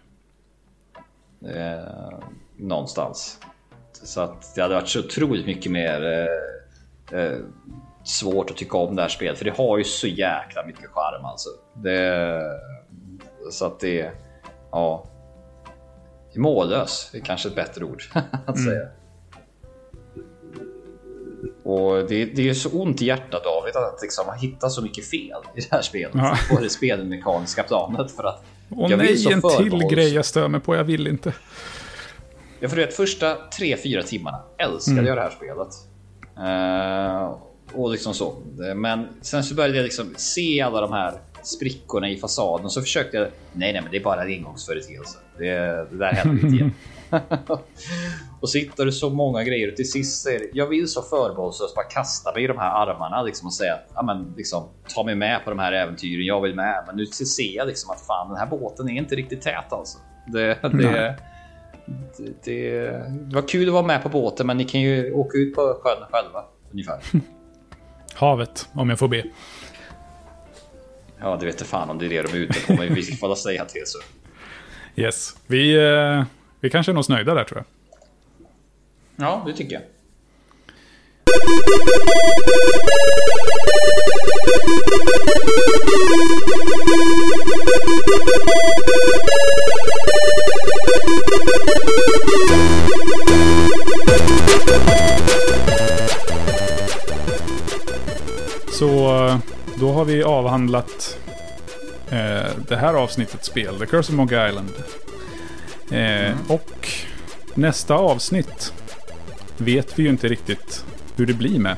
S4: Eh, någonstans. Så att det hade varit så otroligt mycket mer eh, eh, svårt att tycka om det här spelet. För det har ju så jäkla mycket charm alltså. Det, så att det, ja. Mållös är kanske ett bättre ord att säga. Och det, det är så ont i hjärtat David att liksom hitta så mycket fel i det här spelet.
S3: Ja.
S4: Det spelmekaniska planet. För att
S3: Åh
S4: jag
S3: nej, en till grej jag stör mig på. Jag vill inte.
S4: Ja, för du vet, första 3-4 timmarna älskade
S3: Mm.
S4: jag det här spelet. Eh, och liksom så. Men sen så började jag liksom se alla de här sprickorna i fasaden och så försökte jag. Nej, nej, men det är bara en engångsföreteelse. Det, det där händer inte igen. och så hittar du så många grejer och till sist det, jag vill så förbehållslöst bara kasta mig i de här armarna liksom och säga ja, men liksom ta mig med på de här äventyren. Jag vill med, men nu ser jag liksom att fan, den här båten är inte riktigt tät alltså. Det, det, det, det, det var kul att vara med på båten, men ni kan ju åka ut på sjön själva ungefär.
S3: Havet, om jag får be.
S4: Ja, det vet fan om det är det de är ute på, men vi får väl säga till så.
S3: Yes. Vi, eh, vi kanske är något nöjda där tror jag.
S4: Ja, det tycker jag.
S3: Så då har vi avhandlat eh, det här avsnittets spel, The Curse of Monkey Island. Eh, Och nästa avsnitt vet vi ju inte riktigt hur det blir med.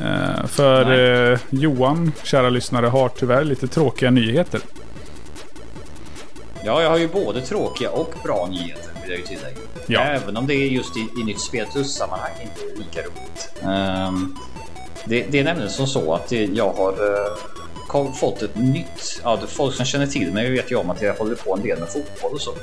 S3: Eh, för eh, Johan, kära lyssnare, har tyvärr lite tråkiga nyheter.
S4: Ja, jag har ju både tråkiga och bra nyheter vill jag ju tillägga.
S3: Ja.
S4: Även om det är just i, i nytt spel plus sammanhang inte lika roligt. Ehm, det, det är nämligen som så att jag har kom, fått ett nytt... Ja, folk som känner till mig vet ju om att jag håller på en del med fotboll och så.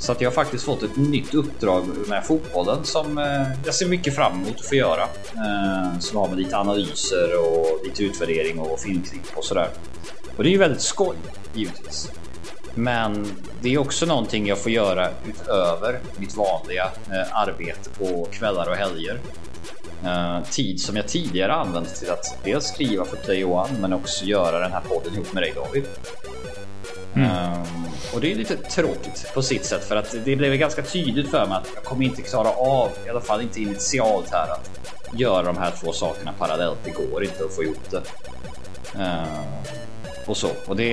S4: Så att jag har faktiskt fått ett nytt uppdrag med fotbollen som eh, jag ser mycket fram emot att få göra. Eh, som har med lite analyser och lite utvärdering och filmklipp och sådär. Och det är ju väldigt skoj givetvis. Men det är också någonting jag får göra utöver mitt vanliga eh, arbete på kvällar och helger. Eh, tid som jag tidigare använt till att dels skriva för Play One men också göra den här podden ihop med dig David. Eh, och det är lite tråkigt på sitt sätt för att det blev ganska tydligt för mig att jag kommer inte klara av, i alla fall inte initialt här, att göra de här två sakerna parallellt. Det går inte att få ihop det. Eh, och så. Och det,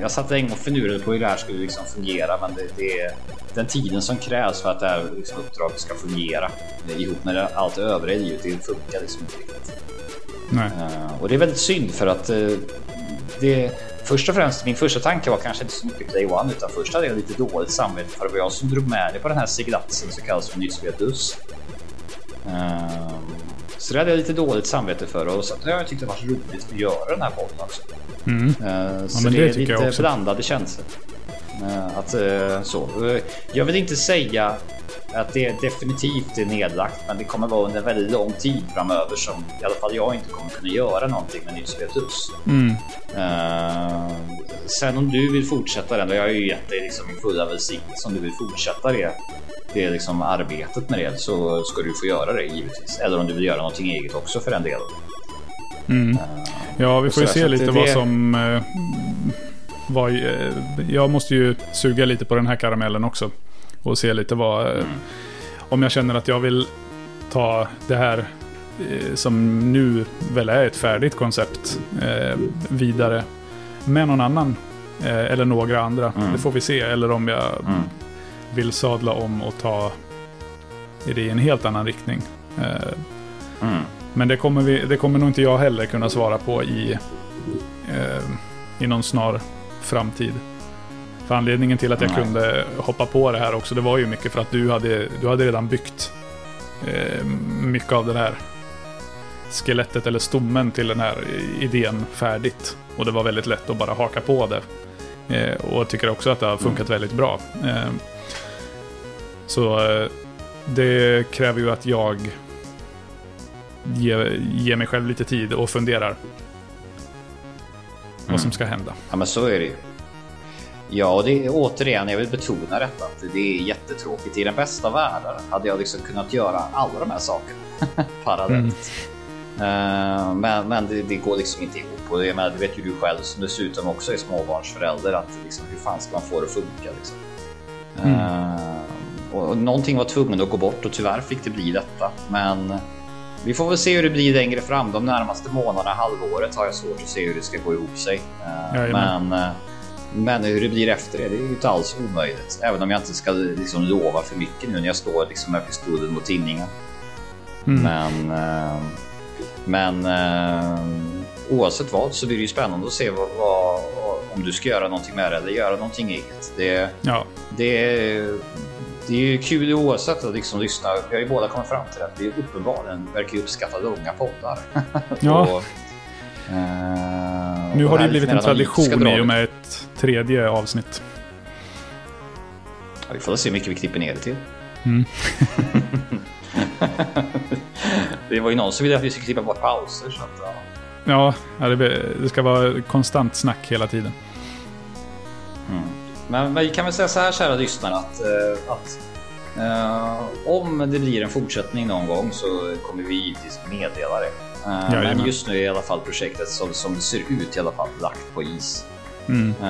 S4: jag satt länge och finurade på hur det här skulle liksom fungera, men det, det är den tiden som krävs för att det här liksom uppdraget ska fungera ihop med det- allt övriga livet. Det funkar liksom inte riktigt. Eh, och det är väldigt synd för att eh, det först och främst min första tanke var kanske inte så mycket Play One utan först hade jag lite dåligt samvete för det var jag som drog med dig på den här seglatsen som kallas för Nytt Spel Plus. Eh, så det hade jag lite dåligt samvete för och så att jag tyckte det var roligt att göra den här podden också. Eh, så
S3: men
S4: det,
S3: det
S4: är lite
S3: också.
S4: blandade känslor. Eh, att, eh, så. Eh, Jag vill inte säga att det definitivt är nedlagt, men det kommer vara under väldigt lång tid framöver som i alla fall jag inte kommer kunna göra någonting med Spel Plus. Eh, sen om du vill fortsätta den, har jag ju gett dig liksom min fulla välsignelse om du vill fortsätta det, det liksom arbetet med det så ska du få göra det givetvis. Eller om du vill göra någonting eget också för den delen.
S3: Ja, vi får ju se lite
S4: det-
S3: vad som... Eh, vad, eh, jag måste ju suga lite på den här karamellen också. Och se lite vad... Eh, om jag känner att jag vill ta det här eh, som nu väl är ett färdigt koncept eh, vidare med någon annan. Eh, eller några andra. Det får vi se. Eller om jag vill sadla om och ta det i en helt annan riktning. Eh, men det kommer, vi, det kommer nog inte jag heller kunna svara på i, i någon snar framtid. För anledningen till att jag
S4: Nej.
S3: kunde hoppa på det här också, det var ju mycket för att du hade, du hade redan byggt eh, mycket av det här skelettet eller stommen till den här idén färdigt. Och det var väldigt lätt att bara haka på det. Eh, och jag tycker också att det har funkat väldigt bra. Eh, så eh, det kräver ju att jag ger, ger mig själv lite tid och funderar vad som ska hända.
S4: Ja, men så är det ju. Ja, och det är återigen, jag vill betona detta att det är jättetråkigt. I den bästa världen hade jag liksom kunnat göra alla de här sakerna parallellt. Eh, men men det, det går liksom inte ihop och det, men det vet ju du själv som dessutom också är småbarnsförälder att liksom, hur fan ska man få det att funka? Liksom? Eh, och, och någonting var tvungen att gå bort och tyvärr fick det bli detta. Men vi får väl se hur det blir längre fram. De närmaste månaderna, halvåret har jag svårt att se hur det ska gå ihop sig. Eh,
S3: Jajamän.
S4: men, eh, men hur det blir efter det, det är ju inte alls omöjligt. Även om jag inte ska liksom lova för mycket nu när jag står liksom med pistolen mot tinningen.
S3: Mm.
S4: Men, eh, men oavsett vad så blir det ju spännande att se vad, vad, om du ska göra någonting med det eller göra någonting eget. Det,
S3: Ja,
S4: det, är- det är ju kul oavsett att liksom lyssna. Vi har ju båda kommit fram till att vi uppenbarligen verkar ju uppskatta långa poddar.
S3: Ja.
S4: Och, eh,
S3: nu har det blivit
S4: lite
S3: en tradition i och med ett tredje avsnitt.
S4: Ja, vi får se hur mycket vi klipper ner det till.
S3: Mm.
S4: det var ju någon som ville att vi skulle klippa bort pauser. Så att, ja.
S3: Ja, det, det ska vara konstant snack hela tiden.
S4: Men, men vi kan väl säga så här kära lyssnare att, eh, att eh, om det blir en fortsättning någon gång så kommer vi givetvis meddela det. Eh, men just nu är i alla fall projektet som, som det ser ut i alla fall lagt på is.
S3: Mm.
S4: Eh,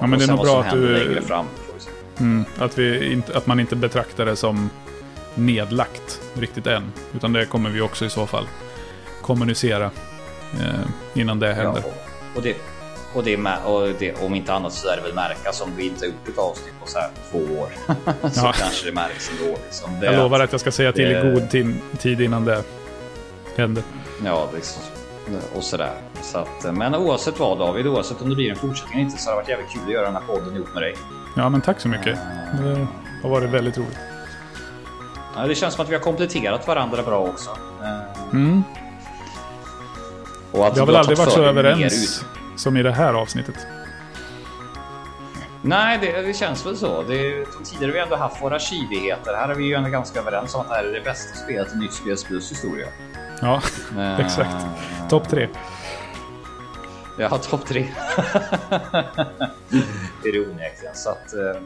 S3: men
S4: och
S3: det är nog bra att du-
S4: längre fram.
S3: Mm, att, vi inte, att man inte betraktar det som nedlagt riktigt än. Utan det kommer vi också i så fall kommunicera eh, innan det händer.
S4: Ja, och det, och det, är med, och det, om inte annat så är det väl märkas om vi inte har gjort ett avsnitt på så här två år. så
S3: Ja.
S4: kanske det märks ändå. Liksom. Det,
S3: Jag lovar att jag ska säga till i god tid, tid innan det händer.
S4: Ja, liksom, och sådär. Så att, men oavsett vad David, oavsett om det blir en fortsättning eller inte så har det varit jävligt kul att göra den här podden ihop med dig.
S3: Ja, men tack så mycket. Det har varit väldigt roligt.
S4: Ja, det känns som att vi har kompletterat varandra bra också. Eh,
S3: Mm.
S4: Och att
S3: Vi har väl aldrig varit så överens som i det här avsnittet.
S4: Nej, det, det känns väl så. Det, tidigare har vi ändå haft våra kivigheter. Här är vi ju ändå ganska överens om att det här är det bästa spelet i Nytt Spels Plus historia.
S3: Ja,
S4: Eh,
S3: exakt. Topp tre.
S4: Ja, topp tre. det är det onekligen. Så att, eh,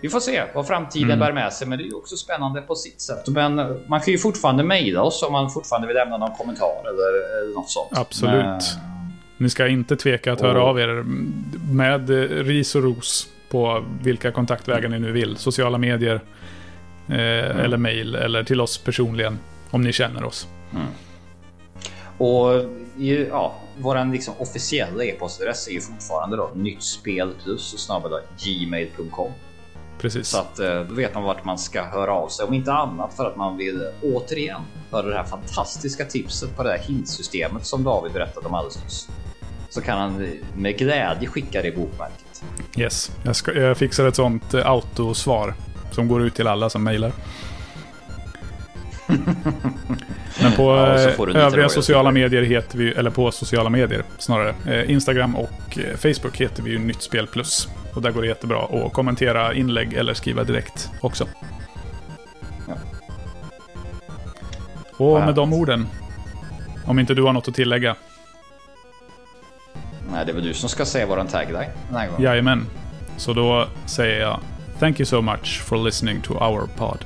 S4: vi får se vad framtiden
S3: Mm.
S4: bär med sig, men det är ju också spännande på sitt sätt. Men eh, man kan ju fortfarande mejla oss om man fortfarande vill lämna någon kommentar eller, eller något sånt.
S3: Absolut.
S4: Men,
S3: Ni ska inte tveka att höra av er med ris och ros på vilka kontaktvägar ni nu vill. Sociala medier, eh, eller mejl, eller till oss personligen. Om ni känner oss.
S4: Och i- ja, våran liksom officiella e-postadress är ju fortfarande då nyttspel plus snabel gmail.com.
S3: Precis.
S4: Så att eh, då vet man vart man ska höra av sig. Om inte annat för att man vill eh, återigen höra det här fantastiska tipset på det här hintsystemet som David berättade om alldeles nyss. Så kan han med glädje skicka det i bokmärket.
S3: Yes. Jag, ska, jag fixar ett sånt eh, autosvar som går ut till alla som mejlar. Men på
S4: Ja,
S3: eh, övriga sociala medier heter vi, eller på sociala medier snarare, eh, Instagram och Facebook heter vi ju Nytt Spel Plus. Och där går det jättebra att kommentera inlägg eller skriva direkt också.
S4: Ja.
S3: Och med de orden, om inte du har något att tillägga,
S4: Nej, det är väl du som ska säga våran tagline den här gången.
S3: jajamän. Så då säger jag Thank you so much for listening to our pod.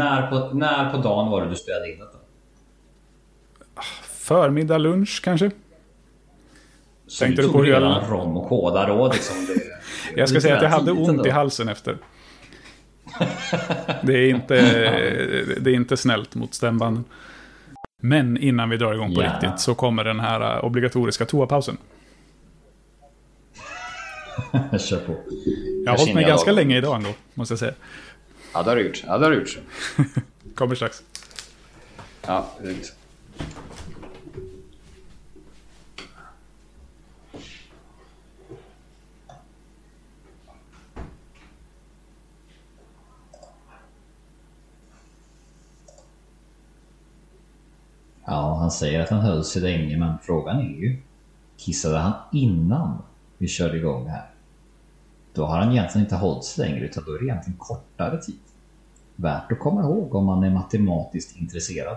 S4: När, på, när på dagen var det du spelade in detta?
S3: Förmiddag, lunch kanske?
S4: Så
S3: Tänkte
S4: du
S3: du
S4: tog
S3: på hur jag-
S4: redan rom och koda råd liksom. Det,
S3: Jag ska säga att jag hade ont
S4: ändå.
S3: i halsen efter. Det är inte, det är inte snällt mot stämbanden. Men innan vi drar igång på
S4: Ja.
S3: riktigt så kommer den här eh, obligatoriska toapausen.
S4: Kör på.
S3: Jag har hållit mig ganska länge idag ändå, måste jag säga.
S4: Ja, det har du gjort. Ja, det har du gjort.
S3: Kommer strax.
S4: Ja, lugnt. Ja, han säger att han höll sig länge, men frågan är ju... Kissade han innan vi körde igång här? Då har han egentligen inte hållits längre, utan då är det egentligen kortare tid. Värt att komma ihåg om man är matematiskt intresserad.